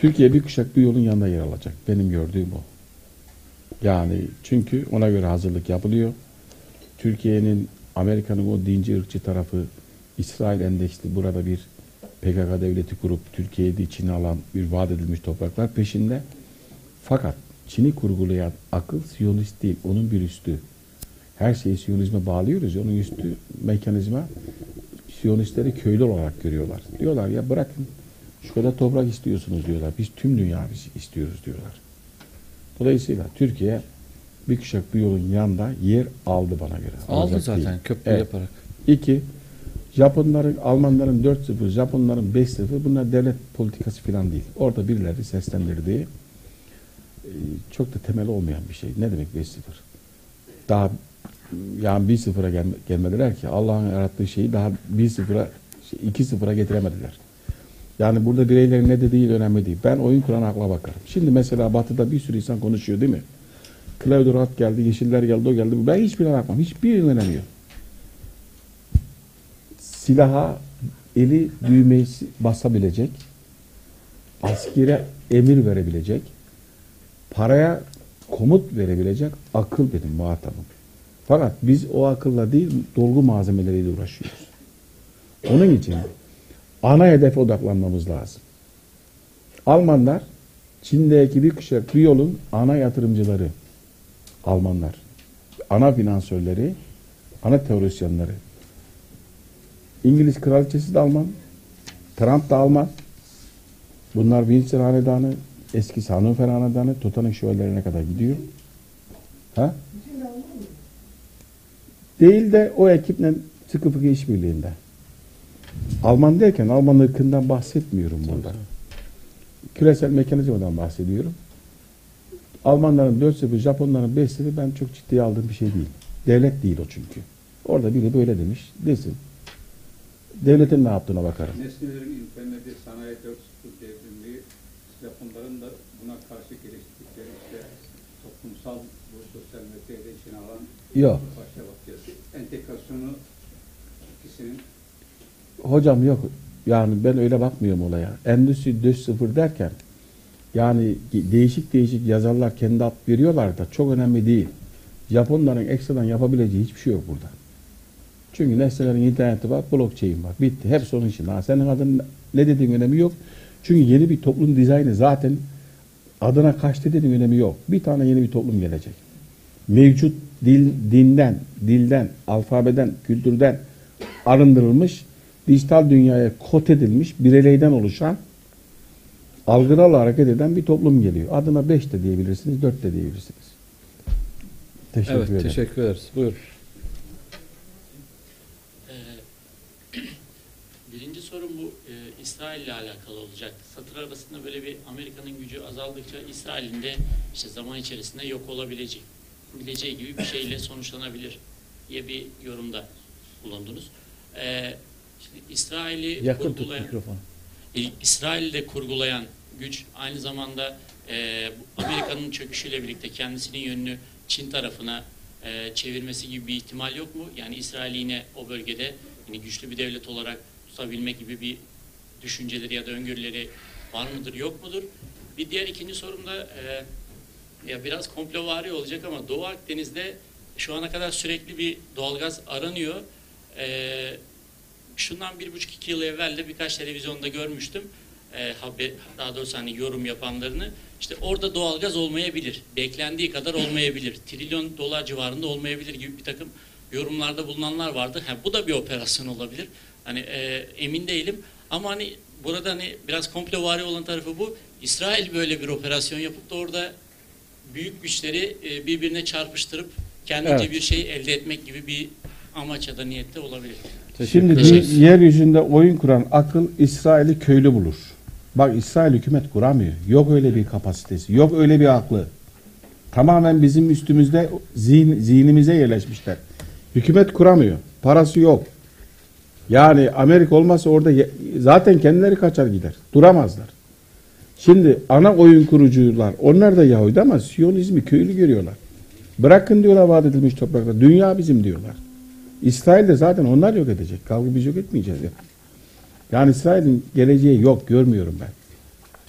Türkiye bir kuşak bir yolun yanında yer alacak. Benim gördüğüm o. Yani çünkü ona göre hazırlık yapılıyor. Türkiye'nin Amerika'nın o dinci ırkçı tarafı İsrail endeksli burada bir PKK devleti kurup Türkiye'yi de alan bir vaat edilmiş topraklar peşinde. Fakat Çin'i kurgulayan akıl Siyonist değil, onun bir üstü. Her şeyi Siyonizme bağlıyoruz onun üstü mekanizma Siyonistleri köylü olarak görüyorlar. Diyorlar ya bırakın şu kadar toprak istiyorsunuz diyorlar. Biz tüm dünya biz istiyoruz diyorlar. Dolayısıyla Türkiye bir kuşak bir yolun yanında yer aldı bana göre. Aldı Alacak zaten değil. köprü Evet. yaparak. İki, Japonların, Almanların 4-0, Japonların 5-0 bunlar devlet politikası falan değil. Orada birileri seslendirdiği e, çok da temel olmayan bir şey. Ne demek 5-0? Daha yani 1-0'a gel, gelmediler ki Allah'ın yarattığı şeyi daha 1-0'a şey, 2-0'a getiremediler. Yani burada bireylerin ne dediği önemli değil. Ben oyun kuran akla bakarım. Şimdi mesela Batı'da bir sürü insan konuşuyor değil mi? Claudio Rat geldi, Yeşiller geldi, o geldi. Ben hiçbirine bakmam. Hiçbirinin önemi yok silaha eli düğmeyi basabilecek, askere emir verebilecek, paraya komut verebilecek akıl benim muhatabım. Fakat biz o akılla değil dolgu malzemeleriyle uğraşıyoruz. Onun için ana hedefe odaklanmamız lazım. Almanlar Çin'deki bir kuşak bir yolun ana yatırımcıları. Almanlar. Ana finansörleri, ana teorisyenleri. İngiliz kraliçesi de Alman. Trump da Alman. Bunlar Windsor Hanedanı, eski Hannover Hanedanı, Tottenham şövalyelerine kadar gidiyor. Ha? Değil de o ekiple sıkı fıkı işbirliğinde. Alman derken Alman ırkından bahsetmiyorum burada. Küresel mekanizmadan bahsediyorum. Almanların 4 0 Japonların 5 0 ben çok ciddiye aldığım bir şey değil. Devlet değil o çünkü. Orada biri böyle demiş desin. Devletin ne yaptığına bakarım. Nesnelerin interneti, sanayi 4.0 devrimi, Japonların da buna karşı geliştirdikleri işte toplumsal bu sosyal medyada içine alan Yok. Entegrasyonu ikisinin Hocam yok. Yani ben öyle bakmıyorum olaya. Endüstri 4.0 derken yani değişik değişik yazarlar kendi ad veriyorlar da çok önemli değil. Japonların ekstradan yapabileceği hiçbir şey yok burada. Çünkü nesnelerin interneti var, blockchain var. Bitti. Hepsi onun için. Ha, senin adın ne dediğin önemi yok. Çünkü yeni bir toplum dizaynı zaten adına kaç dediğin önemi yok. Bir tane yeni bir toplum gelecek. Mevcut dil, dinden, dilden, alfabeden, kültürden arındırılmış, dijital dünyaya kod edilmiş, bireyden oluşan, algılarla hareket eden bir toplum geliyor. Adına 5 de diyebilirsiniz, 4 de diyebilirsiniz. Teşekkür evet, ederim. teşekkür ederiz. Buyur. Ee, Birinci sorun bu e, İsrail ile alakalı olacak. Satır arasında böyle bir Amerika'nın gücü azaldıkça İsrail'in de işte zaman içerisinde yok olabilecek bileceği gibi bir şeyle sonuçlanabilir diye bir yorumda bulundunuz. Ee, İsrail'i Yakın tut kurgulayan, mikrofonu. e, İsrail'de kurgulayan güç aynı zamanda e, Amerika'nın çöküşüyle birlikte kendisinin yönünü Çin tarafına e, çevirmesi gibi bir ihtimal yok mu? Yani İsrail'i yine o bölgede yine güçlü bir devlet olarak tutabilme gibi bir düşünceleri ya da öngörüleri var mıdır yok mudur? Bir diğer ikinci sorum da e, ya biraz komplovari olacak ama Doğu Akdeniz'de şu ana kadar sürekli bir doğalgaz aranıyor. E, şundan bir buçuk iki yıl evvel de birkaç televizyonda görmüştüm. E, haber, daha doğrusu hani yorum yapanlarını. İşte orada doğalgaz olmayabilir. Beklendiği kadar olmayabilir. Trilyon dolar civarında olmayabilir gibi bir takım yorumlarda bulunanlar vardı. Ha, bu da bir operasyon olabilir. Hani e, emin değilim. Ama hani burada hani biraz komplovari olan tarafı bu. İsrail böyle bir operasyon yapıp da orada büyük güçleri e, birbirine çarpıştırıp kendince Evet. bir şey elde etmek gibi bir amaç ya da niyette olabilir. Şimdi dü- yeryüzünde oyun kuran akıl İsrail'i köylü bulur. Bak İsrail hükümet kuramıyor. Yok öyle bir kapasitesi. Yok öyle bir aklı. Tamamen bizim üstümüzde zihin, zihnimize yerleşmişler. Hükümet kuramıyor. Parası yok. Yani Amerika olmazsa orada ye- zaten kendileri kaçar gider. Duramazlar. Şimdi ana oyun kurucular onlar da Yahudi ama Siyonizmi köylü görüyorlar. Bırakın diyorlar vaat edilmiş topraklar. Dünya bizim diyorlar. İsrail de zaten onlar yok edecek. Kavga biz yok etmeyeceğiz. Ya. Yani İsrail'in geleceği yok görmüyorum ben.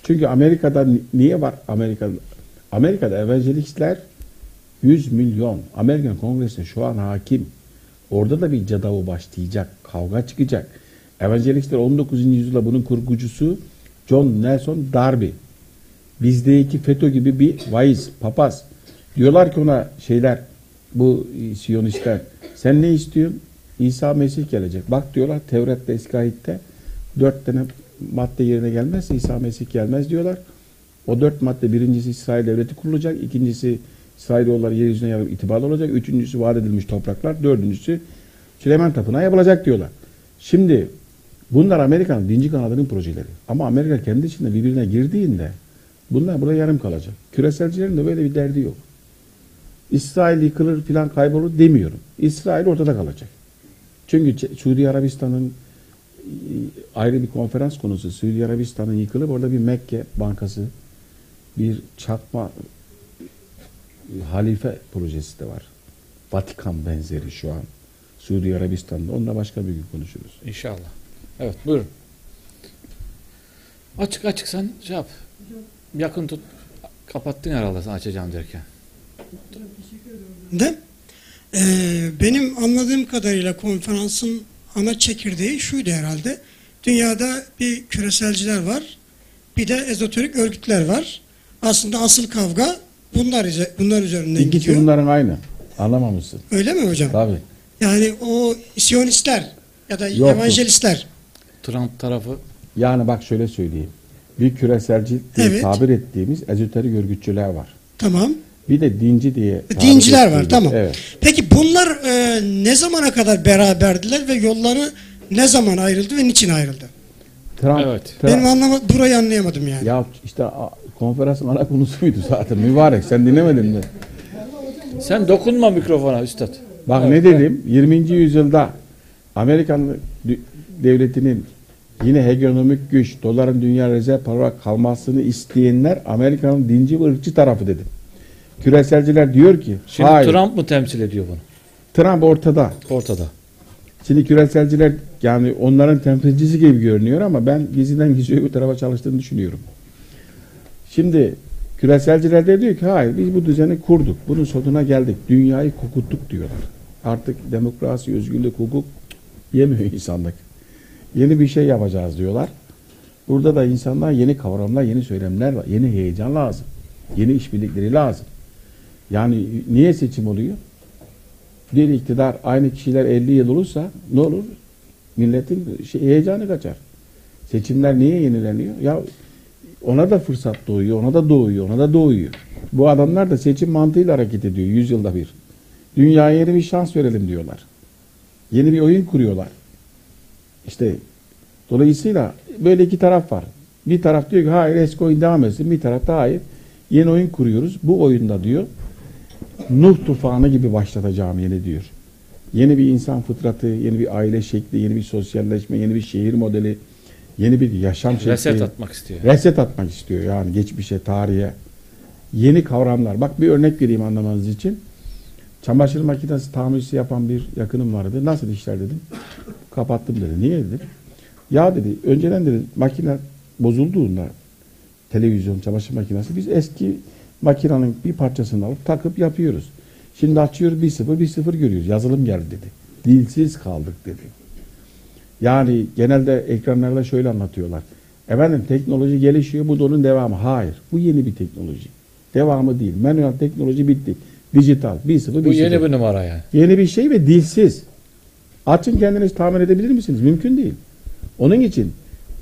Çünkü Amerika'da ni- niye var Amerika'da? Amerika'da evangelistler 100 milyon. Amerikan Kongresi'ne şu an hakim. Orada da bir cadavu başlayacak. Kavga çıkacak. Evangelistler 19. yüzyılda bunun kurgucusu John Nelson Darby. Bizdeki FETÖ gibi bir vaiz, papaz. Diyorlar ki ona şeyler, bu Siyonistler, sen ne istiyorsun? İsa Mesih gelecek. Bak diyorlar Tevrat'ta, eski ayette dört tane madde yerine gelmezse İsa Mesih gelmez diyorlar. O dört madde birincisi İsrail devleti kurulacak, ikincisi İsrailoğulları yeryüzüne yarım itibarlı olacak, üçüncüsü vaat edilmiş topraklar, dördüncüsü Süleyman Tapınağı yapılacak diyorlar. Şimdi bunlar Amerika'nın dinci kanadının projeleri. Ama Amerika kendi içinde birbirine girdiğinde bunlar burada yarım kalacak. Küreselcilerin de böyle bir derdi yok. İsrail yıkılır filan kaybolur demiyorum. İsrail ortada kalacak. Çünkü Suudi Arabistan'ın e, ayrı bir konferans konusu. Suudi Arabistan'ın yıkılıp orada bir Mekke bankası, bir çakma e, halife projesi de var. Vatikan benzeri şu an. Suudi Arabistan'da. Onunla başka bir gün konuşuruz. İnşallah. Evet buyurun. Açık açık sen şey yap. Yakın tut. Kapattın herhalde sen açacağım derken. De e, benim anladığım kadarıyla konferansın ana çekirdeği şuydu herhalde. Dünyada bir küreselciler var. Bir de ezoterik örgütler var. Aslında asıl kavga bunlar, bunlar üzerinden İkisi gidiyor. bunların aynı. Anlamamışsın. Öyle mi hocam? Tabii. Yani o Siyonistler ya da Yok. evangelistler. Trump tarafı Yani bak şöyle söyleyeyim. Bir küreselci diye Evet. tabir ettiğimiz ezoterik örgütçüler var. Tamam. Bir de dinci diye tabir Dinciler var tamam. Evet. Peki bunlar e, ne zamana kadar beraberdiler ve yolları Ne zaman ayrıldı ve niçin ayrıldı? Trump, Evet. Trump- Benim anlama burayı anlayamadım yani. ya işte a- konferansın ana konusuydu zaten mübarek sen dinlemedin mi? Sen dokunma mikrofona üstad. Bak ne dedim 20. yüzyılda Amerikan devletinin yine hegemonik güç doların dünya rezerv para olarak kalmasını isteyenler Amerika'nın dinci ve ırkçı tarafı dedim. Küreselciler diyor ki Şimdi hayır Trump mı temsil ediyor bunu? Trump ortada. Ortada. Şimdi küreselciler yani onların temsilcisi gibi görünüyor ama ben gizliden gizliye bu tarafa çalıştığını düşünüyorum. Şimdi küreselciler de diyor ki hayır biz bu düzeni kurduk. Bunun sonuna geldik. Dünyayı kokuttuk diyorlar. Artık demokrasi, özgürlük, hukuk yemiyor insanlık. Yeni bir şey yapacağız diyorlar. Burada da insanlar yeni kavramlar, yeni söylemler. Yeni heyecan lazım. Yeni işbirlikleri lazım. Yani niye seçim oluyor? bir iktidar aynı kişiler 50 yıl olursa ne olur? Milletin şey, heyecanı kaçar. Seçimler niye yenileniyor? Ya ona da fırsat doğuyor, ona da doğuyor, ona da doğuyor. Bu adamlar da seçim mantığıyla hareket ediyor yüzyılda bir. Dünyaya yeni bir şans verelim diyorlar. Yeni bir oyun kuruyorlar. İşte dolayısıyla böyle iki taraf var. Bir taraf diyor ki hayır eski oyun devam etsin. Bir taraf da hayır. Yeni oyun kuruyoruz. Bu oyunda diyor Nuh tufanı gibi başlatacağım yeni diyor. Yeni bir insan fıtratı, yeni bir aile şekli, yeni bir sosyalleşme, yeni bir şehir modeli, yeni bir yaşam şekli. Reset atmak istiyor. Reset atmak istiyor yani geçmişe, tarihe. Yeni kavramlar. Bak bir örnek vereyim anlamanız için. Çamaşır makinesi tamircisi yapan bir yakınım vardı. Nasıl işler dedim. Kapattım dedi. Niye dedim. Ya dedi önceden dedi makine bozulduğunda televizyon, çamaşır makinesi biz eski makinenin bir parçasını alıp takıp yapıyoruz. Şimdi açıyoruz 1-0 1-0 görüyoruz. Yazılım geldi dedi. Dilsiz kaldık dedi. Yani genelde ekranlarda şöyle anlatıyorlar. Efendim teknoloji gelişiyor bu da onun devamı. Hayır. Bu yeni bir teknoloji. Devamı değil. Manuel teknoloji bitti. Dijital. 1-0 Bu 1-0. yeni bir numara yani. Yeni bir şey ve dilsiz. Açın kendiniz tahmin edebilir misiniz? Mümkün değil. Onun için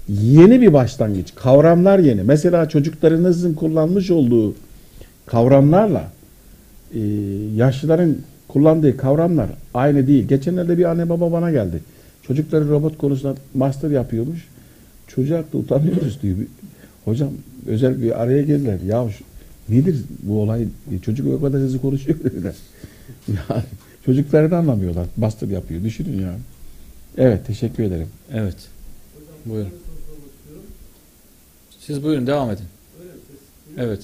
yeni bir başlangıç. Kavramlar yeni. Mesela çocuklarınızın kullanmış olduğu kavramlarla e, yaşlıların kullandığı kavramlar aynı değil. Geçenlerde bir anne baba bana geldi. Çocukları robot konusunda master yapıyormuş. Çocuğa da utanıyoruz diyor. Hocam özel bir araya geldiler. Ya şu, nedir bu olay? E, Çocuk o kadar hızlı konuşuyor dediler. Yani çocuklarını anlamıyorlar. Master yapıyor. Düşünün yani. Evet teşekkür ederim. Evet. Buyurun. Siz buyurun devam edin. Evet.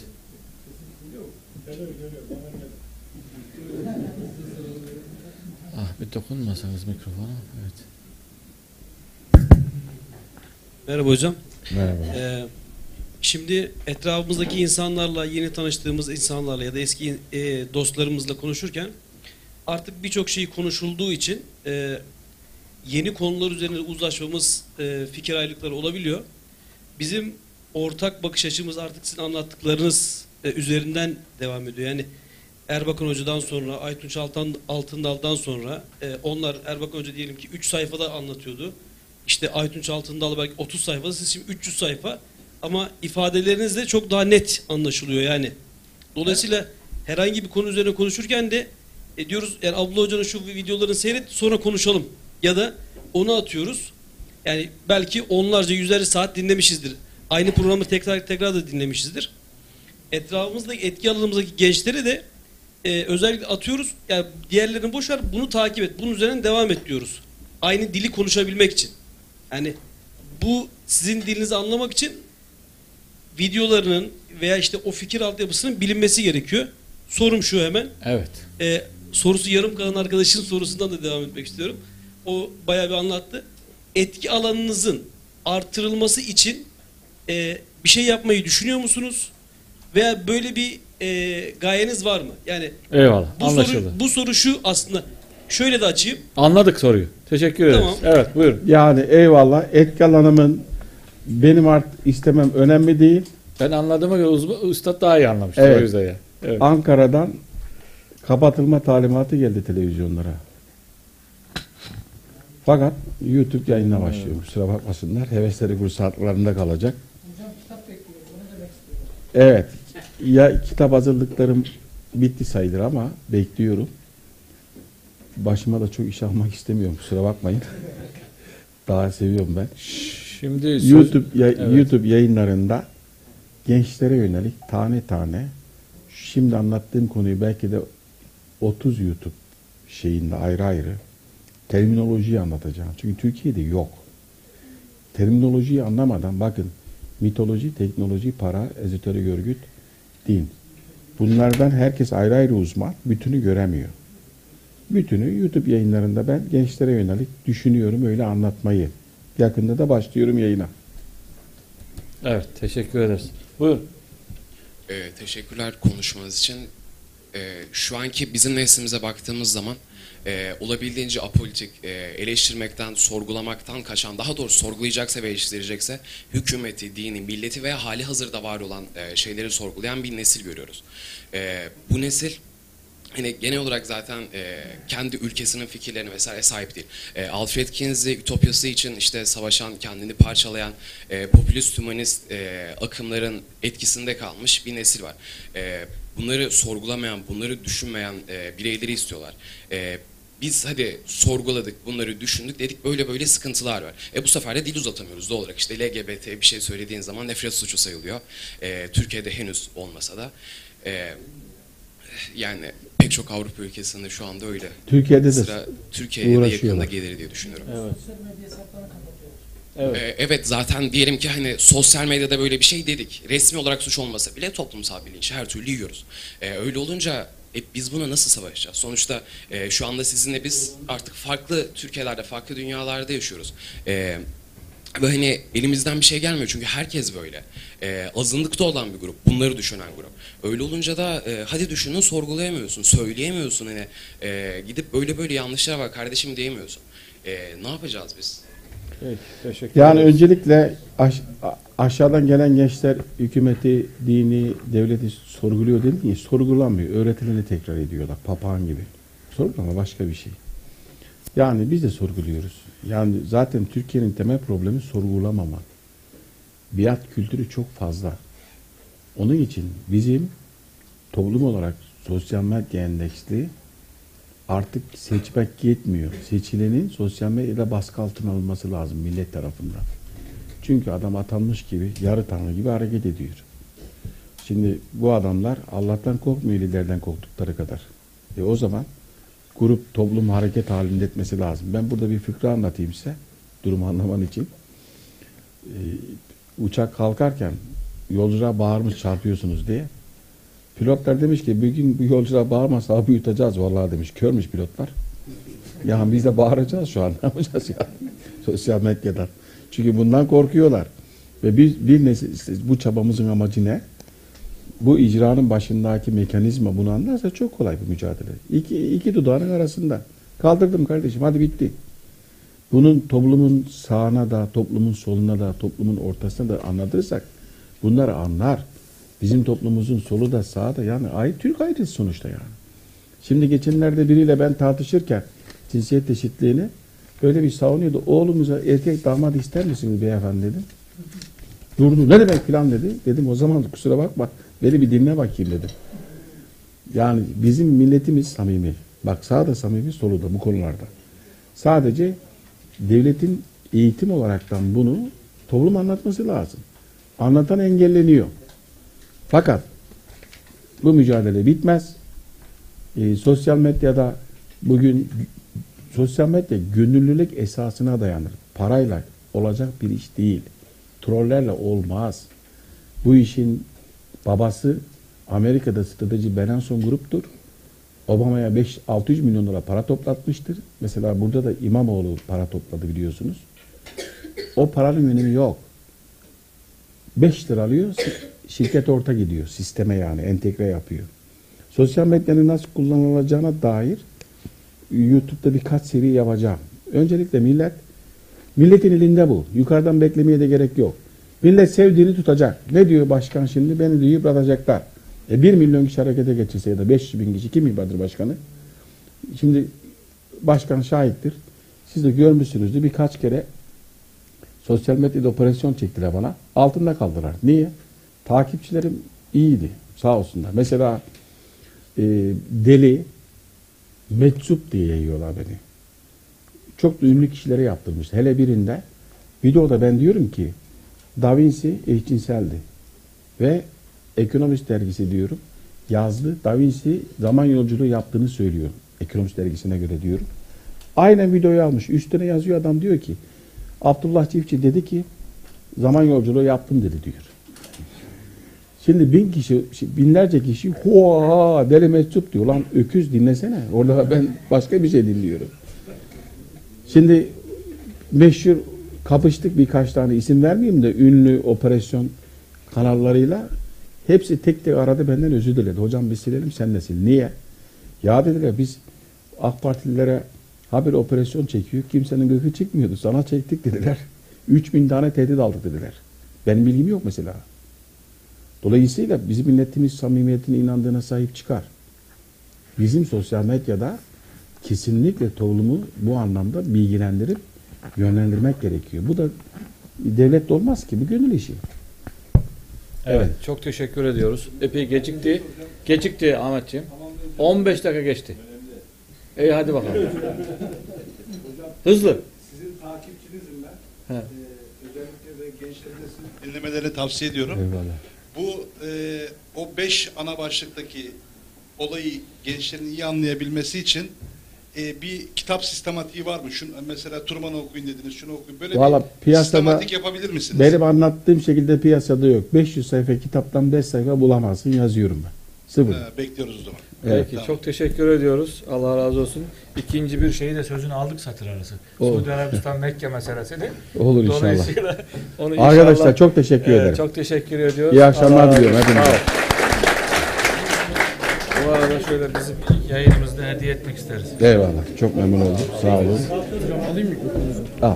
Ah bir dokunmasanız mikrofona. Evet. Merhaba hocam. Merhaba. Ee, şimdi etrafımızdaki insanlarla, yeni tanıştığımız insanlarla ya da eski e, dostlarımızla konuşurken artık birçok şey konuşulduğu için e, yeni konular üzerine uzlaşmamız, e, fikir ayrılıkları olabiliyor. Bizim ortak bakış açımız artık sizin anlattıklarınız e, üzerinden devam ediyor. Yani Erbakan Hoca'dan sonra, Aytunç Altan, Altındal'dan sonra e, onlar Erbakan Hoca diyelim ki 3 sayfada anlatıyordu. İşte Aytunç Altındal belki 30 sayfada, siz şimdi 300 sayfa ama ifadeleriniz de çok daha net anlaşılıyor yani. Dolayısıyla herhangi bir konu üzerine konuşurken de e, diyoruz yani Abdullah Hoca'nın şu videolarını seyret sonra konuşalım ya da onu atıyoruz. Yani belki onlarca yüzlerce saat dinlemişizdir. Aynı programı tekrar tekrar da dinlemişizdir. Etrafımızdaki etki alanımızdaki gençleri de e, özellikle atıyoruz. Yani diğerlerini boş ver bunu takip et. Bunun üzerinden devam et diyoruz. Aynı dili konuşabilmek için. Yani bu sizin dilinizi anlamak için videolarının veya işte o fikir altyapısının bilinmesi gerekiyor. Sorum şu hemen. Evet. E, sorusu yarım kalan arkadaşın sorusundan da devam etmek istiyorum. O bayağı bir anlattı. Etki alanınızın artırılması için e, bir şey yapmayı düşünüyor musunuz? Veya böyle bir e, gayeniz var mı? Yani Eyvallah. bu Anlaşıldı. soru, bu soru şu aslında. Şöyle de açayım. Anladık soruyu. Teşekkür ederiz. Tamam. Evet buyurun. Yani eyvallah etki alanımın benim artık istemem önemli değil. Ben anladığıma göre uzman, üstad daha iyi anlamıştır Evet. o yüzden ya. Evet. Ankara'dan kapatılma talimatı geldi televizyonlara. Fakat YouTube yayına başlıyor. Kusura bakmasınlar. Hevesleri kursaklarında kalacak. Evet. Ya kitap hazırlıklarım bitti sayılır ama bekliyorum. Başıma da çok iş almak istemiyorum. Kusura bakmayın. daha seviyorum ben. Şimdi söz- YouTube ya- Evet. YouTube yayınlarında gençlere yönelik tane tane şimdi anlattığım konuyu belki de 30 YouTube şeyinde ayrı ayrı terminolojiyi anlatacağım. Çünkü Türkiye'de yok. Terminolojiyi anlamadan bakın mitoloji, teknoloji, para, ezoterik örgüt, din. Bunlardan herkes ayrı ayrı uzman, bütünü göremiyor. Bütünü YouTube yayınlarında ben gençlere yönelik düşünüyorum öyle anlatmayı. Yakında da başlıyorum yayına. Evet, teşekkür ederiz. Buyurun. Ee, teşekkürler konuşmanız için. Ee, şu anki bizim neslimize baktığımız zaman e, olabildiğince apolitik, e, eleştirmekten, sorgulamaktan kaçan, daha doğrusu sorgulayacaksa ve eleştirecekse hükümeti, dini, milleti veya hali hazırda var olan e, şeyleri sorgulayan bir nesil görüyoruz. E, bu nesil hani genel olarak zaten e, kendi ülkesinin fikirlerine vesaire sahip değil. E, Alfred Kinsey ütopyası için işte savaşan, kendini parçalayan e, popülist hümanist e, akımların etkisinde kalmış bir nesil var. E, bunları sorgulamayan, bunları düşünmeyen e, bireyleri istiyorlar. E, biz hadi sorguladık, bunları düşündük dedik böyle böyle sıkıntılar var. E bu sefer de dil uzatamıyoruz doğal olarak. İşte LGBT bir şey söylediğin zaman nefret suçu sayılıyor. E, Türkiye'de henüz olmasa da. E, yani pek çok Avrupa ülkesinde şu anda öyle. Türkiye'de de Sıra Türkiye'ye de yakında gelir diye düşünüyorum. Evet. Evet. Evet. evet zaten diyelim ki hani sosyal medyada böyle bir şey dedik. Resmi olarak suç olmasa bile toplumsal bilinç her türlü yiyoruz. Ee, öyle olunca e, biz buna nasıl savaşacağız? Sonuçta e, şu anda sizinle biz artık farklı Türkiye'lerde, farklı dünyalarda yaşıyoruz. Ee, ve hani elimizden bir şey gelmiyor çünkü herkes böyle. Ee, azınlıkta olan bir grup, bunları düşünen grup. Öyle olunca da e, hadi düşünün sorgulayamıyorsun, söyleyemiyorsun hani e, gidip böyle böyle yanlışlar var kardeşim diyemiyorsun. E, ne yapacağız biz? Peki, teşekkür Yani ederiz. öncelikle aşağıdan gelen gençler hükümeti, dini, devleti sorguluyor dedi ki sorgulamıyor. Öğretileni tekrar ediyorlar papağan gibi. Sorgulama başka bir şey. Yani biz de sorguluyoruz. Yani zaten Türkiye'nin temel problemi sorgulamamak. Biat kültürü çok fazla. Onun için bizim toplum olarak sosyal medya endeksli artık seçmek yetmiyor. Seçilenin sosyal medyada baskı altına alınması lazım millet tarafından. Çünkü adam atanmış gibi, yarı tanrı gibi hareket ediyor. Şimdi bu adamlar Allah'tan korkmuyor liderden korktukları kadar. E o zaman grup, toplum hareket halinde etmesi lazım. Ben burada bir fıkra anlatayım size. Durumu anlaman için. E, uçak kalkarken yolculara bağırmış çarpıyorsunuz diye. Pilotlar demiş ki bugün bu yolculara bağırmasa abi yutacağız vallahi demiş. Körmüş pilotlar. Ya biz de bağıracağız şu an. Ne yapacağız ya? Sosyal medyadan. Çünkü bundan korkuyorlar. Ve biz bir nesil, bu çabamızın amacı ne? Bu icranın başındaki mekanizma bunu anlarsa çok kolay bir mücadele. İki, iki dudağının arasında. Kaldırdım kardeşim hadi bitti. Bunun toplumun sağına da, toplumun soluna da, toplumun ortasına da anlatırsak bunları anlar. Bizim toplumumuzun solu da sağı da yani ay Türk ayrısı sonuçta yani. Şimdi geçenlerde biriyle ben tartışırken cinsiyet eşitliğini öyle bir savunuyordu. Oğlumuza erkek damat ister misiniz beyefendi dedim. Durdu. Ne demek filan dedi. Dedim o zaman kusura bakma. Beni bir dinle bakayım dedim. Yani bizim milletimiz samimi. Bak sağ da samimi solu da bu konularda. Sadece devletin eğitim olaraktan bunu toplum anlatması lazım. Anlatan engelleniyor. Fakat bu mücadele bitmez. Ee, sosyal medyada bugün sosyal medya gönüllülük esasına dayanır. Parayla olacak bir iş değil. Trollerle olmaz. Bu işin babası Amerika'da strateji Benenson gruptur. Obama'ya 5-600 milyon dolar para toplatmıştır. Mesela burada da İmamoğlu para topladı biliyorsunuz. O paranın önemi yok. 5 lira alıyor, şirket orta gidiyor. Sisteme yani entegre yapıyor. Sosyal medyanın nasıl kullanılacağına dair YouTube'da birkaç seri yapacağım. Öncelikle millet, milletin elinde bu. Yukarıdan beklemeye de gerek yok. Millet sevdiğini tutacak. Ne diyor başkan şimdi? Beni diyor yıpratacaklar. E 1 milyon kişi harekete geçirse ya da 500 bin kişi kim yıpratır başkanı? Şimdi başkan şahittir. Siz de görmüşsünüzdür birkaç kere sosyal medyada operasyon çektiler bana. Altında kaldılar. Niye? Takipçilerim iyiydi. Sağ olsunlar. Mesela e, deli meczup diye yayıyorlar beni. çok da ünlü kişilere yaptırmış. Hele birinde videoda ben diyorum ki Da Vinci eşcinseldi ve Ekonomist dergisi diyorum yazdı. Da Vinci zaman yolculuğu yaptığını söylüyor. Ekonomist dergisine göre diyorum. Aynen videoyu almış. Üstüne yazıyor adam diyor ki Abdullah Çiftçi dedi ki zaman yolculuğu yaptım dedi diyor. Şimdi bin kişi, binlerce kişi hoa deli meczup diyor. Lan öküz dinlesene. Orada ben başka bir şey dinliyorum. Şimdi meşhur kapıştık birkaç tane isim vermeyeyim de ünlü operasyon kanallarıyla hepsi tek tek aradı benden özür diledi. Hocam biz silelim sen de sil. Niye? Ya dediler biz AK Partililere haber operasyon çekiyor. Kimsenin gıkı çıkmıyordu. Sana çektik dediler. 3000 tane tehdit aldık dediler. Benim bilgim yok mesela. Dolayısıyla bizim milletimiz samimiyetine inandığına sahip çıkar. Bizim sosyal medyada kesinlikle toplumu bu anlamda bilgilendirip yönlendirmek gerekiyor. Bu da devlet olmaz ki. Bu gönül işi. Evet. Çok teşekkür ediyoruz. Epey gecikti. Gecikti Ahmetciğim. 15 dakika geçti. İyi hadi bakalım. Hızlı. Sizin takipçinizim ben. He. Ee, özellikle de gençlerine sizin dinlemelerini tavsiye ediyorum. Eyvallah. Bu e, o beş ana başlıktaki olayı gençlerin iyi anlayabilmesi için e, bir kitap sistematiği var mı? Şunu, mesela Turman'ı okuyun dediniz, şunu okuyun. Böyle Valla bir piyasada sistematik yapabilir misiniz? benim anlattığım şekilde piyasada yok. 500 sayfa kitaptan 5 sayfa bulamazsın yazıyorum ben. Sıfır. Ee, bekliyoruz o zaman. Evet. Peki çok teşekkür ediyoruz. Allah razı olsun. İkinci bir şeyi de sözünü aldık satır arası. Olur. Suudi Arabistan Mekke meselesi de. Olur inşallah. Onu Arkadaşlar inşallah- çok teşekkür Evet, ederim. Çok teşekkür ediyoruz. İyi akşamlar Allah diliyorum hepinize. Bu arada şöyle bizim yayınımızda hediye etmek isteriz. Eyvallah. Çok memnun oldum. Sağ olun. Al.